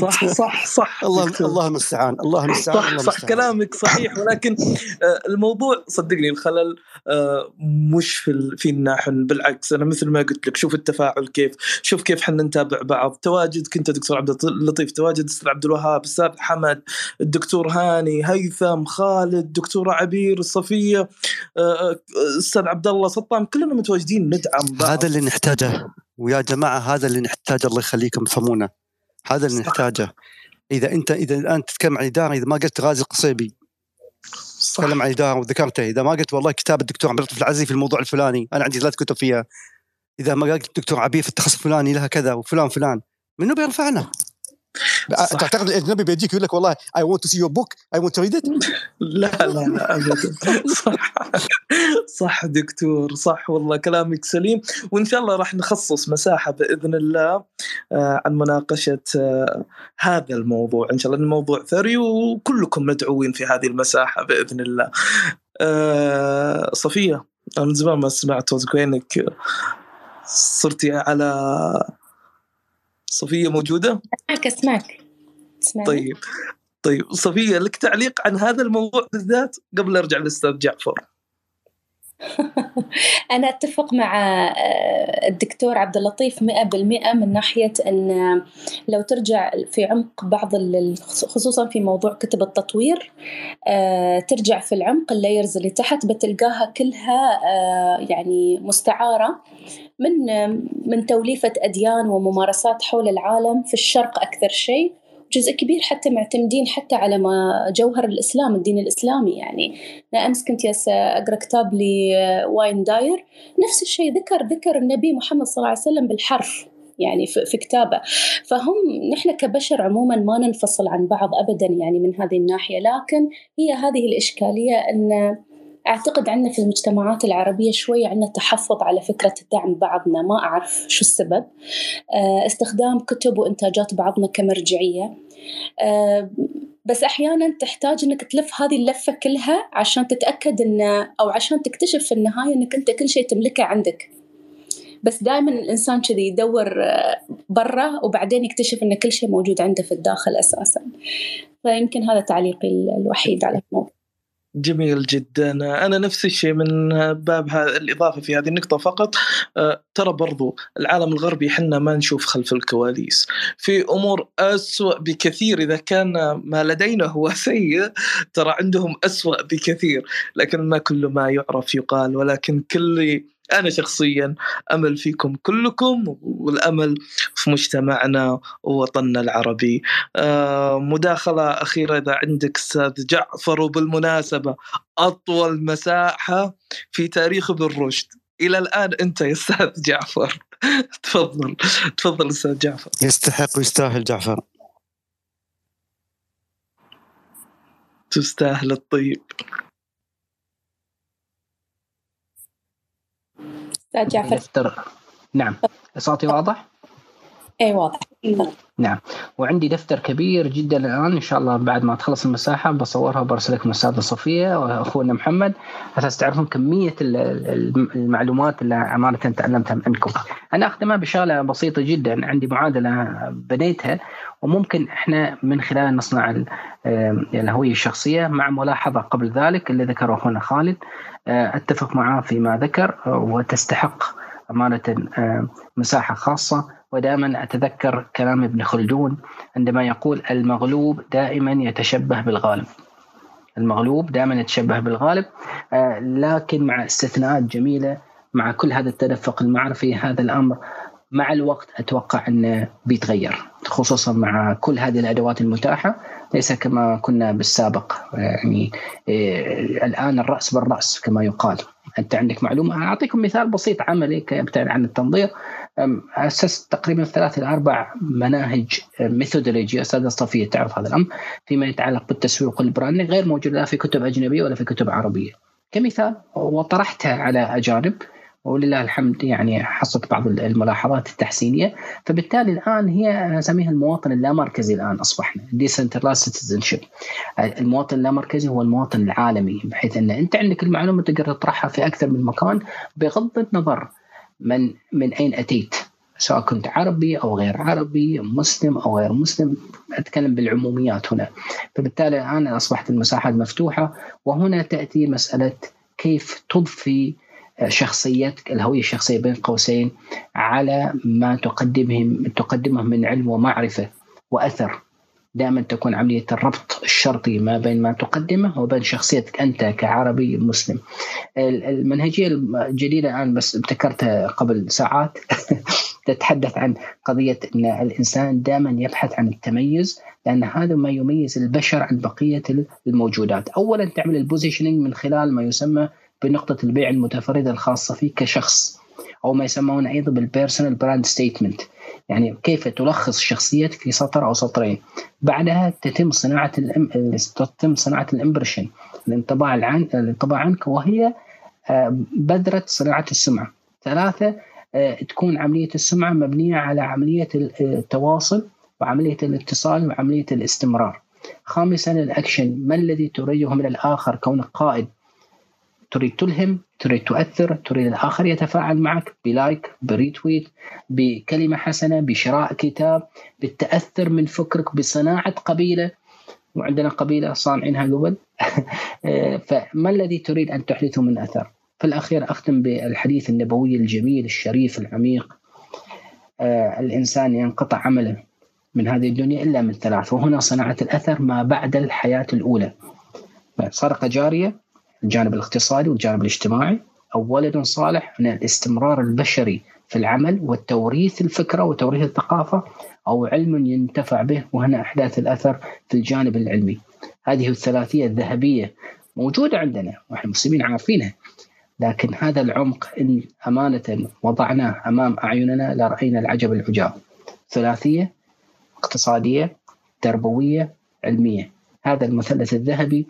صح صح صح الله. الله المستعان الله المستعان صح الله صح. كلامك صحيح ولكن آه، الموضوع صدقني الخلل آه، مش في ال- فينا إحنا بالعكس أنا مثل ما قلت لك شوف التفاعل كيف شوف كيف حنا نتابع بعض تواجدك انت دكتور عبد اللطيف تواجد أستاذ عبد الوهاب أستاذ حمد الدكتور هاني هيثم خالد دكتورة عبير صفية آه، أستاذ عبد الله سطام كلنا متواجدين ندعم بعض هذا اللي نحتاجه ويا جماعة هذا اللي نحتاجه الله يخليكم فهمونا هذا اللي نحتاجه. إذا أنت إذا الآن تتكلم عن إدارة إذا ما قلت غازي القصيبي. تكلم عن إدارة وذكرته. إذا ما قلت والله كتاب الدكتور عبد اللطيف العزي في الموضوع الفلاني أنا عندي ثلاث كتب فيها. إذا ما قلت الدكتور عبير في التخصص الفلاني لها كذا وفلان فلان منو بيرفعنا؟ تعتقد الاجنبي بيجيك يقول لك والله I want to see your book I want to read it لا لا لا ابدا. صح. صح دكتور صح والله كلامك سليم. وإن شاء الله راح نخصص مساحة بإذن الله آه، عن مناقشة آه، هذا الموضوع. إن شاء الله الموضوع ثري وكلكم مدعوين في هذه المساحة بإذن الله. آه، صفية من زمان ما سمعت صوتك وينك صرتي على صفية موجودة؟ اسمعك اسمعك؟ طيب. طيب صفية لك تعليق عن هذا الموضوع بالذات قبل أرجع للأستاذ جعفر. أنا أتفق مع آه، الدكتور عبد اللطيف مئة بالمئة من ناحية أن لو ترجع في عمق بعض خصوصا في موضوع كتب التطوير آه، ترجع في العمق ال layers اللي تحت بتلقاها كلها آه، يعني مستعارة من من توليفة أديان وممارسات حول العالم في الشرق أكثر شيء. جزء كبير حتى معتمدين حتى على ما جوهر الإسلام الدين الإسلامي يعني. أنا أمس كنت أقرأ كتاب لواين داير نفس الشيء ذكر ذكر النبي محمد صلى الله عليه وسلم بالحرف يعني في كتابه. فهم نحن كبشر عموما ما ننفصل عن بعض ابدا يعني من هذه الناحية. لكن هي هذه الإشكالية إن أعتقد عندنا في المجتمعات العربية شوية عندنا تحفظ على فكرة دعم بعضنا ما أعرف شو السبب. آه، استخدام كتب وإنتاجات بعضنا كمرجعية. آه، بس أحيانا تحتاج إنك تلف هذه اللفة كلها عشان تتأكد إن أو عشان تكتشف في النهاية إنك أنت كل شيء تملكه عندك. بس دائما الإنسان كذي يدور آه، برا وبعدين يكتشف إن كل شيء موجود عنده في الداخل أساسا. فيمكن هذا تعليقي الوحيد على الموضوع. جميل جدا. أنا نفس الشيء من باب هذا الإضافة في هذه النقطة فقط. آه، ترى برضو العالم الغربي حنا ما نشوف خلف الكواليس. في أمور أسوأ بكثير إذا كان ما لدينا هو سيء ترى عندهم أسوأ بكثير. لكن ما كل ما يعرف يقال ولكن كل أنا شخصيا أمل فيكم كلكم والأمل في مجتمعنا ووطننا العربي. آه، مداخلة أخيرة إذا عندك أستاذ جعفر وبالمناسبة أطول مساحة في تاريخ ابن رشد إلى الآن أنت يا أستاذ جعفر. تفضل. تفضل أستاذ جعفر. يستحق ويستاهل جعفر. تستاهل الطيب. أستاذ جعفر دفتر نعم. صوتي واضح؟ اي واضح. نعم. وعندي دفتر كبير جدا الآن إن شاء الله بعد ما تخلص المساحة بصورها وبرسل لكم الاستاذه صفيه وأخونا محمد. أساس تعرفون كمية المعلومات اللي أمانة تعلمتها منكم. أنا اخدمها بشغلة بسيطة جدا. عندي معادلة بنيتها وممكن إحنا من خلال نصنع الهويه الشخصيه مع ملاحظة قبل ذلك اللي ذكره أخونا خالد. آه، أتفق معاه فيما ذكر وتستحق أمانة آه، مساحة خاصة ودائما أتذكر كلام ابن خلدون عندما يقول المغلوب دائما يتشبه بالغالب. المغلوب دائما يتشبه بالغالب آه، لكن مع استثناءات جميلة مع كل هذا التدفق المعرفي هذا الأمر مع الوقت أتوقع انه بيتغير خصوصا مع كل هذه الأدوات المتاحة. ليس كما كنا بالسابق يعني إيه الآن الرأس بالرأس كما يقال. أنت عندك معلومة؟ أعطيكم مثال بسيط عملي كي نبتعد عن التنظير اسست تقريبا ثلاث إلى أربع مناهج methodology استاذه صفيه تعرف هذا الأمر فيما يتعلق بالتسويق وال branding غير موجود لا في كتب أجنبية ولا في كتب عربية. كمثال وطرحتها على أجانب. ولله الحمد يعني حصلت بعض الملاحظات التحسينية. فبالتالي الآن هي أسميها المواطن اللامركزي الآن أصبحنا decentralized citizenship المواطن اللامركزي هو المواطن العالمي بحيث أن أنت عندك المعلومة تقدر تطرحها في أكثر من مكان بغض النظر من من أين أتيت سواء كنت عربي أو غير عربي مسلم أو غير مسلم. أتكلم بالعموميات هنا. فبالتالي الآن أصبحت المساحات مفتوحة وهنا تأتي مسألة كيف تضفي شخصيتك الهويه الشخصية بين قوسين على ما تقدمه تقدمه من علم ومعرفة وأثر دائما تكون عملية الربط الشرطي ما بين ما تقدمه وبين شخصيتك أنت كعربي مسلم. المنهجية الجديدة الآن بس ابتكرتها قبل ساعات تتحدث عن قضية إن الإنسان دائما يبحث عن التميز لأن هذا ما يميز البشر عن بقية الموجودات. اولا تعمل ال positioning من خلال ما يسمى بنقطة البيع المتفردة الخاصة فيك كشخص أو ما يسمون أيضا بال personal brand statement يعني كيف تلخص شخصيتك في سطر أو سطرين. بعدها تتم صناعة الام... تتم صناعة ال impression الانطباع العن الانطباع عنك وهي آه، بذرة صناعة السمعة. ثلاثة آه، تكون عملية السمعة مبنية على عملية التواصل وعملية الاتصال وعملية الاستمرار. خامسا الأكشن ما الذي تريده من الآخر؟ كونك قائد. تريد تلهم تريد تؤثر تريد الآخر يتفاعل معك ب like ب retweet بكلمة حسنة بشراء كتاب بالتأثر من فكرك بصناعة قبيلة. وعندنا قبيلة صانعينها قبل. فما الذي تريد أن تحدثه من أثر؟ في الأخير أختم بالحديث النبوي الجميل الشريف العميق. آه، الإنسان ينقطع عمله من هذه الدنيا إلا من ثلاث وهنا صناعة الأثر ما بعد الحياة الأولى. صدقة جارية الجانب الاقتصادي والجانب الاجتماعي. أو ولد صالح من الاستمرار البشري في العمل والتوريث الفكرة وتوريث الثقافة أو علم ينتفع به وهنا أحداث الأثر في الجانب العلمي. هذه الثلاثية الذهبية موجودة عندنا وإحنا المسلمين عارفينها لكن هذا العمق إن أمانة وضعناه أمام أعيننا لرأينا العجب العجاب. ثلاثية اقتصادية تربوية علمية. هذا المثلث الذهبي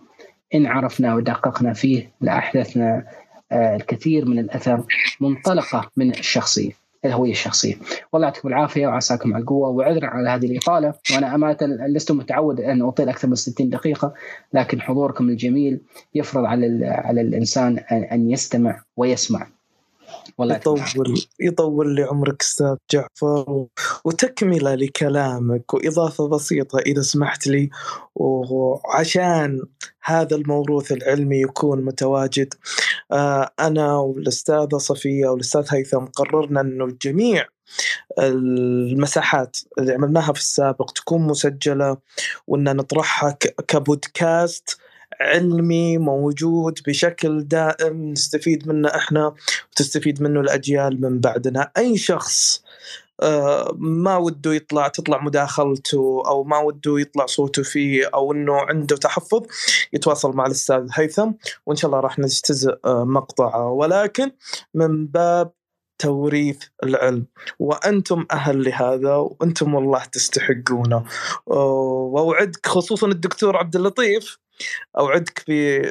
إن عرفنا ودققنا فيه لأحدثنا آه، الكثير من الأثر منطلقة من الشخصية الهوية الشخصية. والله يعطيكم العافية وعساكم على القوة وعذرا على هذه الإطالة وأنا أمانة لست متعود أن أطيل أكثر من 60 دقيقة لكن حضوركم الجميل يفرض على على الإنسان أن يستمع ويسمع. والله يطول يطول لي عمرك أستاذ جعفر وتكملة لكلامك وإضافة بسيطة إذا سمحت لي وعشان هذا الموروث العلمي يكون متواجد آه، أنا والأستاذة صفية والأستاذ هيثم قررنا انه جميع المساحات اللي عملناها في السابق تكون مسجلة وأن نطرحها كبودكاست علمي موجود بشكل دائم نستفيد منه إحنا وتستفيد منه الأجيال من بعدنا. أي شخص آه، ما وده يطلع تطلع مداخلته أو ما وده يطلع صوته فيه أو إنه عنده تحفظ يتواصل مع الأستاذ هيثم وإن شاء الله راح نجتزئ آه، مقطعه. ولكن من باب توريث العلم وأنتم أهل لهذا وأنتم والله تستحقونه. وأوعدك خصوصا الدكتور عبد اللطيف أوعدك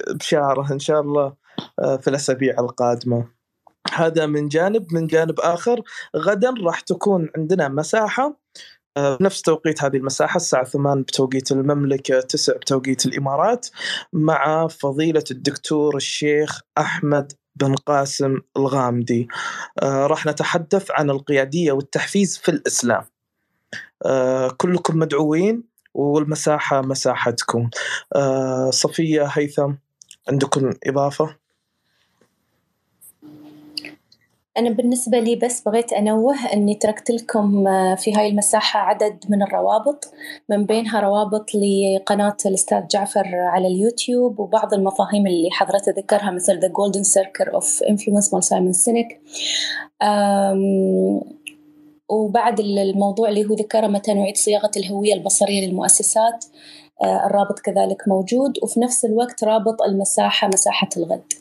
بشاره إن شاء الله آه، في الأسابيع القادمة. هذا من جانب. من جانب آخر غدا راح تكون عندنا مساحة آه، نفس توقيت هذه المساحة الساعة 8 بتوقيت المملكة 9 بتوقيت الإمارات مع فضيلة الدكتور الشيخ أحمد بن قاسم الغامدي. آه، راح نتحدث عن القيادية والتحفيز في الإسلام. كلكم مدعوين. والمساحة مساحتكم آه صفية هيثم عندكم إضافة؟ أنا بالنسبة لي بس بغيت أنوه أني تركت لكم آه، في هاي المساحة عدد من الروابط من بينها روابط لقناة الأستاذ جعفر على اليوتيوب وبعض المفاهيم اللي حضرته ذكرها مثل The Golden Circle of Influence مال سايمون سينيك وبعد الموضوع اللي هو ذكره متى نعيد صياغة الهوية البصرية للمؤسسات آه، الرابط كذلك موجود وفي نفس الوقت رابط المساحة مساحة الغد.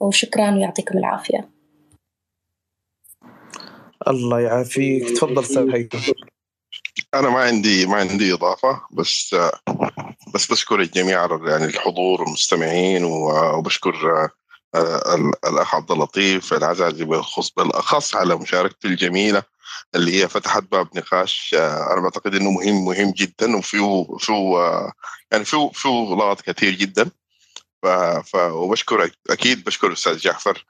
وشكرا ويعطيكم العافية. الله يعافيك. تفضل أستاذ هيثم أنا ما عندي ما عندي إضافة بس بس بشكر الجميع يعني الحضور والمستمعين وبشكر آه، الأخ عبد اللطيف العزازي بالأخص على مشاركته الجميلة. اللي هي فتحت باب نقاش آه، أنا بعتقد إنه مهم مهم جدا وفيه فيه آه، يعني فيه فيه لغط كثير جدا. ف وبشكر أكيد بشكر الاستاذ جعفر.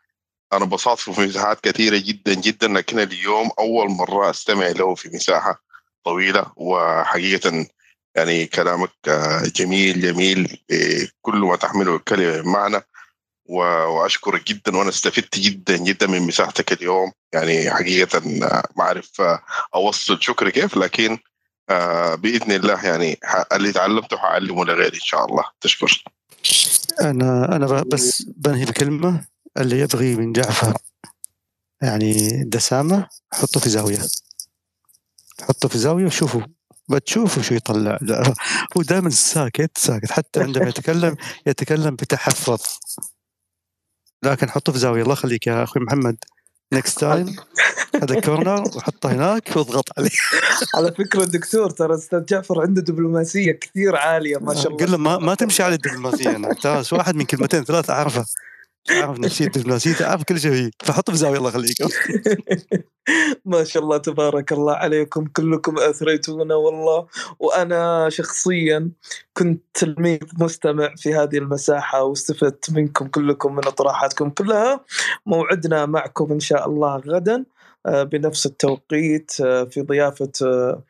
أنا بصادفه في مساحات كثيرة جدا جدا لكن اليوم أول مرة أستمع له في مساحة طويلة. وحقيقة يعني كلامك آه، جميل جميل كل ما تحمله الكلمة معنى وأشكرك جدا وأنا استفدت جدا جدا من مساحتك اليوم. يعني حقيقة ما أعرف أوصل شكري كيف لكن آه، بإذن الله يعني اللي تعلمته حأعلمه لغيري إن شاء الله. تشكر. أنا أنا بس بنهي بكلمة اللي يبغي من جعفر يعني دسامة حطه في زاوية. حطه في زاوية وشوفوا بتشوفوا شو يطلع. هو دائما ساكت ساكت. حتى عندما يتكلم يتكلم بتحفظ. لكن حطه في زاوية. الله يخليك يا أخوي محمد. next time هذا corner وحطه هناك واضغط عليه. على فكرة الدكتور ترى أستاذ جعفر عنده دبلوماسية كثير عالية ما شاء الله. قل له ما, ما تمشي على الدبلوماسية أنا ترى واحد من كلمتين ثلاثة اعرفه اعرف نفسية دبلوماسيته؟ أعرف كل شيء فحطه في زاوية الله يخليكم. ما شاء الله تبارك الله عليكم كلكم أثريتونا والله. وأنا شخصيا كنت تلميذ مستمع في هذه المساحة واستفدت منكم كلكم من اطراحاتكم كلها. موعدنا معكم إن شاء الله غدا آه، بنفس التوقيت آه، في ضيافة آه،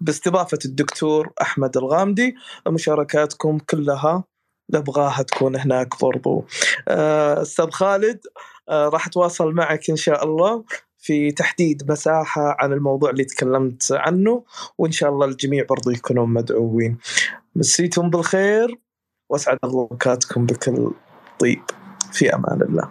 باستضافة الدكتور أحمد الغامدي. مشاركاتكم كلها نبغاها تكون هناك برضو. أستاذ خالد راح أتواصل معك إن شاء الله في تحديد مساحة عن الموضوع اللي تكلمت عنه وإن شاء الله الجميع برضو يكونون مدعوين. مسيتم بالخير وأسعد الله أوقاتكم بكل طيب. في أمان الله.